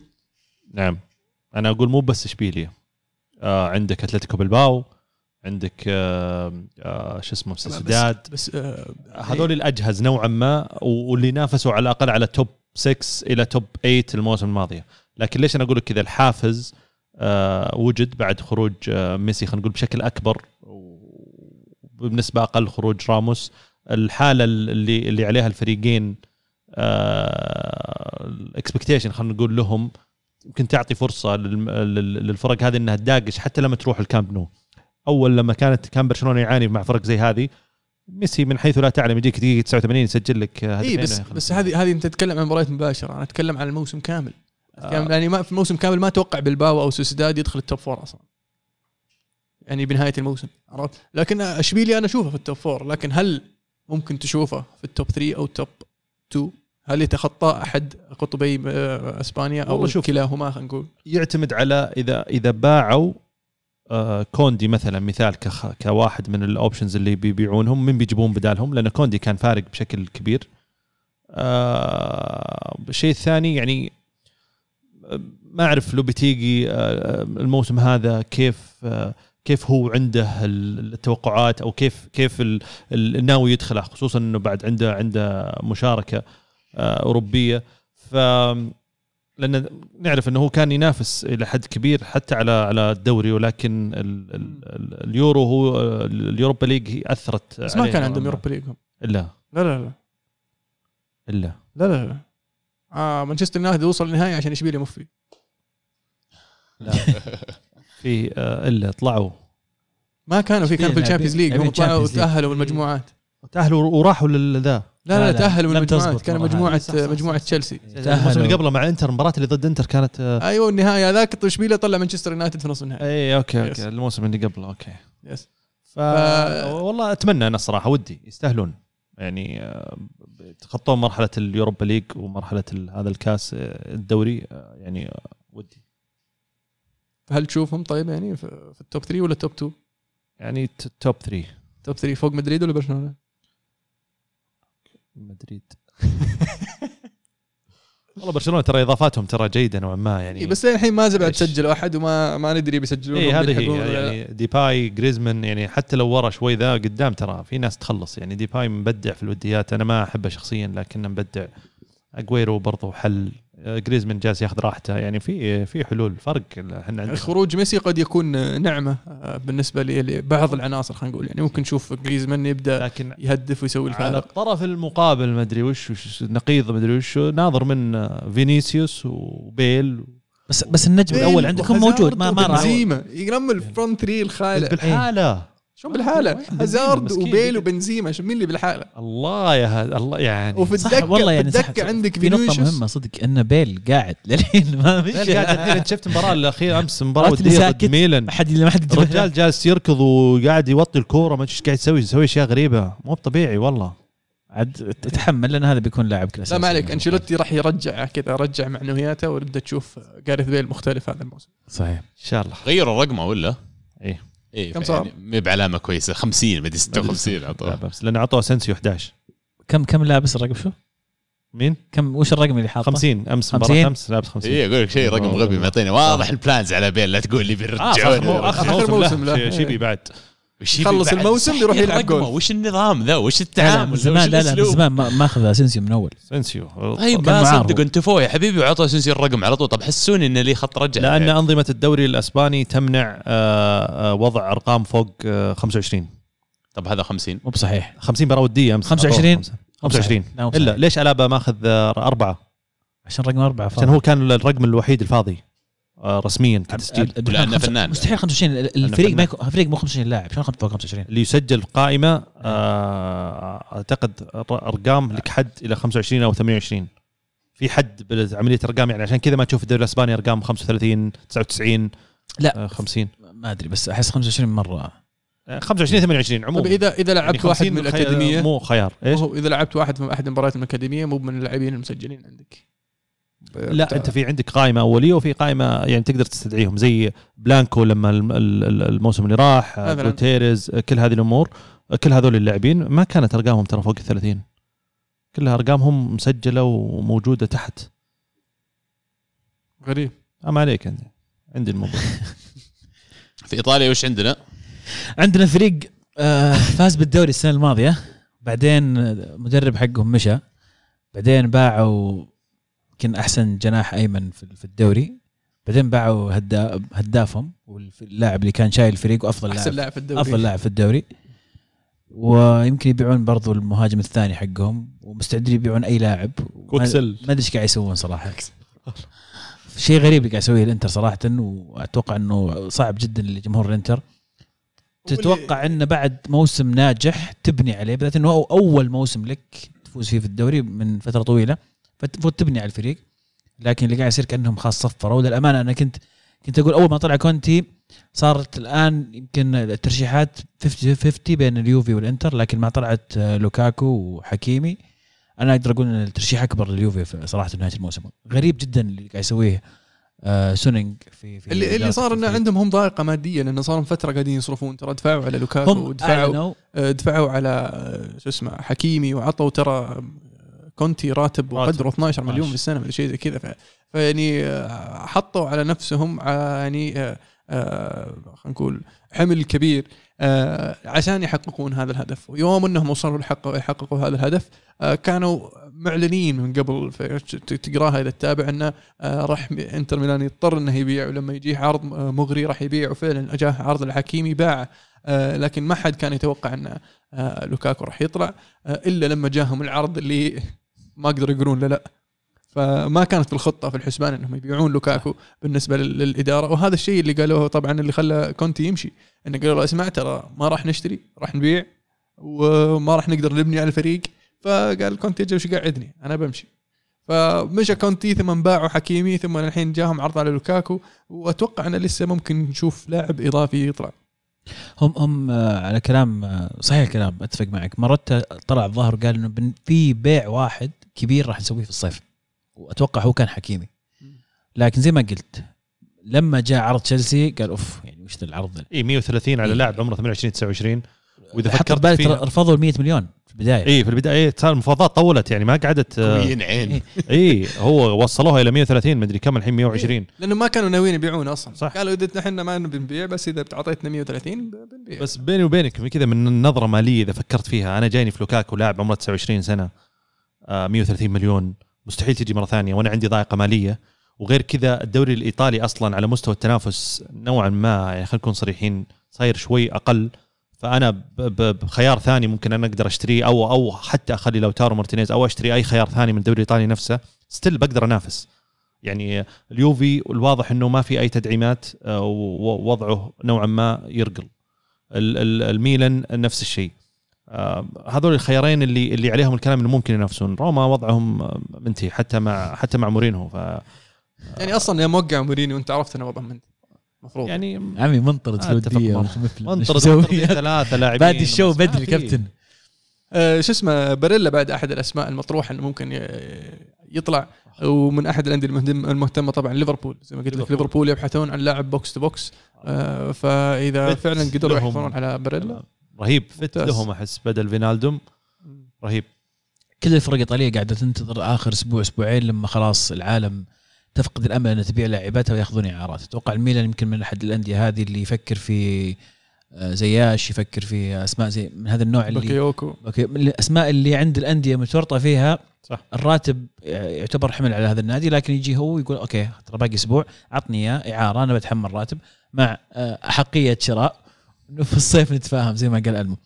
نعم أنا أقول مو بس إشبيليا آه عندك أتلتيك بلباو عندك آه آه شو اسمه سوسيداد.
بس آه،
هذول الأجهز نوعا ما واللي نافسوا على الأقل على top 6 إلى top 8 الموسم الماضية. لكن ليش أنا أقول لك كذا؟ الحافز وجد بعد خروج ميسي خلينا نقول بشكل أكبر وبنسبه أقل خروج راموس. الحالة اللي اللي عليها الفريقين ال expectation خلينا نقول لهم يمكن تعطي فرصة للفرق هذه إنها تداقش حتى لما تروح الكامب نو أول لما كانت كان برشلونة يعاني مع فرق زي هذه ميسي من حيث لا تعلم يجيك دقيقة 89 يسجل لك
اي
هدفين
بس
ويخلص.
بس هذه هذه أنت تتكلم عن مباريات مباشرة أنا أتكلم عن الموسم كامل
آه.
يعني ما في الموسم كامل ما أتوقع بلباو أو سوسيداد يدخل ال top four أصلا يعني بنهاية الموسم عرفت لكن إشبيليا أنا أشوفه في ال top four لكن هل ممكن تشوفه في ال top 3 أو ال top 2 هل يتخطى أحد قطبي آه، أسبانيا
أو شوف.
كلاهما خلينا نقول
يعتمد على اذا إذا باعوا كوندي مثلا مثال كواحد من الأوبشنز اللي بيبيعونهم من بيجيبون بدالهم؟ لأن كوندي كان فارق بشكل كبير. آه، الشيء الثاني يعني آه، ما أعرف لو بتيجي آه، الموسم هذا كيف آه، كيف هو عنده ال- التوقعات أو كيف كيف ال- ال- الناوي يدخله خصوصا إنه بعد عنده عنده مشاركة آه، أوروبية. ف لأن نعرف إنه هو كان ينافس إلى حد كبير حتى على على الدوري ولكن ال ال ال اليورو هو ال Europa League أثرت
بس ما كان عندهم. Europa League هم.
إلا.
لا لا لا.
إلا.
لا لا, لا. آه مانشستر يونايتد وصل النهائي عشان إشبيليا مفي
لا. في آه، إلا. طلعوا.
ما كانوا في كانوا في
ال
Champions League هم طلعوا. وتأهلوا المجموعات.
تاهلوا وراحوا للذا
لا لا,
لا،
لا
لا،
تاهلوا من
لم
المجموعات كان مجموعه
هذه. صح، صح، مجموعة.
تشيلسي.
الموسم اللي قبله مع إنتر المباراه اللي ضد إنتر كانت آه،
أيوه النهائي. هذاك اشبيليا طلع مانشستر يونايتد في نص النهائي.
اي أوكي
Yes.
أوكي الموسم اللي قبله أوكي.
yes
ف... والله أتمنى أنا الصراحه ودي يستاهلون. يعني آه، تخطون مرحلة ال Europa League ومرحلة ال- هذا الكاس آه، الدوري يعني ودي.
هل تشوفهم طيب يعني في في ال top 3 ولا ال top 2
يعني ت- top 3
top 3 فوق مدريد ولا برشلونة؟
مدريد والله برشلونة ترى إضافاتهم ترى جيدة نوعا ما يعني
إيه بس الحين ما
ضبطت؟
سجلوا أحد وما ما ندري بيسجلون
اي هذه هي. يعني ديباي جريزمان يعني حتى لو ورا شوي ذا قدام ترى في ناس تخلص يعني ديباي مبدع في الوديات أنا ما أحبه شخصيا لكنه مبدع اجويرو برضو حل جريزمان جالس ياخذ راحته. يعني في في حلول فرق إحنا عندنا.
خروج ميسي قد يكون نعمة آه، بالنسبة لي- لبعض العناصر خلينا نقول. يعني ممكن نشوف جريزمان يبدأ
لكن
يهدف ويسوي
على
الفارق
الطرف المقابل ما أدري وش, وش نقيض ما أدري وش ناظر من آه، فينيسيوس وبيل
بس بس النجم الأول عندكم موجود ما ما راح
ينام الفرونت 3 الخالع.
بالحالة.
شو
بالحالة؟
هازارد. وبيل وبنزيما شو مين اللي بالحالة؟
الله يا هذا الله يعني.
وفي
صح
الدكه
والله يعني صح
الدكه عندك
في نقطة
فينيسيوس.
مهمة صدق إن بيل قاعد للحين ما
بيل
مشي
قاعد انت شفت المباراه الأخيرة أمس
مباراة
ودية ضد
ساكت.
ميلان.
ما حد ما حد.
الرجال جالس يركض وقاعد يوطي الكورة ما أدري إيش قاعد يسوي يسوي أشياء غريبة. مو طبيعي والله.
عاد تتحمل لأن هذا بيكون لاعب class
لا ما عليك. أنشيلوتي راح يرجع كذا رجع معنوياته ونبدا تشوف جاريث بيل مختلف هذا الموسم.
صحيح.
إن شاء الله.
غيروا رقمه ولا؟
إيه.
إيه
كم صار؟
صار؟ مي بعلامة كويسة 50 مدري 56
لا
عطوه
بس لأن عطوه اسنسيو 11
كم كم لابس الرقم شو؟
مين؟
كم وش الرقم اللي حاطه؟
50 أمس
50
مباراه أمس لابس 50
إيه أقول لك شيء رقم غبي معطينا واضح ال balance على بيل لا تقول لي
آه،
بيرجعون
آخر
آخر
آخر
موسم
موسم
له.
لا شيبي بعد
وش يبي
خلص
بعد؟
الموسم
يا
يلعب جول.
وش النظام ذا؟ وش التعامل؟
زمان لا لا من؟ زمان. ما ما اخذ اسنسيو من أول.
اسنسيو
طيب ما صدق. انتفوه يا حبيبي وعطوا اسنسيو الرقم على طول. طب حسوني انه لي خط رجع.
لأن أنظمة الدوري الأسباني تمنع آه، آه، وضع أرقام فوق آه، 25
طب هذا 50
مو بصحيح.
50 مباراه ودية أمس.
25
أعطوه 25
لا، مو إلا.
ليش ألابا ماخذ آه، أربعة؟
عشان رقم أربعة
عشان هو كان الرقم الوحيد الفاضي. آه، رسميا كتسجيل.
لأنه فنان.
مستحيل 25 الفريق ما. يكون فريق مو 25 لاعب شلون فوق 25
اللي يسجل قائمة آه، أعتقد ر- أرقام لك حد إلى 25 أو 28 في حد بعمليه أرقام يعني عشان كذا ما تشوف الدوري الأسباني أرقام 35 99
لا.
آه، 50
ما أدري بس أحس 25 مرة.
آه، 25 28
طيب
عموما.
اذا إذا لعبت
يعني
واحد
50
من الاكاديميه
مو خيار.
إيش؟ إذا لعبت واحد من أحد المباريات من الأكاديمية مو من اللاعبين المسجلين عندك.
لا انت في عندك قائمة أولية وفي قائمة يعني تقدر تستدعيهم زي بلانكو لما الم- ال- ال- الموسم اللي راح. جوتيريز كل هذه الأمور كل هذول اللاعبين ما كانت أرقامهم ترى فوق ال 30 كلها أرقامهم مسجلة وموجودة تحت.
غريب.
ما عليك عندي عندي الموضوع.
في إيطاليا وش عندنا؟
عندنا فريق آه، فاز بالدوري السنة الماضية بعدين مدرب حقهم مشى بعدين باعوا يمكن أحسن جناح أيمن في الدوري. بعدين باعوا هدا هدافهم واللاعب اللي كان شايل الفريق وأفضل
أحسن
لاعب
لاعب في الدوري.
أفضل لاعب في الدوري. ويمكن يبيعون برضو المهاجم الثاني حقهم ومستعدين يبيعون أي لاعب.
كوكسل.
ما أدري إيش قاعد يسوون صراحة. شيء غريب اللي قاعد يسويه الإنتر صراحة وأتوقع إنه صعب جدا لجمهور الإنتر. تتوقع إنه بعد موسم ناجح تبني عليه بالذات إنه هو أول موسم لك تفوز فيه في الدوري من فترة طويلة. فالمفروض تبني على الفريق. لكن اللي قاعد يصير كأنهم خاص صفروا. للامانه أنا كنت كنت أقول أول ما طلع كونتي صارت الآن يمكن الترشيحات 50 50 بين اليوفي والإنتر لكن ما طلعت آه، لوكاكو وحكيمي. أنا أقدر أقول إن الترشيح أكبر لليوفي في- صراحة نهاية الموسم. غريب جدا اللي قاعد يسويه آه، سونينج في في
اللي اللي صار
إنه.
عندهم هم ضائقه ماديا لأنه صار فترة قاعدين يصرفون. ترى دفعوا على لوكاكو ودفعوا آه، دفعوا على آه، شو اسمه حكيمي وعطوا ترى كونتي راتب وقدره 12 مليون
12.
في السنة ولا شيء زي كذا. فيعني آه، حطوا على نفسهم آه، يعني آه، خلينا نقول حمل كبير عشان يحققون هذا الهدف. ويوم انهم وصلوا يحققوا هذا الهدف كانوا معلنين من قبل تقراها اذا تتابع إنه راح إنتر ميلان يضطر إنه يبيع ولما يجيه عرض مغري راح يبيع. وفعلا جاه عرض الحكيمي باعه لكن ما حد كان يتوقع ان لوكاكو راح يطلع إلا لما جاهم العرض اللي ما قدروا يقولون لا لا. فما كانت في الخطة في الحسبان إنهم يبيعون لوكاكو بالنسبة لل- للإدارة. وهذا الشيء اللي قالوه طبعا اللي خلى كونتي يمشي. إنه قالوا له اسمع ترى ما راح نشتري راح نبيع وما راح نقدر نبني على الفريق. فقال كونتي أجل وش قاعدني؟ أنا بمشي. فمشى كونتي ثم باعوا حكيمي ثم الحين جاهم عرض على لوكاكو. وأتوقع إنه لسه ممكن نشوف لاعب إضافي يطلع.
هم هم آه، على كلام آه، صحيح الكلام أتفق معك. مرات طلع الظاهر قال إنه بن- في بيع واحد كبير راح نسويه في الصيف. وأتوقع هو كان حكيمي. لكن زي ما قلت لما جاء عرض تشيلسي قال أوف يعني وش العرض
اي 130 على
إيه.
لاعب عمره 28 29 وإذا
حط
فكرت
بالك رفضوا ال 100 مليون في البداية.
اي في البداية صار المفاوضات طولت يعني ما قعدت
قويين عين
اي هو وصلوها إلى 130 مدري كم الحين 120
لأنه ما كانوا ناويين يبيعون أصلا.
صح.
قالوا إذا إحنا ما نبي نبيع بس إذا بتعطيتنا 130 ب- بنبيع.
بس بيني وبينك كذا من نظرة مالية إذا فكرت فيها أنا جايني في لوكاكو لاعب عمره 29 سنة آه، 130 مليون مستحيل تجي مرة ثانية وأنا عندي ضائقة مالية. وغير كذا الدوري الإيطالي أصلا على مستوى التنافس نوعا ما يعني خلينا نكون صريحين صاير شوي أقل. فأنا بخيار ثاني ممكن أنا أقدر اشتريه أو أو حتى أخلي لاوتارو مارتينيز أو أشتري أي خيار ثاني من الدوري الايطالي نفسه still بقدر أنافس. يعني اليوفي الواضح إنه ما في أي تدعيمات آه، ووضعه نوعا ما يرقل. ال- ال- الميلان نفس الشيء. آه، هذول الخيارين اللي اللي عليهم الكلام إنه ممكن ينافسون. روما وضعهم آه، منتهي حتى مع حتى مع مورينهو ف
يعني أصلا يا موقع مورينيو وانت عرفت انه وضعه منتهي. المفروض
يعني
عمي منطرد
آه،
سعوديه مثل-
منطرد ثلاثة لاعبين.
بادي الشو بدري
في.
كابتن.
آه شو اسمه باريلا بعد أحد الأسماء المطروحة انه ممكن يطلع. ومن أحد الأندية المهتم- المهتمة طبعا ليفربول. زي ما قلت لك
ليفربول.
يبحثون عن لاعب بوكس تو بوكس آه
فإذا
فعلا قدروا. يحصلون على باريلا
رهيب. فت. لهم أحس بدل فينالدوم. رهيب.
كل الفرق الايطاليه قاعدة تنتظر آخر أسبوع أسبوعين لما خلاص العالم تفقد الأمل أن تبيع لاعباتها ويأخذون إعارات. أتوقع الميلان يمكن من أحد الأندية هذه اللي يفكر في آه، زياش يفكر في أسماء زي من هذا النوع اللي باكايوكو. الأسماء اللي عند الأندية متورطة فيها
صح.
الراتب يعتبر حمل على هذا النادي لكن يجي هو يقول okay ترى باقي أسبوع عطني إياه إعارة أنا بتحمل راتب مع آه، أحقية شراء إنه في الصيف نتفاهم زي ما قال ألمو.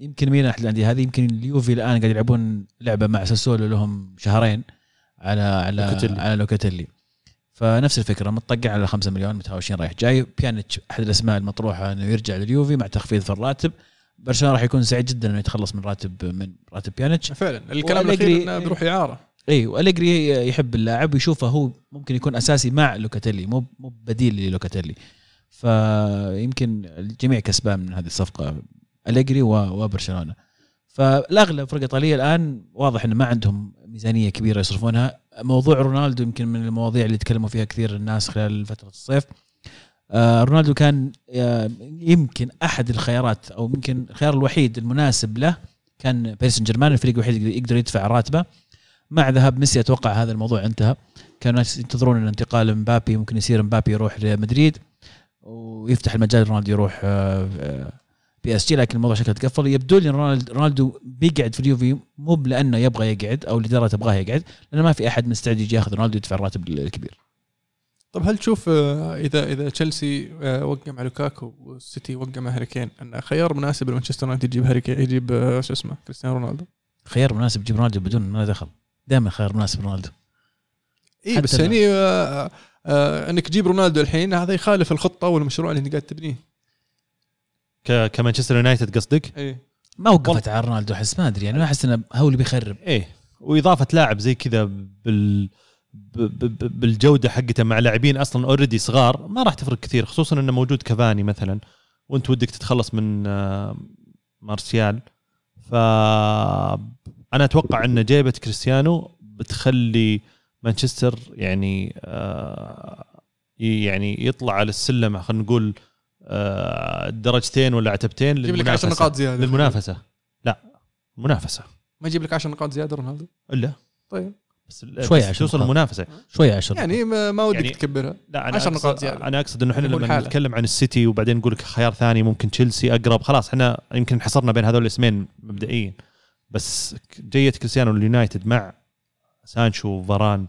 يمكن مين أحد الأندية هذه يمكن اليوفي الآن قاعد يلعبون لعبة مع ساسولو لهم شهرين. على على
لوكاتيلي.
على لوكاتيلي. فنفس الفكرة متطقع على 5 مليون متهاوشين رايح جاي. بيانيتش أحد الأسماء المطروحة إنه يرجع لليوفي مع تخفيض في الراتب. برشلونة راح يكون سعيد جدا إنه يتخلص من راتب من راتب بيانيتش
فعلا الكلام الأخير إنه بيروح إعارة.
اي وأليجري يحب اللاعب ويشوفه هو ممكن يكون أساسي مع لوكاتيلي مو مو بديل للوكاتيلي. فيمكن الجميع كسبان من هذه الصفقة أليجري و- وبرشلونة. فالأغلب فرق إيطالية الآن واضح إنه ما عندهم ميزانية كبيرة يصرفونها. موضوع رونالدو يمكن من المواضيع اللي تكلموا فيها كثير الناس خلال فترة الصيف. آه رونالدو كان آه يمكن أحد الخيارات أو يمكن الخيار الوحيد المناسب له كان باريس سان جيرمان الفريق الوحيد يقدر يدفع راتبه. مع ذهاب ميسي أتوقع هذا الموضوع انتهى. كانوا الناس ينتظرون ان انتقال مبابي ممكن يصير مبابي يروح لمدريد ويفتح المجال رونالدو يروح آه، PSG لكن الموضوع شكله تقفل. يبدو لي رونالدو بيقعد في اليوفي مو لأنه يبغى يقعد أو الاداره تبغاه يقعد لأنه ما في أحد مستعد يجي ياخذ رونالدو يدفع الراتب الكبير.
طب هل تشوف آه، إذا إذا تشيلسي آه، وقع مع لوكاكو والسيتي وقع مع هاري كين انه خيار مناسب لمانشستر يونايتد يجيب هاري كين يجيب آه، شو اسمه كريستيانو رونالدو؟
خيار مناسب جيب رونالدو بدون ما دخل. دائما خيار مناسب رونالدو.
اي بس يعني آه آه إنك تجيب رونالدو الحين هذا يخالف الخطة والمشروع اللي إنت قاعد تبنيه.
كمانشستر يونايتد قصدك؟
اي
ما وقفت على رونالدو أحس ما أدري يعني ما أحس إنه هو اللي بيخرب.
إيه. وإضافة لاعب زي كذا بال بالجودة حقته مع لاعبين أصلا already صغار ما راح تفرق كثير خصوصا إنه موجود كافاني مثلا وأنت ودك تتخلص من آه، مارسيال. ف أنا أتوقع إن جيبة كريستيانو بتخلي مانشستر يعني آه، يعني يطلع على السلم خلينا نقول درجتين ولا عتبتين
يجيب لك 10
للمنافسة.
نقاط زيادة.
للمنافسة. لا منافسه
ما يجيب لك 10 نقاط زيادة رونالدو؟
إلا.
طيب.
بس
شوي
بس
عشان
توصل. المنافسة.
شوي عشر
يعني ما, ودك
يعني-
تكبرها.
لا أنا
10
أقصد
نقاط زيادة.
أنا أقصد إنه
إحنا
لما. نتكلم عن السيتي وبعدين نقول لك خيار ثاني ممكن تشيلسي أقرب خلاص إحنا يمكن حصرنا بين هذول الاسمين مبدئيا بس جية كريستيانو اليونايتد مع سانشو وفاران.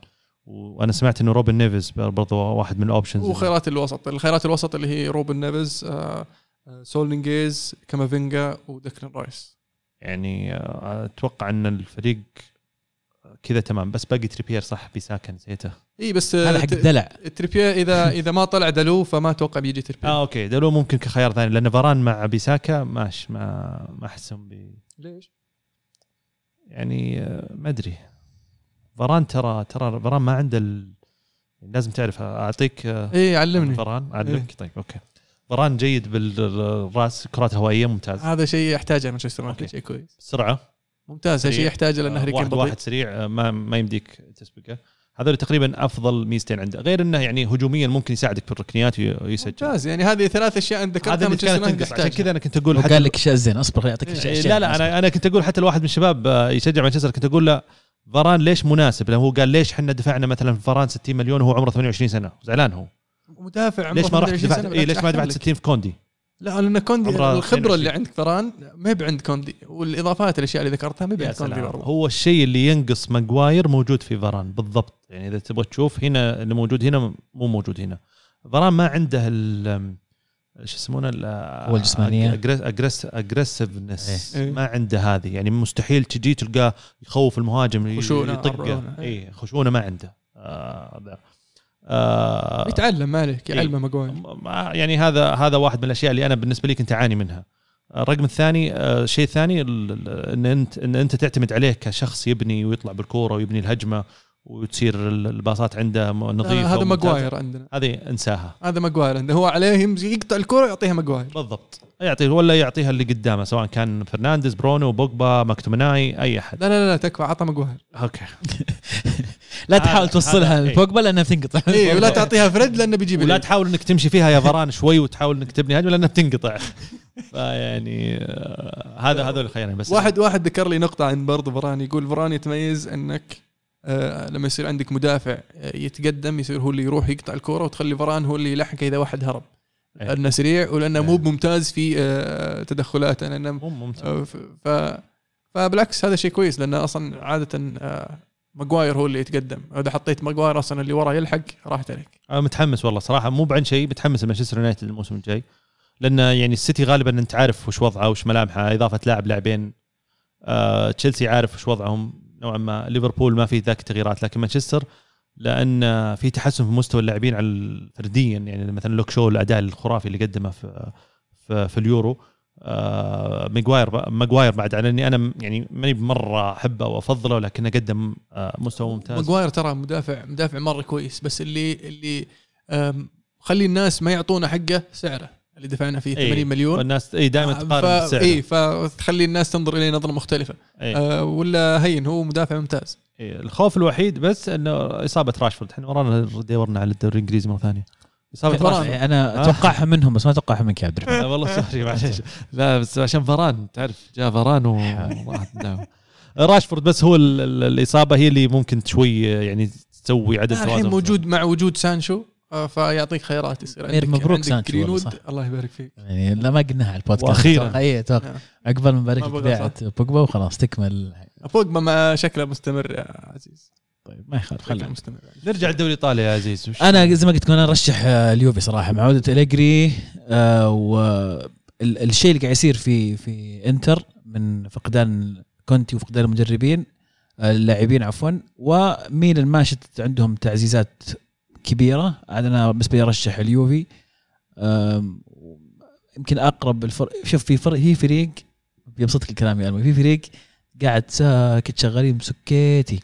وأنا سمعت إنه روبن نيفز برضو واحد من ال options
وخيارات الوسط الخيارات الوسط اللي هي روبن نيفز آه آه، ساؤول نيغيز كامافينجا وديكلان رايس.
يعني آه، أتوقع إن الفريق كذا تمام بس باقي تريبير صح بيساكا نسيته
إي بس
هذا حق الدلع
تريبير إذا إذا ما طلع دلو فما أتوقع بيجي تريبير
آه okay. دلو ممكن كخيار ثاني لأن فاران مع بيساكا ماش ما ما أحسهم بي
ليش؟
يعني ما أدري. فاران ترى ترى فاران ما عنده ال... لازم تعرف. أعطيك آه،
اي علمني
فاران أعلمك. طيب okay. فاران جيد بالراس كرات هوائية ممتاز.
هذا شيء يحتاجه مانشستر يونايتد. شيء كويس.
سرعه
ممتاز هذا شيء. يحتاجه لأن هاري كين
واحد واحد سريع آه، ما ما يمديك تسبقه. هذول تقريبا أفضل ميزتين عنده. غير إنه يعني هجوميا ممكن يساعدك في الركنيات وي- ويسجل.
ممتاز يعني هذه ثلاث أشياء أنت
هذا
ذكرتها يونايتد
تنقص. عشان كذا أنا كنت أقول
قال لك اشياء زين أصبر اعطيك
إيه،
اشياء
إيه، لا لا. أنا أنا كنت أقول حتى لواحد من الشباب آه، يشجع مانشستر كنت أقول له فاران ليش مناسب؟ لأنه هو قال ليش إحنا دفعنا مثلا في فاران 60 مليون وهو عمره 28 سنة زعلان هو
مدافع عمره
ليش ما رحت
28
دفعت إيه ليش ما دفعت
أحسن لك.
60 في كوندي؟
لا لأن كوندي الخبرة
22.
اللي عند فاران ما هي بعند كوندي والإضافات الأشياء اللي ذكرتها ما هي
يا
بعند كوندي برضه
هو الشيء اللي ينقص ماجواير موجود في فاران بالضبط يعني إذا تبغى تشوف هنا اللي موجود هنا مو موجود هنا فاران ما عنده ال شو يسمونه
القوة الجسمانية.
aggressiveness
إيه.
ما عنده هذه. يعني مستحيل تجي تلقاه يخوف المهاجم
خشونة،
يطقه. اي خشونة ما عنده. آه هذا آه
يتعلم ما عليك
إيه.
يعلمه ماجواير
ما- يعني هذا هذا واحد من الأشياء اللي أنا بالنسبة لي كنت أعاني منها. الرقم الثاني آه، الشيء الثاني ال- ال- إن انت إن أنت تعتمد عليه كشخص يبني ويطلع بالكورة ويبني الهجمة. وتصير ال- الباصات عنده نظيفه
هذا. ماجواير عندنا.
هذه انساها.
هذا ماجواير عنده هو عليه يمزي- يقطع الكرة يعطيها ماجواير.
بالضبط. يعطيه ولا يعطيها اللي قدامه سواء كان فرنانديز برونو بوجبا ماكتومناي أي أحد.
لا لا لا, تكفى عطى ماجواير.
okay.
لا تحاول توصلها
إيه.
لبوجبا لأنها بتنقطع.
اي ولا تعطيها فريد لأنه بيجيب
ولا. تحاول إنك تمشي فيها يا فران شوي وتحاول إنك تبني هجمة لأنها بتنقطع. فيعني آه، هذا هذول الخيارين بس.
واحد واحد ذكر لي نقطة عن برضو فران يقول فران يتميز إنك لما يصير عندك مدافع آه، يتقدم يصير هو اللي يروح يقطع الكرة وتخلي فران هو اللي يلحقه إذا واحد هرب
إيه.
لأنه سريع ولأنه مو
إيه.
ممتاز في آه تدخلاته لأنه
مو ممتاز
آه، ف فبالعكس هذا شيء كويس لأنه أصلا عادة آه ماجواير هو اللي يتقدم إذا حطيت ماجواير أصلا اللي ورا يلحق راحت عليك
أنا متحمس والله صراحة مو بعن شيء متحمس لمانشستر يونايتد الموسم الجاي لأن يعني السيتي غالبا أنت عارف وش وضعه وش ملامحه إضافة لاعب لاعبين آه، تشيلسي عارف وش وضعهم نوعا ما ليفربول ما في ذاك التغييرات لكن مانشستر لأن في تحسن في مستوى اللاعبين على فرديا. يعني مثلا لوك شو الأداء الخرافي اللي قدمه في في, في اليورو. آه ماجواير ماجواير بعد على إني أنا يعني ماني مره أحبه وأفضله لكنه قدم آه مستوى ممتاز.
ماجواير ترى مدافع مدافع مرة كويس بس اللي اللي خلي الناس ما يعطونا حقه سعره. اللي دفعنا فيه
إيه،
80 مليون.
والناس اي دائما تقارن
ف...
بالسعر
اي فتخلي الناس تنظر إليه نظرة مختلفة.
إيه.
آه ولا هين هو مدافع ممتاز.
إيه، الخوف الوحيد بس إنه إصابة راشفورد. إحنا ورانا دورنا على الدوري الإنجليزي مرة ثانية. إصابة
فران.
راشفورد.
يعني أنا
آه.
أتوقعها منهم بس ما أتوقعها منك يا عبد الرحمن.
لا والله sorry معليش. لا بس عشان فاران تعرف جاء فاران وراحت. راشفورد بس هو ال- ال- الإصابة هي اللي ممكن شوي يعني تسوي عدم توازن
الحين موجود مع وجود سانشو. فيعطيك خيارات يصير عندك
مبروك
عندك
سانشو
جرينوود
صح.
الله يبارك فيك.
يعني لا ما قلناها على البودكاست.
وأخيراً.
اي أتوقع
آه.
عقبال ما نبارك
ما بغى
بيعه بوجبا وخلاص تكمل.
بوجبا ما شكله مستمر يا عزيز.
طيب ما يخالف خلينا.
مستمر.
نرجع الدوري الايطالي يا عزيز. وش-
أنا زي ما قلت لكم أنا أرشح آه، اليوفي صراحة. مع عوده إليجري آه والشيء اللي قاعد يصير في في إنتر من فقدان كونتي وفقدان المدربين اللاعبين عفوا وميلان ما شفت عندهم تعزيزات كبيرة. أنا بالنسبة لي أرشح اليوفي. يمكن أقرب الفرق شوف في فرق في فريق بيبسطك الكلام يا ألمي في فريق قاعد ساكت شغالين بسكيتي.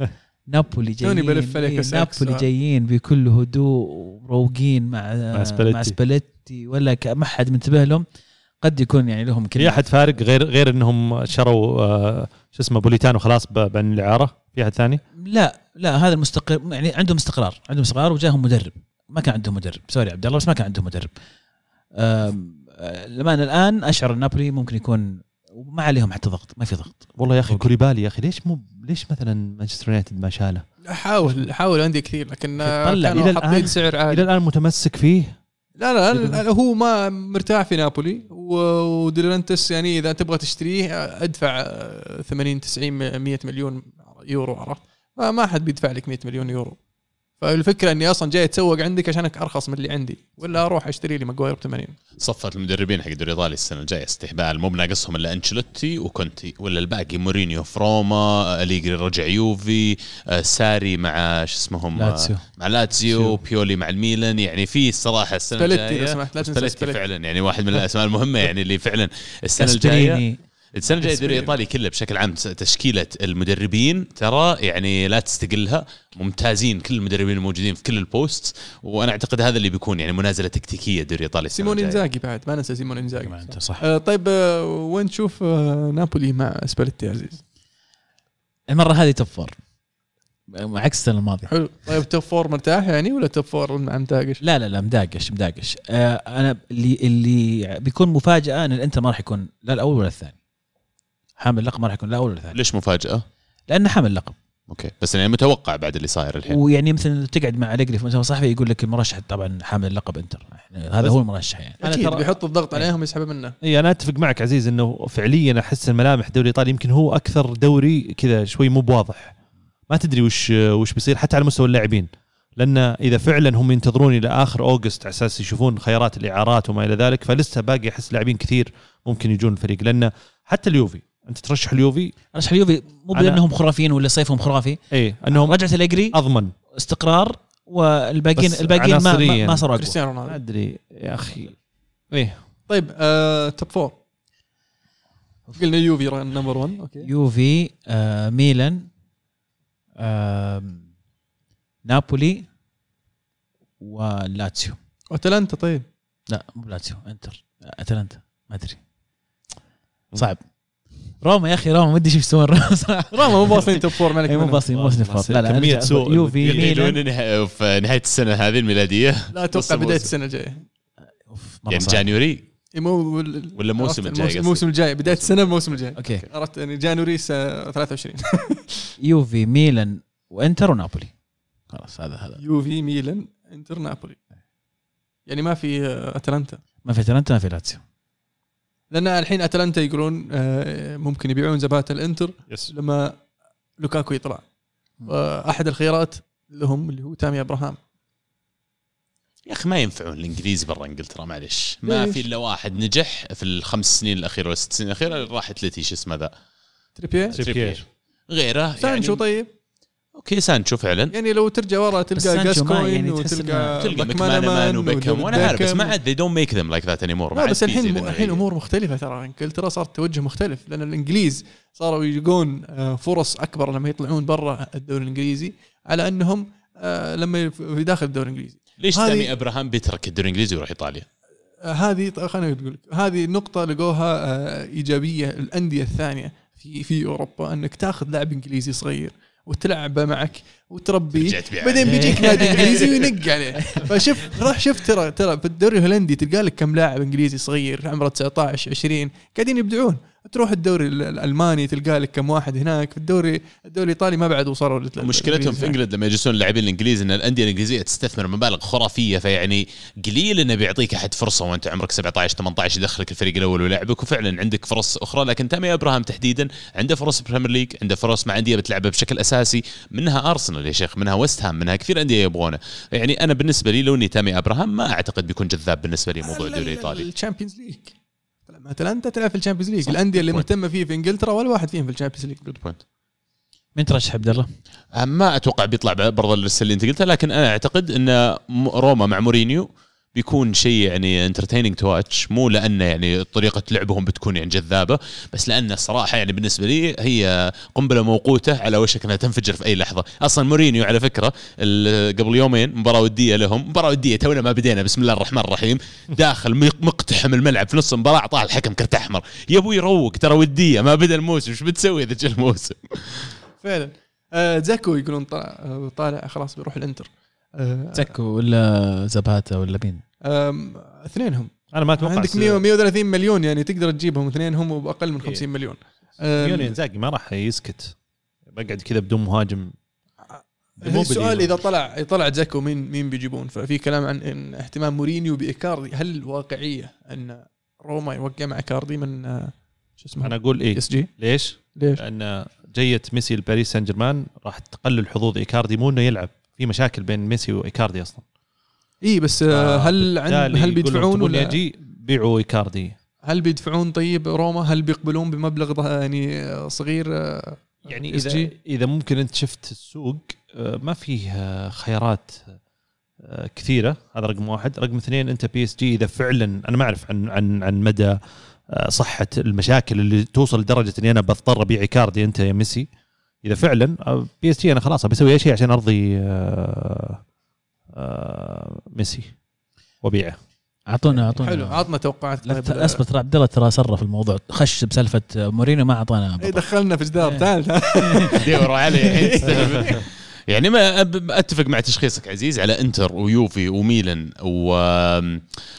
نابولي جايين
توني بلف عليك
إيه، نابولي. جايين بكل هدوء وروقين مع
مع سباليتي.
ولا ما حد منتبه لهم. قد يكون يعني لهم
في أحد فارق غير غير إنهم شروا آه، شو اسمه بوليتانو خلاص ب- بين الإعارة؟ في أحد ثاني؟
لا لا هذا المستقر يعني عندهم استقرار عندهم استقرار وجاهم مدرب. ما كان عندهم مدرب. sorry عبد الله بس ما كان عندهم مدرب. آه، لما أنا الآن أشعر نابولي ممكن يكون وما عليهم حتى ضغط ما في ضغط.
والله يا
أخي.
كوليبالي يا أخي ليش مو ليش مثلا مانشستر يونايتد ما شاله؟
احاول احاول عندي كثير لكن آه،
طلع إلى
حاطين
الآن.
سعر
إلى
عالي
الآن متمسك فيه؟
لا لا, لا, لا هو ما مرتاح في نابولي. و- وديلانتس يعني إذا تبغى تشتريه أدفع آه، 80 90 100 مليون يورو عرفت؟ فما حد بيدفع لك 100 مليون يورو. فالفكرة إني أصلا جاي أتسوق عندك عشانك أرخص من اللي عندي ولا أروح أشتري لي ماجواير ب 80
صفة المدربين حق الدوري الايطالي السنة الجاية استهبال مو بناقصهم إلا أنشيلوتي وكونتي ولا الباقي مورينيو في روما أليجري رجع يوفي آه، ساري مع شو اسمهم آه،
لاتسيو.
مع لاتسيو. بيولي مع الميلان يعني في الصراحة
السنة
الجاية
لو سمحت لا تنسى
سباليتي
سباليتي
فعلا يعني واحد من الأسماء المهمة يعني اللي فعلا السنة
الجاية
السنة الجاية الدوري. الايطالي كله بشكل عام. تشكيلة المدربين ترى يعني لا تستقلها. ممتازين كل المدربين الموجودين في كل ال post. وأنا أعتقد هذا اللي بيكون يعني منازلة تكتيكية الدوري الايطالي
سيمون. إنزاجي بعد. ما ننسى سيمون
إنزاجي. أنت صح.
آه طيب آه وين تشوف آه نابولي مع سباليتي يا عزيز؟
المرة هذه top four عكس السنة الماضية.
حلو. طيب top four مرتاح يعني ولا top four مع مداقش
لا لا لا مداقش مداقش. آه أنا اللي اللي بيكون مفاجأة إن الإنتر ما راح يكون لا الأول ولا الثاني. حامل اللقب ما راح يكون لا الأول ولا الثاني
ليش مفاجأة؟
لأنه حامل لقب.
okay. بس يعني متوقع بعد اللي صاير الحين.
ويعني مثلا تقعد مع أليجري في مؤتمر صحفي يقول لك المرشح طبعا حامل اللقب إنتر. إحنا- هذا هو المرشح يعني.
أنا
أكيد
ترى-
بيحط الضغط عليهم يسحبه منه.
اي أنا أتفق معك عزيز إنه فعليا أحس الملامح الدوري الإيطالي يمكن هو أكثر دوري كذا شوي مو بواضح. ما تدري وش وش بيصير حتى على مستوى اللاعبين. لأن إذا فعلا هم ينتظرون إلى آخر August على أساس يشوفون خيارات الإعارات وما إلى ذلك فلسه باقي أحس لاعبين كثير ممكن يجون الفريق. لأن حتى اليوفي أنت ترشح اليوفي؟
رشح اليوفي. مو بأنهم خرافيين ولا صيفهم خرافي.
اي أنهم
رجعت اليجري
أضمن.
استقرار والباقيين الباقيين ما, ما. ما صاروا
كريستيانو
ما
رونالدو
أدري يا أخي. إيه.
طيب آه top four قلنا يوفي number 1 okay.
يوفي آه ميلان آه نابولي ولاتسيو
واتلانتا طيب.
لا مو لاتسيو إنتر. أتلانتا ما أدري. صعب. روما يا أخي روما ما أدري إيش يسوون روما صراحة
روما مو باصين top four مالك
إي مو. باصين مو باصين فوق. لا لا
كمية سوء.
يوفي ميلان.
في نهايه السنة هذه الميلادية.
لا أتوقع بداية.
السنة الجاية.
يعني
إي مو
ولا الموسم
عرفت
الجاي
الموسم-
قصدك؟
الموسم الجاي بداية السنة الموسم الجاي.
okay.
عرفت يعني January سنة 23
يوفي ميلان وإنتر ونابولي. خلاص هذا هذا.
يوفي ميلان إنتر نابولي. يعني ما في آه، أتلانتا.
ما في أتلانتا ما في لاتسيو.
لأن الحين أتلانتا يقولون آه، ممكن يبيعون زباله الإنتر
yes
لما لوكاكو يطلع. وأحد الخيارات لهم اللي هو تامي أبراهام.
يا أخي ما ينفعون الانجليزي برا إنجلترا معلش ما
ليش؟
في إلا واحد نجح في الخمس سنين الأخيرة ولا الست سنين الأخيرة راحت لتي شو اسمه ذا؟
تريبيه
تريبير.
غيره
سانشو
يعني
طيب.
okay سانشو فعلا؟
يعني لو ترجع ورا تلقى جاسكوين
يعني
وتلقى
تلقى مكمانامان وبيكهام وأنا عارف بس. ما عاد they don't make them like that anymore.
لا بس الحين الحين امور مختلفة ترى انجلترا صار توجه مختلف لأن الإنجليز صاروا يلقون آه، فرص أكبر لما يطلعون برا الدوري الإنجليزي على أنهم آه، لما في داخل الدوري الإنجليزي.
ليش تامي إبراهام بيترك الدوري الإنجليزي ويروح إيطاليا؟
آه، هذه ط- خليني أقول لك. هذه نقطة لقوها إيجابية الأندية الثانية في في أوروبا أنك تاخذ لاعب إنجليزي صغير وتلعبه معك وتربيه. بعدين بيجيك نادي إنجليزي وينق عليه. فشوف روح شوف ترى ترى في الدوري الهولندي تلقى لك كم لاعب إنجليزي صغير عمره 19 20 قاعدين يبدعون. تروح الدوري ال- الألماني تلقى لك كم واحد هناك. في الدوري الدوري الإيطالي ما بعد وصلوا
مشكلتهم في. إنجلند لما يجلسون اللاعبين الانجليز إن الأندية الإنجليزية تستثمر مبالغ خرافية. فيعني قليل إنه بيعطيك أحد فرصة وأنت عمرك 17 18 يدخلك الفريق الأول ويلعبك وفعلا عندك فرص أخرى. لكن تامي ابراهام تحديدا عنده فرص بريمير ليج عنده فرص مع أندية بتلعبه بشكل أساسي. منها أرسنال يا شيخ منها ويست هام منها كثير أندية يبغونه. يعني أنا بالنسبة لي لو إني تامي ابراهام ما أعتقد بيكون جذاب بالنسبة لي موضوع الدوري الإيطالي.
الشامبيونز ليج. مع اتلانتا تلعب في الشامبيونز ليج الأندية اللي. مهتمة فيه في إنجلترا ولا واحد فيهم في الشامبيونز ليج
good point
من ترشح عبد الله؟
آه، ما أتوقع بيطلع برضه اللي أنت قلتها لكن أنا أعتقد إن روما مع مورينيو بيكون شيء يعني entertaining to watch مو لأنه يعني طريقة لعبهم بتكون يعني جذابة بس لأن الصراحه يعني بالنسبة لي هي قنبلة موقوتة على وشك إنها تنفجر في أي لحظة. أصلا مورينيو على فكرة قبل يومين مباراة ودية لهم مباراة ودية تونا ما بدينا بسم الله الرحمن الرحيم داخل مق- مقتحم الملعب في نص المباراة أعطاه الحكم كرت أحمر. يا أبوي روق ترى ودية ما بدأ الموسم إيش بتسوي اذا جاء الموسم
فعلا. آه زاكو يقولون طالع خلاص بيروح الإنتر. آه
تسكو ولا زباتا ولا مين؟
اثنينهم
أنا ما أتوقع
عندك 100 130 مليون يعني تقدر تجيبهم اثنينهم وبأقل من 50
إيه.
مليون
سيميوني
آم،
انزاجي ما راح يسكت بقعد كذا بدون مهاجم
السؤال. إذا طلع طلع زاكو مين مين بيجيبون ففي كلام عن إن اهتمام مورينيو بإيكاردي هل واقعية أن روما يوقع مع إيكاردي من آه، شو اسمه
أنا
أقول PSG
ليش؟
ليش؟
لأن جيه ميسي لباريس سان جيرمان راح تقلل حظوظ إيكاردي مو إنه يلعب في مشاكل بين ميسي وإيكاردي أصلا.
إي بس آه، هل عن هل بيدفعون ولا
يجي بيعوا إيكاردي.
هل بيدفعون؟ طيب روما هل بيقبلون بمبلغ يعني صغير آه،
يعني إذا
جي؟
إذا ممكن أنت شفت السوق آه، ما فيه خيارات كثيرة. هذا رقم واحد. رقم اثنين أنت PSG إذا فعلا أنا ما أعرف عن عن عن مدى صحة المشاكل اللي توصل لدرجة إني أنا بضطر أبيع إيكاردي أنت يا ميسي. إذا فعلا آه، PSG أنا خلاص بسوي أي شيء عشان أرضي آه، آه، ميسي وأبيعه
اعطونا اعطونا
حلو عطنا توقعات
لا
طيب.
ت- أصبر ترى عبد الله ترى سر في الموضوع خش بسالفة مورينيو ما أعطانا
إيه،. دخلنا في جدار. تعال
عليه الحين. يعني ما أتفق مع تشخيصك عزيز على إنتر ويوفي وميلان و...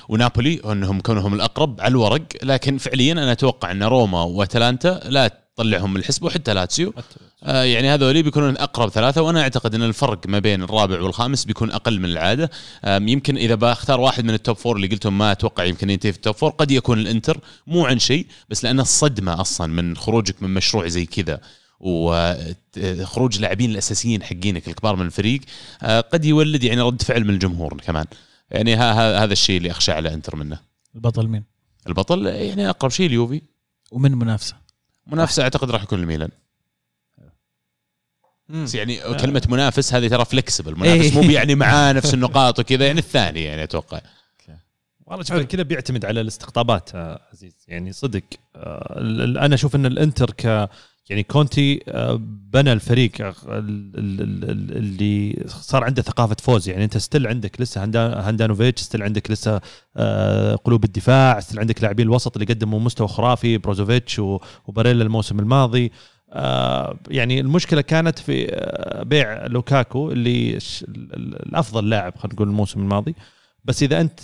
ونابولي إنهم كونهم الأقرب على الورق لكن فعليا أنا أتوقع إن روما وأتلانتا لا تطلعهم من الحسبة وحتى لاتسيو آه يعني هذول بيكونون أقرب ثلاثة وأنا أعتقد إن الفرق ما بين الرابع والخامس بيكون أقل من العادة. يمكن إذا بختار واحد من ال top four اللي قلتهم ما أتوقع يمكن ينتهي في ال top four قد يكون الإنتر مو عن شيء بس لأن الصدمة أصلا من خروجك من مشروع زي كذا وخروج اللاعبين الأساسيين حقينك الكبار من الفريق آه، قد يولد يعني رد فعل من الجمهور كمان. يعني ها- ها- هذا الشيء اللي أخشى على إنتر منه.
البطل مين؟
البطل يعني أقرب شيء اليوفي.
ومن منافسة؟
منافسة أعتقد راح يكون الميلان. بس يعني كلمة منافس هذه ترى flexible منافس
إيه.
مو يعني معاه نفس النقاط وكذا يعني الثاني يعني أتوقع.
والله شوف كذا بيعتمد على الاستقطابات آه، عزيز. يعني صدق آه، أنا أشوف إن الإنتر ك يعني كونتي آه، بنى الفريق آه، ال- ال- ال- ال- اللي صار عنده ثقافة فوز. يعني أنت still عندك لسه هاندانوفيتش still عندك لسه آه، قلوب الدفاع still عندك لاعبين الوسط اللي قدموا مستوى خرافي بروزوفيتش وباريلا الموسم الماضي. آه، يعني المشكلة كانت في آه، بيع لوكاكو اللي الأفضل لاعب خلينا نقول الموسم الماضي. بس إذا أنت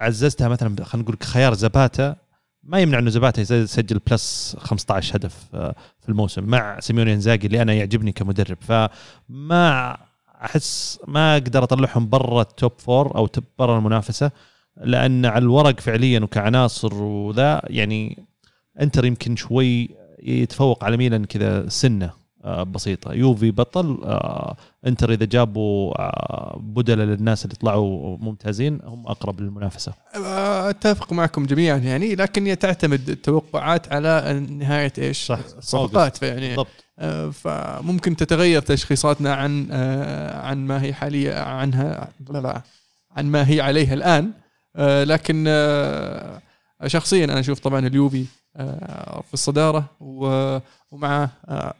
عززتها مثلا خلينا نقول خيار زباتا ما يمنع إنه زباتا يس- يسجل plus 15 هدف آه، في الموسم مع سيميوني إنزاجي اللي أنا يعجبني كمدرب. فما أحس ما أقدر أطلعهم برا ال top four أو برا المنافسة لأن على الورق فعليا وكعناصر وذا يعني أنتر يمكن شوي يتفوق على ميلان كذا سنة آه، بسيطة. يوفي بطل آه، انتر إذا جابوا آه، بدلة للناس اللي طلعوا ممتازين هم أقرب للمنافسة.
أتفق معكم جميعا يعني لكن هي تعتمد التوقعات على نهاية إيش؟
صح.
الصفقات فيعني
بالضبط.
آه، فممكن تتغير تشخيصاتنا عن عن ما هي حاليا عنها لا لا عن ما هي عليها الآن. لكن شخصيا أنا أشوف طبعا اليوفي في الصدارة ومع آه،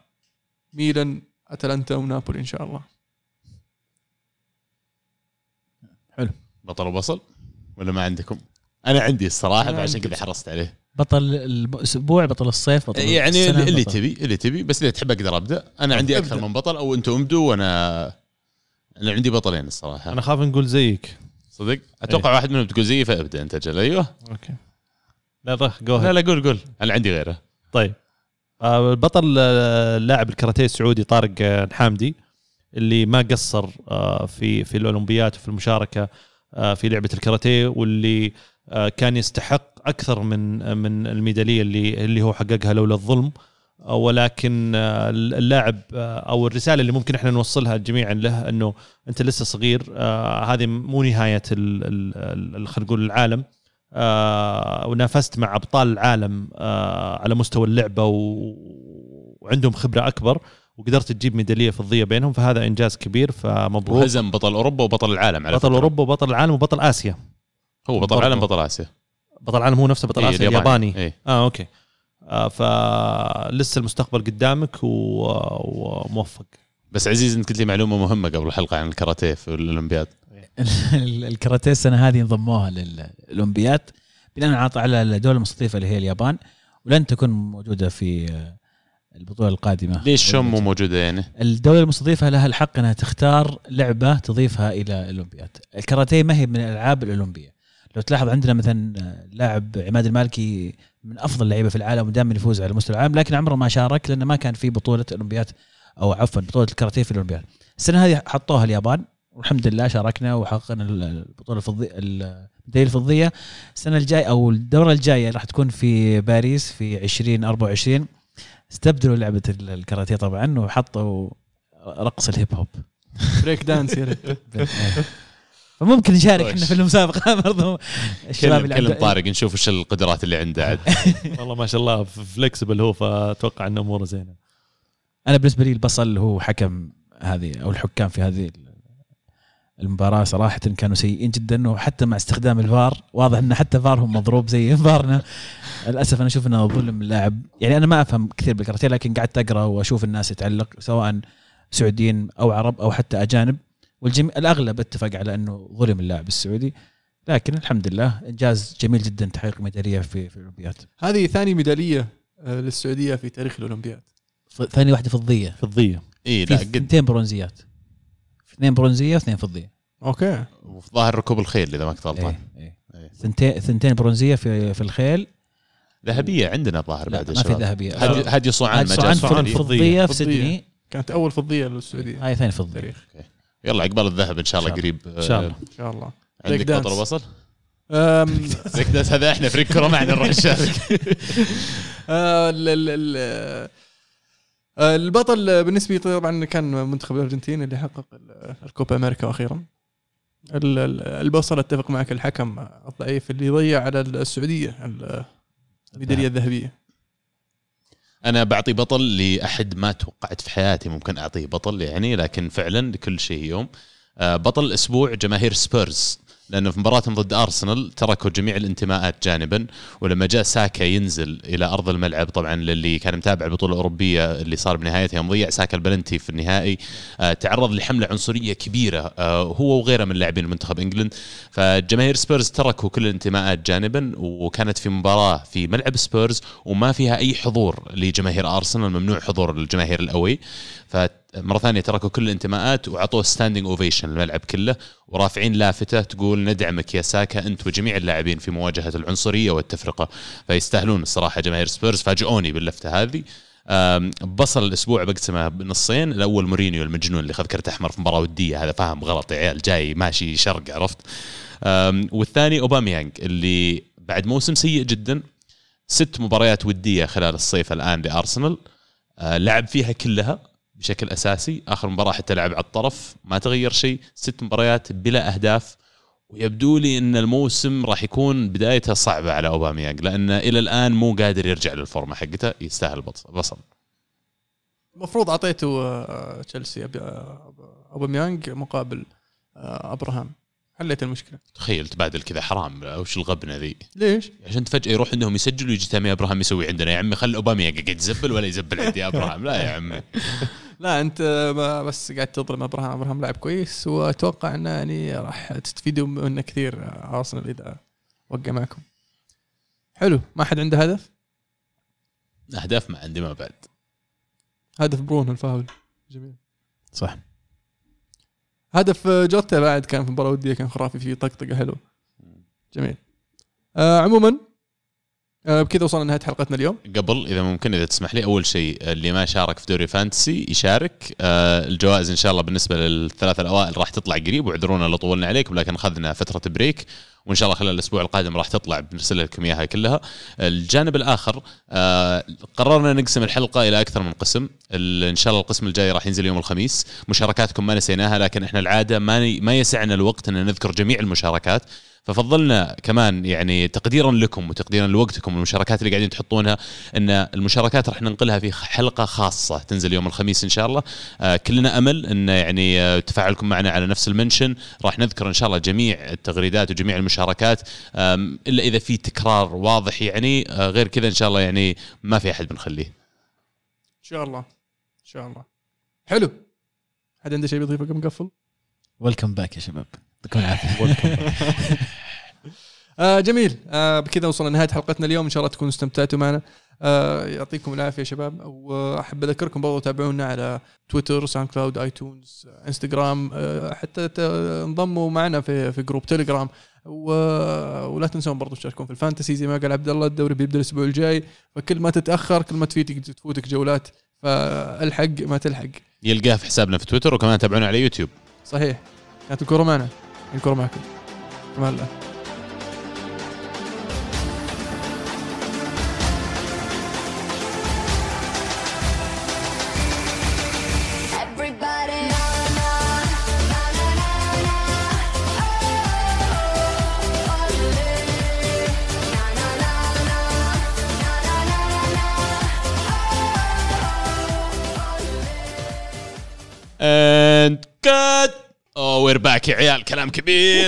ميلان أتلانتا ونابولي إن شاء الله.
بطل وبصل؟ ولا ما عندكم؟ أنا عندي الصراحة
أنا
عشان. كذا حرصت عليه.
بطل الأسبوع بطل الصيف بطل
يعني
السنة،
اللي,
بطل.
تبي اللي تبي. بس إذا تحب أقدر أبدأ. أنا عندي
أكثر.
من بطل أو أنتم أبدوا وأنا أنا عندي بطلين الصراحة.
أنا خاف نقول زيك.
صدق؟ أتوقع واحد منهم تقول زيي فأبدأ أنت أجل أيوه.
أوكي. لا لا جو
لا لا قول قول. أنا عندي غيره.
طيب. آه، البطل آه، لاعب الكاراتيه السعودي طارق آه، الحامدي اللي ما قصر آه، في في الأولمبيات وفي المشاركة آه، في لعبة الكاراتيه واللي آه، كان يستحق أكثر من من الميدالية اللي اللي هو حققها لولا الظلم. آه، ولكن آه، اللاعب آه، أو الرسالة اللي ممكن إحنا نوصلها جميعا له إنه أنت لسه صغير آه، هذه مو نهاية ال- ال- ال- خلينا نقول العالم. آه، ونافست مع أبطال العالم آه، على مستوى اللعبة و... وعندهم خبرة أكبر وقدرت تجيب ميدالية فضية بينهم فهذا إنجاز كبير فمبروك.
وهزم بطل أوروبا وبطل العالم على
بطل
فكرة.
أوروبا وبطل العالم وبطل آسيا.
هو بطل. العالم بطل آسيا.
بطل العالم هو نفسه بطل
إيه،
آسيا الياباني.
إيه.
آه أوكي. آه فلسه المستقبل قدامك وموفق.
بس عزيز أنت قلت لي معلومة مهمة قبل الحلقة عن الكاراتيه في الأولمبياد.
ال- الكاراتيه السنة هذه انضموها للاولمبياد بناء على الدولة المستضيفة اللي هي اليابان ولن تكون موجودة في آه، البطولة القادمة.
ليش شم مو موجودة يعني؟
الدولة المستضيفة لها الحق إنها تختار لعبة تضيفها إلى الاولمبياد الكاراتيه ما هي من الألعاب الأولمبية. لو تلاحظ عندنا مثلا آه، لاعب عماد المالكي من أفضل اللعيبه في العالم ودائما يفوز على مستوى العالم لكن عمره ما شارك لأنه ما كان في بطولة اولمبياد أو عفوا بطولة الكاراتيه في الاولمبياد السنة هذه حطوها اليابان والحمد لله شاركنا وحققنا البطولة الفضيه الميداليه الفضية. السنة الجايه أو الدورة الجاية راح تكون في باريس في 2024 استبدلوا لعبة ال- الكاراتيه طبعا وحطوا رقص الهيب هوب.
break dance
فممكن نشارك. إحنا في المسابقة برضو. الشباب اللي
كلم طارق نشوف إيش القدرات اللي عنده عاد.
والله ما شاء الله flexible هو فأتوقع إنه أموره زينة.
أنا بالنسبة لي البصل هو حكم هذه أو الحكام في هذه المباراة صراحة كانوا سيئين جدا وحتى مع استخدام الفار واضح إن حتى فارهم مضروب زي فارنا. للأسف أنا أشوف إنه ظلم اللاعب يعني أنا ما أفهم كثير بالكاراتيه لكن قعدت أقرأ وأشوف الناس تعلق سواء سعوديين أو عرب أو حتى أجانب. والجميع الأغلب اتفق على إنه ظلم اللاعب السعودي. لكن الحمد لله إنجاز جميل جدا تحقيق ميدالية في في الأولمبياد.
هذه ثاني ميدالية آه، للسعودية في تاريخ
الأولمبياد. ثاني واحدة فضية.
فضية.
اي لا قد
برونزيات. اثنين برونزية واثنين فضية.
أوكي.
وفي ظاهر ركوب الخيل إذا ما كنت غلطان.
إيه، إيه.
إيه.
ثنتين ثنتين برونزية في في الخيل.
ذهبية عندنا الظاهر
لا
بعد
ما في. ذهبية.
هادي هادي صوعان
هاد
مجال
سؤال
سعودي
في الفضيه في
فضية.
سيدني
كانت أول فضية للسعودية.
هاي ثاني
فضية.
يلا عقبال الذهب إن شاء الله قريب.
إن شاء الله.
إن شاء الله.
عندك
دانس.
وصل؟ دانس هذا إحنا فريق كره معنا نروح نشارك
آه، ال- ال- ال- آه، البطل بالنسبة لي طبعا كان منتخب الأرجنتين اللي حقق ال- الكوبا أمريكا أخيرا. ال- ال- البصل أتفق معك الحكم الضعيف اللي ضيع على السعودية ال- الميدالية الذهبية.
أنا بعطي بطل لأحد ما توقعت في حياتي ممكن أعطيه بطل يعني لكن فعلا لكل شيء يوم. آه، بطل الأسبوع جماهير سبيرز. لأنه في مباراتهم ضد أرسنال تركوا جميع الانتماءات جانبا ولما جاء ساكا ينزل إلى أرض الملعب طبعا للي كان متابع البطوله الاوروبيه اللي صار بنهايتها يوم ضيع ساكا البلنتي في النهائي آه، تعرض لحملة عنصرية كبيرة آه، هو وغيره من لاعبين منتخب England. فجماهير سبيرز تركوا كل الانتماءات جانبا وكانت في مباراة في ملعب سبيرز وما فيها أي حضور لجماهير أرسنال ممنوع حضور الجماهير ال away. فمره ثانية تركوا كل الانتماءات وعطوه standing ovation الملعب كله ورافعين لافتة تقول ندعمك يا ساكا أنت وجميع اللاعبين في مواجهة العنصرية والتفرقة. فيستاهلون الصراحة جماهير سبيرز فاجئوني باللفتة هذه. بصل الأسبوع بقسمه بنصين الأول مورينيو المجنون اللي خذ كرت أحمر في مباراة ودية هذا فاهم غلط يا عيال جاي ماشي شرق عرفت؟ والثاني أوباميانج اللي بعد موسم سيء جدا ست مباريات ودية خلال الصيف الآن لأرسنال. آه، لعب فيها كلها بشكل أساسي. آخر مباراة حتى لعب على الطرف ما تغير شيء. ست مباريات بلا أهداف. ويبدو لي إن الموسم راح يكون بدايته صعبة على أوباميانج لأن إلى الآن مو قادر يرجع للفورمة حقته يستاهل بص- بصل.
المفروض أعطيته آه، تشيلسي آه، أوباميانج مقابل آه، أبراهام. حليت المشكلة.
تخيل تبادل كذا حرام وش الغبنة ذي؟
ليش؟
عشان فجأة يروح عندهم يسجل ويجي تامي أبراهام يسوي عندنا. يا عمي خلي أوباميانج قاعد يزبل ولا يزبل عندي أبراهام. لا يا عمي.
لا أنت بس قاعد تظلم أبراهام. أبراهام لاعب كويس وأتوقع إنه يعني راح تستفيدوا منه كثير أرسنال إذا وقع معكم. حلو. ما حد عنده هدف؟
أهداف ما عندي ما بعد.
هدف برونو الفاول. جميل.
صح.
هدف جوتا بعد كان في مباراة ودية كان خرافي فيه طقطقة حلو جميل. آه عموما بكذا وصلنا لنهاية حلقتنا اليوم.
قبل إذا ممكن إذا تسمح لي أول شيء اللي ما شارك في دوري Fantasy يشارك. آه الجوائز إن شاء الله بالنسبة للثلاثه الأوائل راح تطلع قريب واعذرونا لو طولنا عليكم لكن أخذنا فترة break وإن شاء الله خلال الأسبوع القادم راح تطلع بنرسل لكم إياها كلها. الجانب الآخر آه قررنا نقسم الحلقة إلى أكثر من قسم. إن شاء الله القسم الجاي راح ينزل يوم الخميس. مشاركاتكم ما نسيناها لكن إحنا العادة ما ما يسعنا الوقت إن نذكر جميع المشاركات. ففضلنا كمان يعني تقديرا لكم وتقديرا لوقتكم والمشاركات اللي قاعدين تحطونها إن المشاركات راح ننقلها في حلقة خاصة تنزل يوم الخميس إن شاء الله. آه كلنا أمل إن يعني آه تفاعلكم معنا على نفس المنشن. راح نذكر إن شاء الله جميع التغريدات وجميع المشاركات. إلا إذا في تكرار واضح يعني آه غير كذا إن شاء الله يعني ما في أحد بنخليه.
إن شاء الله. إن شاء الله. حلو. حد عنده شيء بيضيفه قبل نقفل؟
welcome back يا شباب. يعطيكم العافية.
آه جميل. آه بكذا وصلنا لنهاية حلقتنا اليوم. إن شاء الله تكونوا استمتعتوا معنا. آه يعطيكم العافية يا شباب. وأحب أذكركم برضو تابعونا على تويتر SoundCloud iTunes آه، إنستغرام. آه حتى انضموا معنا في في group تليجرام. ولا تنسون برضو تشاركون في ال Fantasy. زي ما قال عبد الله الدوري بيبدأ الأسبوع الجاي. فكل ما تتأخر كل ما تفيتك تفوتك جولات. فالحق ما تلحق.
يلقاه في حسابنا في تويتر وكمان تابعونا على يوتيوب.
صحيح. كانت الكره معنا الكره معكم كمان الله
Everybody, Oh. Oh,
اوه وير باك يا عيال كلام كبير